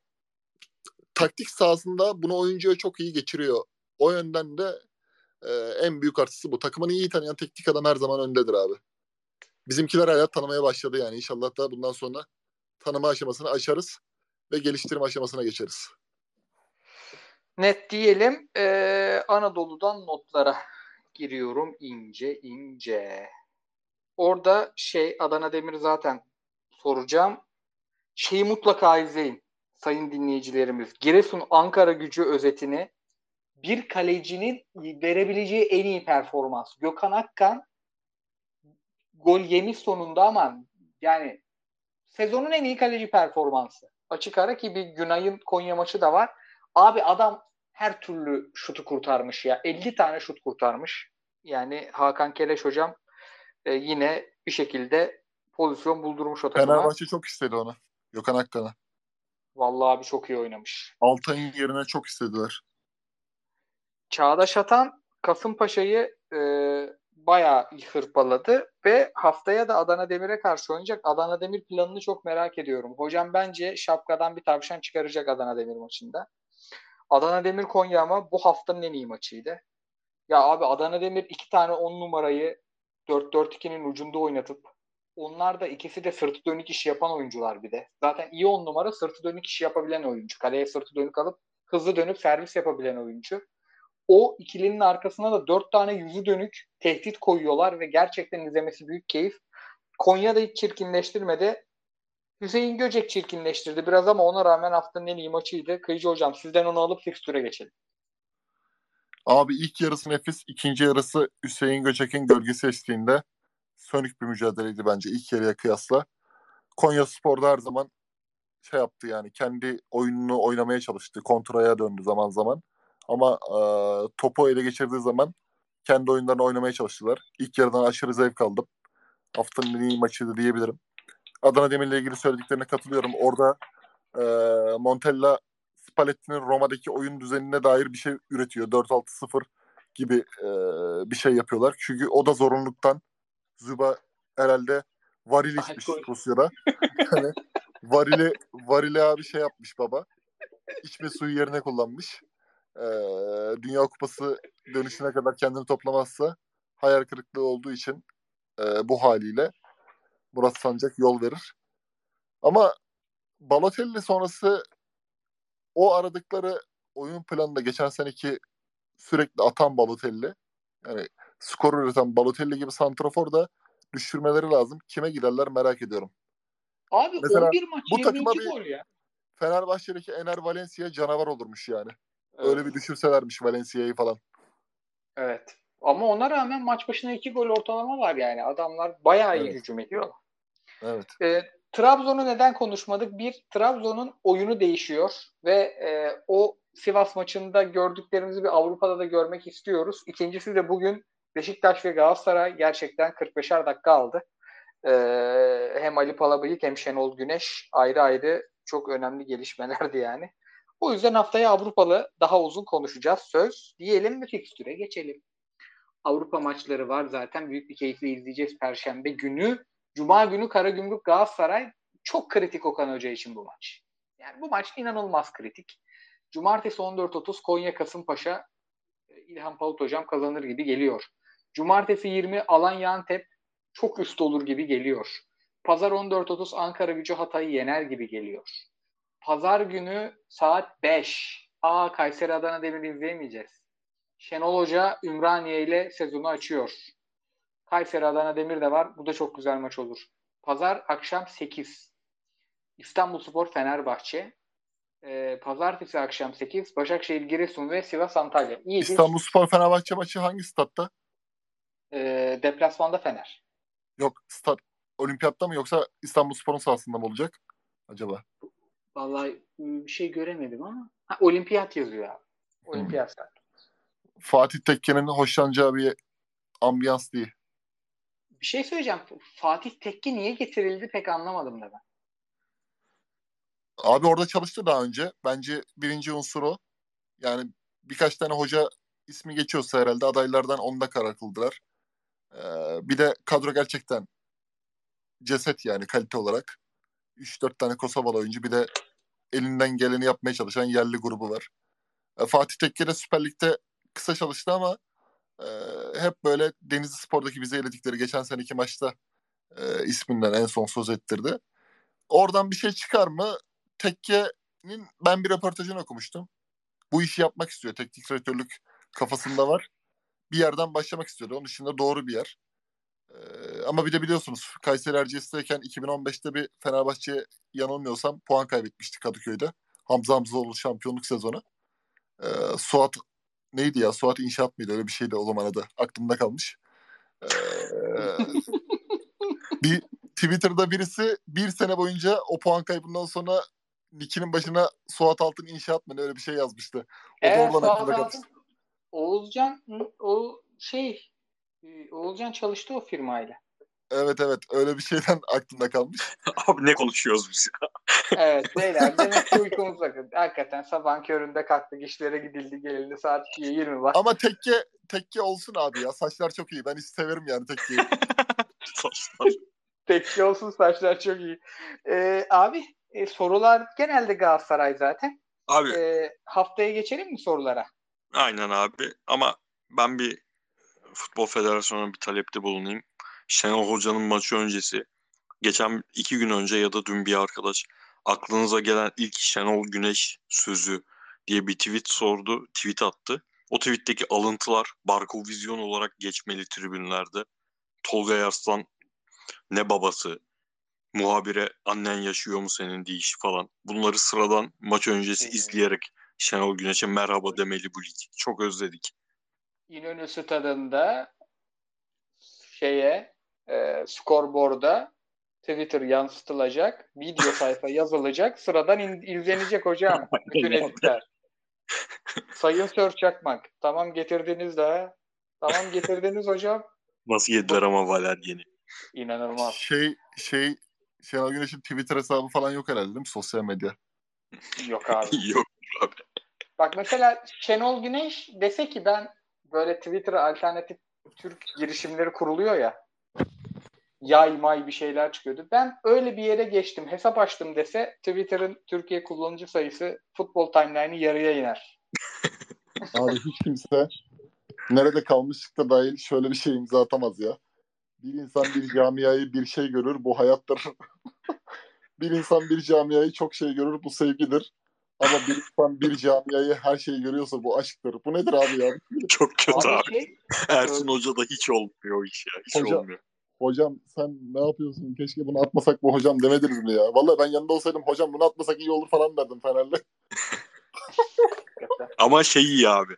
Speaker 2: taktik sahasında bunu oyuncuya çok iyi geçiriyor. O yönden de Ee, en büyük artısı bu. Takımını iyi tanıyan teknik adam her zaman öndedir abi. Bizimkiler hayat tanımaya başladı yani. İnşallah da bundan sonra tanıma aşamasını aşarız ve geliştirme aşamasına geçeriz.
Speaker 1: Net diyelim. Ee, Anadolu'dan notlara giriyorum ince ince. Orada şey Adana Demir zaten soracağım. Şeyi mutlaka izleyin sayın dinleyicilerimiz. Giresun Ankara gücü özetini bir kalecinin verebileceği en iyi performans. Gökhan Akkan gol yemiş sonunda ama yani sezonun en iyi kaleci performansı. Açık ara ki bir Günay'ın Konya maçı da var. Abi adam her türlü şutu kurtarmış ya. 50 tane şut kurtarmış. Yani Hakan Keleş hocam e, yine bir şekilde pozisyon buldurmuş o takıma.
Speaker 2: Fenerbahçe çok istedi onu. Gökhan Akkan'ı.
Speaker 1: Vallahi abi çok iyi oynamış.
Speaker 2: Altay'ın yerine çok istediler.
Speaker 1: Çağdaş Atan Kasımpaşa'yı e, bayağı hırpaladı ve haftaya da Adana Demir'e karşı oynayacak. Adana Demir planını çok merak ediyorum. Hocam bence şapkadan bir tavşan çıkaracak Adana Demir maçında. Adana Demir Konya ama bu haftanın en iyi maçıydı. Ya abi Adana Demir iki tane on numarayı 4-4-2'nin ucunda oynatıp onlar da ikisi de sırtı dönük iş yapan oyuncular bir de. Zaten iyi on numara sırtı dönük iş yapabilen oyuncu. Kaleye sırtı dönük alıp hızlı dönüp servis yapabilen oyuncu. O ikilinin arkasına da dört tane yüzü dönük tehdit koyuyorlar ve gerçekten izlemesi büyük keyif. Konya'da hiç çirkinleştirmedi. Hüseyin Göcek çirkinleştirdi biraz ama ona rağmen haftanın en iyi maçıydı. Kıyıcı hocam sizden onu alıp fikstüre geçelim.
Speaker 2: Abi ilk yarısı nefis, ikinci yarısı Hüseyin Göcek'in gölgesi eşliğinde sönük bir mücadeleydi bence ilk yarıya kıyasla. Konya Spor'da her zaman şey yaptı yani kendi oyununu oynamaya çalıştı. Kontraya döndü zaman zaman. Ama e, topu ele geçirdiği zaman kendi oyunlarını oynamaya çalıştılar. İlk yarıdan aşırı zevk aldım. Haftanın en iyi maçıydı diyebilirim. Adana Demir'le ilgili söylediklerine katılıyorum. Orada e, Montella Spalletti'nin Roma'daki oyun düzenine dair bir şey üretiyor. 4-6-0 gibi e, bir şey yapıyorlar. Çünkü o da zorunluluktan Zuba herhalde varil içmiş Rusya'da. hani varili, varili abi şey yapmış baba. İçme suyu yerine kullanmış. Ee, Dünya Kupası dönüşüne kadar kendini toplamazsa hayal kırıklığı olduğu için e, bu haliyle Murat Sancak yol verir. Ama Balotelli sonrası o aradıkları oyun planında geçen seneki sürekli atan Balotelli yani skor üreten Balotelli gibi santrafor da düşürmeleri lazım. Kime giderler merak ediyorum.
Speaker 1: Abi Mesela 11 maç bu takıma bir gol ya.
Speaker 2: Fenerbahçe'deki Ener Valencia canavar olurmuş yani. Evet. Öyle bir düşürselermiş Valencia'yı falan.
Speaker 1: Evet. Ama ona rağmen maç başına iki gol ortalama var yani. Adamlar bayağı iyi evet. hücum ediyor.
Speaker 2: Evet.
Speaker 1: E, Trabzon'u neden konuşmadık? Bir, Trabzon'un oyunu değişiyor ve e, o Sivas maçında gördüklerimizi bir Avrupa'da da görmek istiyoruz. İkincisi de bugün Beşiktaş ve Galatasaray gerçekten 45'er dakika aldı. Ee, hem Ali Palabıyık hem Şenol Güneş ayrı ayrı çok önemli gelişmelerdi yani. O yüzden haftaya Avrupalı daha uzun konuşacağız. Söz diyelim mi fikstüre geçelim. Avrupa maçları var zaten. Büyük bir keyifle izleyeceğiz Perşembe günü. Cuma günü Karagümrük Galatasaray çok kritik Okan Hoca için bu maç. Yani bu maç inanılmaz kritik. Cumartesi 14.30 Konya Kasımpaşa İlhan Palut hocam kazanır gibi geliyor. Cumartesi 20 Alanya Antep çok üst olur gibi geliyor. Pazar 14.30 Ankara gücü Hatay'ı yener gibi geliyor. Pazar günü saat 5. Aa Kayseri Adana Demir izleyemeyeceğiz. Şenol Hoca Ümraniye ile sezonu açıyor. Kayseri Adana Demir de var. Bu da çok güzel maç olur. Pazar akşam 8. İstanbul Spor Fenerbahçe. Ee, pazartesi akşam 8. Başakşehir Giresun ve Sivas Antalya.
Speaker 2: İyi İstanbul Spor Fenerbahçe maçı hangi statta?
Speaker 1: Ee, deplasmanda Fener.
Speaker 2: Yok stat olimpiyatta mı yoksa İstanbul Spor'un sahasında mı olacak acaba?
Speaker 1: Vallahi bir şey göremedim ama ha, olimpiyat yazıyor abi. Olimpiyat hmm.
Speaker 2: Fatih Tekke'nin hoşlanacağı bir ambiyans değil.
Speaker 1: Bir şey söyleyeceğim. Fatih Tekke niye getirildi pek anlamadım da ben.
Speaker 2: Abi orada çalıştı daha önce. Bence birinci unsur o. Yani birkaç tane hoca ismi geçiyorsa herhalde adaylardan onda karar kıldılar. Ee, bir de kadro gerçekten ceset yani kalite olarak. 3-4 tane Kosovalı oyuncu bir de elinden geleni yapmaya çalışan yerli grubu var. Ee, Fatih Tekke de Süper Lig'de kısa çalıştı ama e, hep böyle Denizli Spor'daki bize eledikleri geçen seneki maçta e, isminden en son söz ettirdi. Oradan bir şey çıkar mı? Tekke'nin ben bir röportajını okumuştum. Bu işi yapmak istiyor. Teknik direktörlük kafasında var. Bir yerden başlamak istiyordu. Onun dışında doğru bir yer. Ee, ama bir de biliyorsunuz Kayseri Erciyes'teyken 2015'te bir Fenerbahçe yanılmıyorsam puan kaybetmişti Kadıköy'de. Hamza Hamzoğlu şampiyonluk sezonu. Ee, Suat neydi ya? Suat İnşaat mıydı? Öyle bir şeydi o zaman adı. Aklımda kalmış. Ee, bir Twitter'da birisi bir sene boyunca o puan kaybından sonra Nick'inin başına Suat Altın İnşaat mı öyle bir şey yazmıştı. O
Speaker 1: Evet,
Speaker 2: da oradan
Speaker 1: Suat
Speaker 2: aklımda
Speaker 1: Altın.
Speaker 2: kalmış.
Speaker 1: Oğuzcan o şey e, Oğuzcan çalıştı o firmayla.
Speaker 2: Evet evet öyle bir şeyden aklımda kalmış.
Speaker 3: Abi ne konuşuyoruz biz ya?
Speaker 1: Evet beyler demek ki uykumuz vakit. Hakikaten sabahın köründe kalktık işlere gidildi gelildi saat 2'ye 20 var.
Speaker 2: Ama tekke tekke olsun abi ya. Saçlar çok iyi. Ben hiç severim yani tekkeyi.
Speaker 3: Saçlar.
Speaker 1: Tekli olsun saçlar çok iyi. Ee, abi e, sorular genelde Galatasaray zaten.
Speaker 3: Abi
Speaker 1: Ee, haftaya geçelim mi sorulara?
Speaker 3: aynen abi ama ben bir Futbol Federasyonu'na bir talepte bulunayım. Şenol Hoca'nın maçı öncesi geçen iki gün önce ya da dün bir arkadaş aklınıza gelen ilk Şenol Güneş sözü diye bir tweet sordu, tweet attı. O tweetteki alıntılar Barko Vizyon olarak geçmeli tribünlerde. Tolga Yarslan ne babası, muhabire annen yaşıyor mu senin deyişi falan. Bunları sıradan maç öncesi izleyerek Şenol Güneş'e merhaba demeli bu lig. Çok özledik.
Speaker 1: İnönü stadında şeye e, skorboarda Twitter yansıtılacak, video sayfa yazılacak, sıradan in- izlenecek hocam bütün editler. Sayın Sör Çakmak, tamam getirdiniz de, tamam getirdiniz hocam.
Speaker 3: Nasıl yediler ama Valer yeni.
Speaker 1: İnanılmaz.
Speaker 2: şey şey Şenol Güneş'in Twitter hesabı falan yok herhalde değil mi? Sosyal medya.
Speaker 1: Yok abi.
Speaker 3: Yok abi.
Speaker 1: Bak mesela Şenol Güneş dese ki ben böyle Twitter'a alternatif Türk girişimleri kuruluyor ya yay may bir şeyler çıkıyordu. Ben öyle bir yere geçtim hesap açtım dese Twitter'ın Türkiye kullanıcı sayısı futbol timeline'ı yarıya iner.
Speaker 2: Abi hiç kimse nerede kalmışlıkta dahil şöyle bir şey imza atamaz ya. Bir insan bir camiayı bir şey görür bu hayattır. bir insan bir camiayı çok şey görür bu sevgidir. Ama bir insan bir camiayı her şeyi görüyorsa bu aşktır. Bu nedir abi ya?
Speaker 3: Çok kötü abi.
Speaker 1: Abi şey,
Speaker 3: Ersun Hoca da hiç olmuyor o iş ya. Hiç
Speaker 2: Hoca-
Speaker 3: olmuyor.
Speaker 2: Hocam sen ne yapıyorsun? Keşke bunu atmasak bu hocam demediniz mi ya? Vallahi ben yanında olsaydım hocam bunu atmasak iyi olur falan derdim Fener'le.
Speaker 3: Ama şey iyi abi.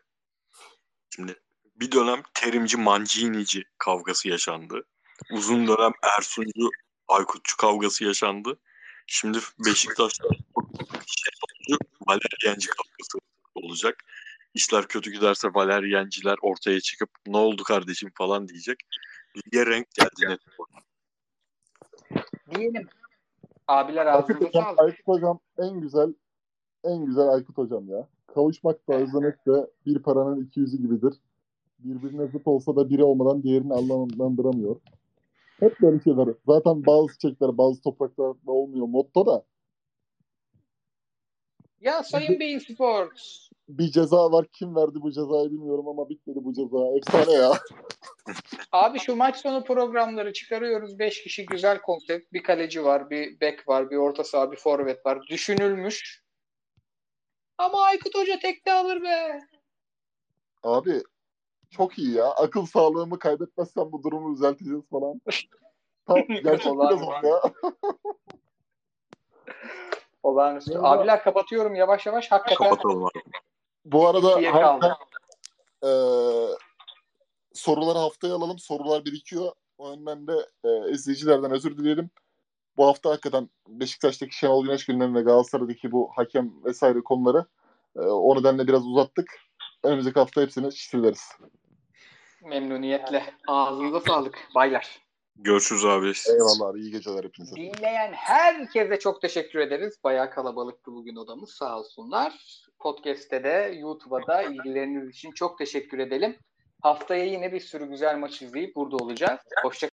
Speaker 3: Şimdi bir dönem terimci mancinici kavgası yaşandı. Uzun dönem Ersuncu Aykutçu kavgası yaşandı. Şimdi Beşiktaş'ta Şenolcu Valeriyenci kavgası olacak. İşler kötü giderse Valeriyenciler ortaya çıkıp ne oldu kardeşim falan diyecek. Lige renk geldi net.
Speaker 1: diyelim. Abiler
Speaker 2: Aykut
Speaker 1: ağzınıza
Speaker 2: hocam. Aykut hocam en güzel en güzel Aykut hocam ya. Kavuşmak da özlemek de bir paranın iki yüzü gibidir. Birbirine zıt olsa da biri olmadan diğerini anlamlandıramıyor. Hep böyle şeyler. Zaten bazı çiçekler bazı topraklarda olmuyor motto da.
Speaker 1: Ya Sayın Beyin Sports.
Speaker 2: Bir ceza var. Kim verdi bu cezayı bilmiyorum ama bitmedi bu ceza. Efsane ya.
Speaker 1: Abi şu maç sonu programları çıkarıyoruz. 5 kişi güzel konsept. Bir kaleci var, bir bek var, bir orta saha, bir forvet var. Düşünülmüş. Ama Aykut Hoca tekte alır be.
Speaker 2: Abi çok iyi ya. Akıl sağlığımı kaybetmezsem bu durumu düzelteceğiz falan. Tam gerçek ya.
Speaker 1: Olağanüstü.
Speaker 2: Ya.
Speaker 1: Abiler kapatıyorum yavaş yavaş. Hakikaten
Speaker 3: Kapatalım abi.
Speaker 2: Bu arada
Speaker 1: kaldı.
Speaker 2: eee, soruları haftaya alalım. Sorular birikiyor. O yönden de eee, izleyicilerden özür dileyelim. Bu hafta hakikaten Beşiktaş'taki Şenol Güneş gündemi ve Galatasaray'daki bu hakem vesaire konuları eee, o nedenle biraz uzattık. Önümüzdeki hafta hepsini çizileriz.
Speaker 1: Memnuniyetle. Ağzınıza sağlık baylar.
Speaker 3: Görüşürüz abi.
Speaker 2: Eyvallah abi. iyi geceler hepinize.
Speaker 1: Dinleyen herkese çok teşekkür ederiz. Bayağı kalabalıktı bugün odamız sağ olsunlar. Podcast'te de YouTube'a da ilgileriniz için çok teşekkür edelim. Haftaya yine bir sürü güzel maç izleyip burada olacağız. Hoşça